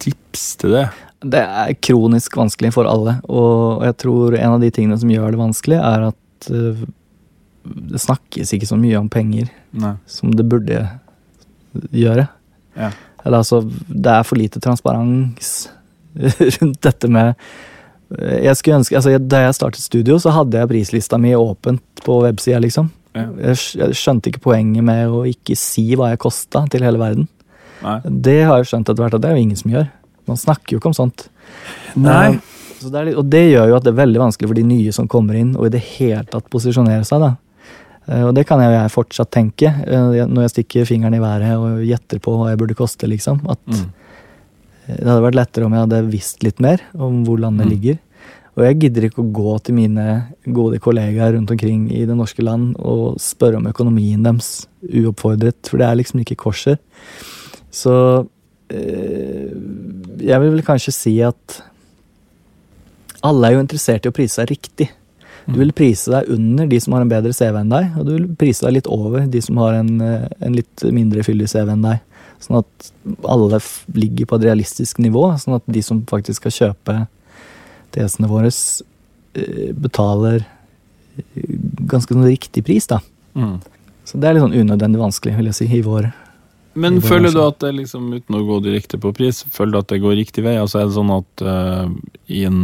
tips til det? Det er kronisk vanskelig for alle, og jeg tror en av de tingene som gjør det vanskelig, er at uh, det snakkes ikke så mye om penger Nei. som det burde gjøre. Ja. Eller altså, det er for lite transparens rundt dette med jeg skulle ønske, altså Da jeg startet studio, så hadde jeg prislista mi åpent på websida. Liksom. Ja. Jeg skjønte ikke poenget med å ikke si hva jeg kosta til hele verden. Nei. Det har jeg skjønt etter hvert at det er jo ingen som gjør. Man snakker jo ikke om sånt. Nei. Så det litt, og det gjør jo at det er veldig vanskelig for de nye som kommer inn, og i det hele tatt posisjonere seg. da. Eh, og det kan jeg, jeg fortsatt tenke, eh, når jeg stikker fingeren i været og gjetter på hva jeg burde koste. liksom. At mm. Det hadde vært lettere om jeg hadde visst litt mer om hvor landet mm. ligger. Og jeg gidder ikke å gå til mine gode kollegaer rundt omkring i det norske land og spørre om økonomien deres uoppfordret, for det er liksom ikke korser. Så øh, jeg vil vel kanskje si at alle er jo interessert i å prise seg riktig. Du vil prise deg under de som har en bedre CV enn deg, og du vil prise deg litt over de som har en, eh, en litt mindre fyldig CV enn deg. Sånn at alle ligger på et realistisk nivå, sånn at de som faktisk skal kjøpe DS-ene våre, eh, betaler eh, ganske sånn riktig pris, da. Mm. Så det er litt sånn unødvendig vanskelig, vil jeg si, i vår Men I vår føler du at det liksom, uten å gå direkte på pris, føler du at det går riktig vei? Altså er det sånn at uh, i en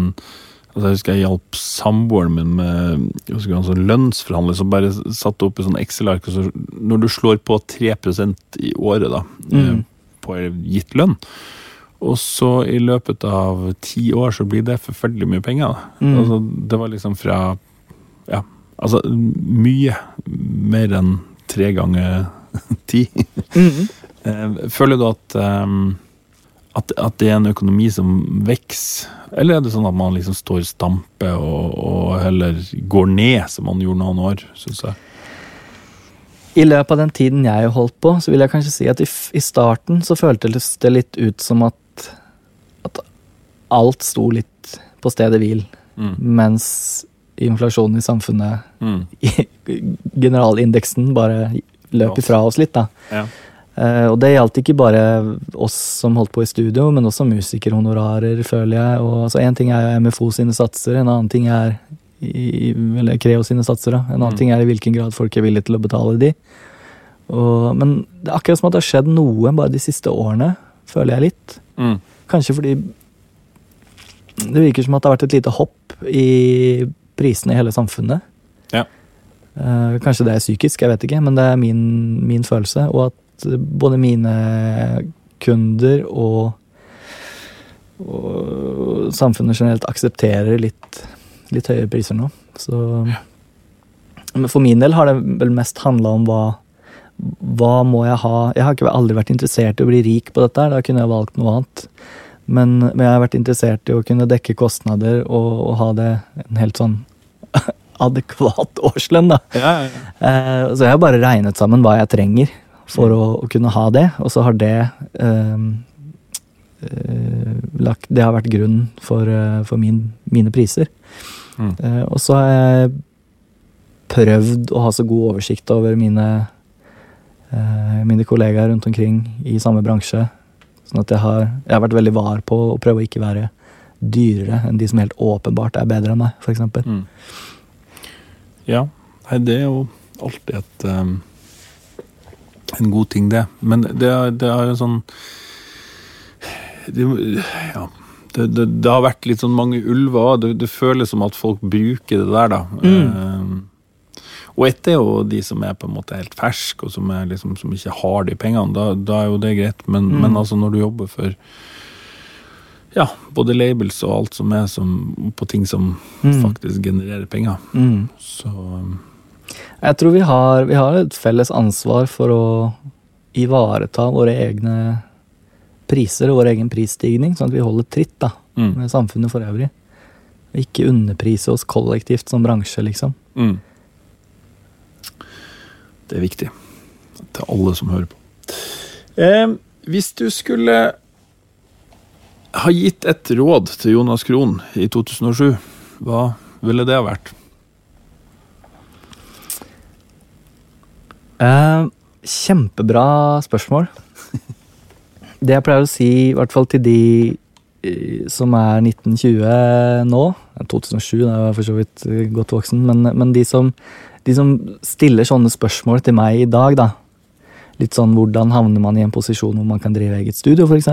altså Jeg husker jeg hjalp samboeren min med skal sånn lønnsforhandling, som bare satte opp i sånn Excel-ark. så Når du slår på 3% i året da, eh, Mm. på gitt lønn, og så i løpet av ti år så blir det forferdelig mye penger. Da. Mm. Altså, det var liksom fra Ja, altså mye mer enn tre ganger ti. Mhm. Eh, Føler du at, ehm, at, at det er en økonomi som vokser, eller er det sånn at man liksom står stampe og, og heller går ned, som man gjorde noen år, syns jeg? I løpet av den tiden jeg holdt på, så vil jeg kanskje si at i, i starten så føltes det litt ut som at, at alt sto litt på stedet hvil, Mm. mens inflasjonen i samfunnet, Mm. generalindeksen, bare løp ifra oss litt, da. Ja. Eh, og det gjaldt ikke bare oss som holdt på i studio, men også musikerhonorarer, føler jeg. Og altså, En ting er MFO sine satser, en annen ting er i, eller Creo sine satser. da. En annen Mm. ting er i hvilken grad folk er villige til å betale de. Og, men det er akkurat som at det har skjedd noe bare de siste årene, føler jeg litt. Mm. Kanskje fordi det virker som at det har vært et lite hopp i prisene i hele samfunnet. Ja. Eh, kanskje det er psykisk, jeg vet ikke, men det er min, min følelse. Og at både mine kunder og, og samfunnet generelt aksepterer litt, litt høyere priser nå. Så Men for min del har det vel mest handla om hva hva må jeg ha Jeg har ikke aldri vært interessert i å bli rik på dette, da kunne jeg valgt noe annet. Men, men jeg har vært interessert i å kunne dekke kostnader og, og ha det en helt sånn adekvat årslønn, da. Ja, ja, ja. Eh, så jeg har bare regnet sammen hva jeg trenger for å, å kunne ha det, og så har det eh, eh, lagt, Det har vært grunnen for, eh, for min, mine priser. Mm. Eh, og så har jeg prøvd å ha så god oversikt over mine, eh, mine kollegaer rundt omkring i samme bransje. Sånn at jeg har, jeg har vært veldig var på å prøve å ikke være dyrere enn de som helt åpenbart er bedre enn meg, f.eks. Mm. Ja, nei, det er jo alltid et ehm, en god ting, det. Men det, det er jo sånn det, Ja. Det, det, det har vært litt sånn mange ulver. Det, det føles som at folk bruker det der, da. Ehm, og ett er jo de som er på en måte helt ferske, og som, liksom, som ikke har de pengene. Da, da er jo det greit. Men, men altså når du jobber for ja, både labels og alt som er som, på ting som Mm. faktisk genererer penger. Mm. Så Jeg tror vi har, vi har et felles ansvar for å ivareta våre egne priser og vår egen prisstigning, sånn at vi holder tritt da, mm, med samfunnet for øvrig. Og ikke underprise oss kollektivt som bransje, liksom. mm. Det er viktig. Til alle som hører på. Eh, hvis du skulle ha gitt et råd til Jonas Krohn i 2007, hva ville det ha vært? Eh, kjempebra spørsmål. Det jeg pleier å si, i hvert fall til de eh, som er 1920 nå eh, 2007, da er jeg for så vidt eh, godt voksen, men, men de, som, de som stiller sånne spørsmål til meg i dag, da. Litt sånn hvordan havner man i en posisjon hvor man kan drive eget studio, f.eks.,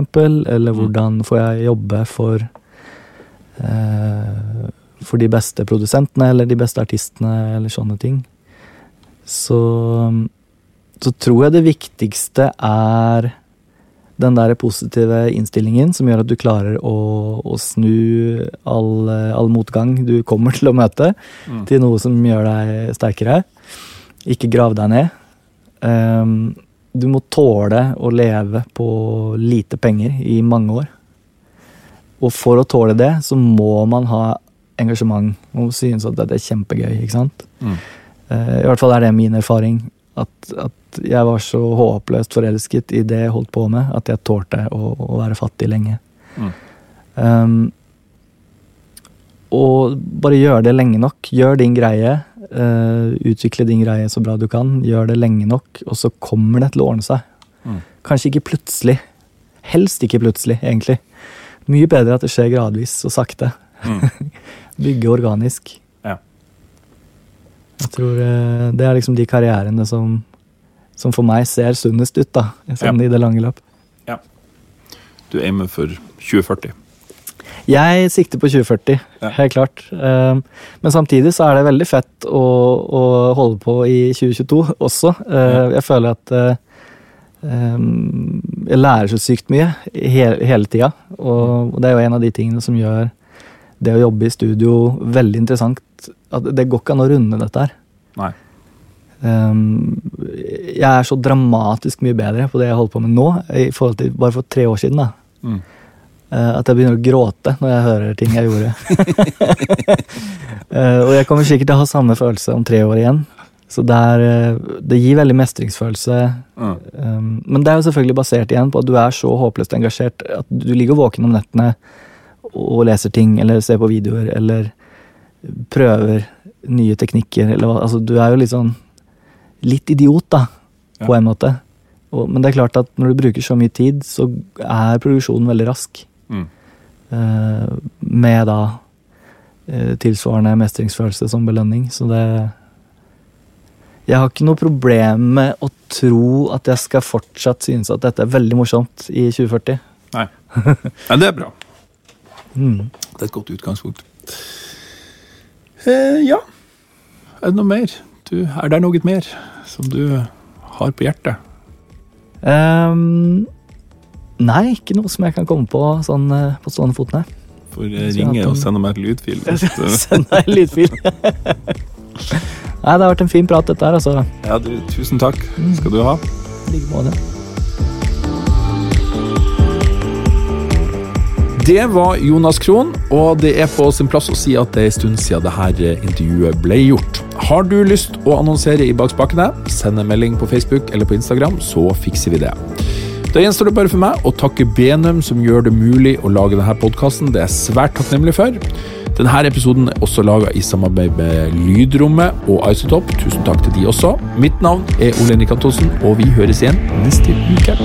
eller hvordan får jeg jobbe for eh, for de beste produsentene eller de beste artistene, eller sånne ting. Så så tror jeg det viktigste er den der positive innstillingen som gjør at du klarer å, å snu all, all motgang du kommer til å møte, Mm. til noe som gjør deg sterkere. Ikke grav deg ned. Um, du må tåle å leve på lite penger i mange år. Og for å tåle det, så må man ha engasjement. Man må synes at det er kjempegøy. ikke sant? Eh, I hvert fall er det min erfaring. At, at jeg var så håpløst forelsket i det jeg holdt på med, at jeg tålte å, å være fattig lenge. Um, og bare gjør det lenge nok. Gjør din greie. Uh, utvikle din greie så bra du kan. Gjør det lenge nok, og så kommer det til å ordne seg. Kanskje ikke plutselig. Helst ikke plutselig, egentlig. Mye bedre at det skjer gradvis og sakte. Bygge organisk. Ja. Jeg tror eh, det er liksom de karrierene som, som for meg ser sunnest ut, da. Sånn Ja. i det lange løp. Du aimer for 2040. Jeg sikter på 2040, Ja. helt klart. Um, Men samtidig så er det veldig fett å, å holde på i 2022 også. Uh, Jeg føler at jeg lærer så sykt mye hele, hele tida. Og det er jo en av de tingene som gjør det å jobbe i studio veldig interessant. At det går ikke an å runde dette her. Nei. Um, jeg er så dramatisk mye bedre på det jeg holder på med nå, i forhold til bare for tre år siden. da. Mm. Eh, at jeg begynner å gråte når jeg hører ting jeg gjorde. Eh, og jeg kommer sikkert til å ha samme følelse om tre år igjen. Så det, er, eh, det gir veldig mestringsfølelse. Mm. Um, men det er jo selvfølgelig basert igjen på at du er så håpløst engasjert at du ligger våken om nettene og leser ting, eller ser på videoer, eller prøver nye teknikker, eller hva. Altså, du er jo litt sånn litt idiot, da, på Ja. en måte. Og, men det er klart at når du bruker så mye tid, så er produksjonen veldig rask. Mm. Uh, med da uh, tilsvarende mestringsfølelse som belønning. Så det Jeg har ikke noe problem med å tro at jeg skal fortsatt synes at dette er veldig morsomt i 2040. Nei. Nei, det er bra. Mm. Det er et godt utgangspunkt. Eh, ja. Er det noe mer? Du, er det noe mer som du har på hjertet? Um, nei, ikke noe som jeg kan komme på sånn eh, på stående fot, nei. For eh, ringe og sende meg et lydfil. Send deg en lydfil. nei, det har vært en fin prat, dette her, altså. Ja, du, tusen takk skal du ha. I like måte. Det var Jonas Krohn, og det er på sin plass å si at det er en stund siden dette intervjuet ble gjort. Har du lyst å annonsere i bakspakene, send en melding på Facebook eller på Instagram, så fikser vi det. Da gjenstår det bare for meg å takke Benum, som gjør det mulig å lage denne podkasten. Det er jeg svært takknemlig for. Denne episoden er også laga i samarbeid med Lydrommet og Isotop. Tusen takk til de også. Mitt navn er Ole Henrik Antonsen, og vi høres igjen neste uke.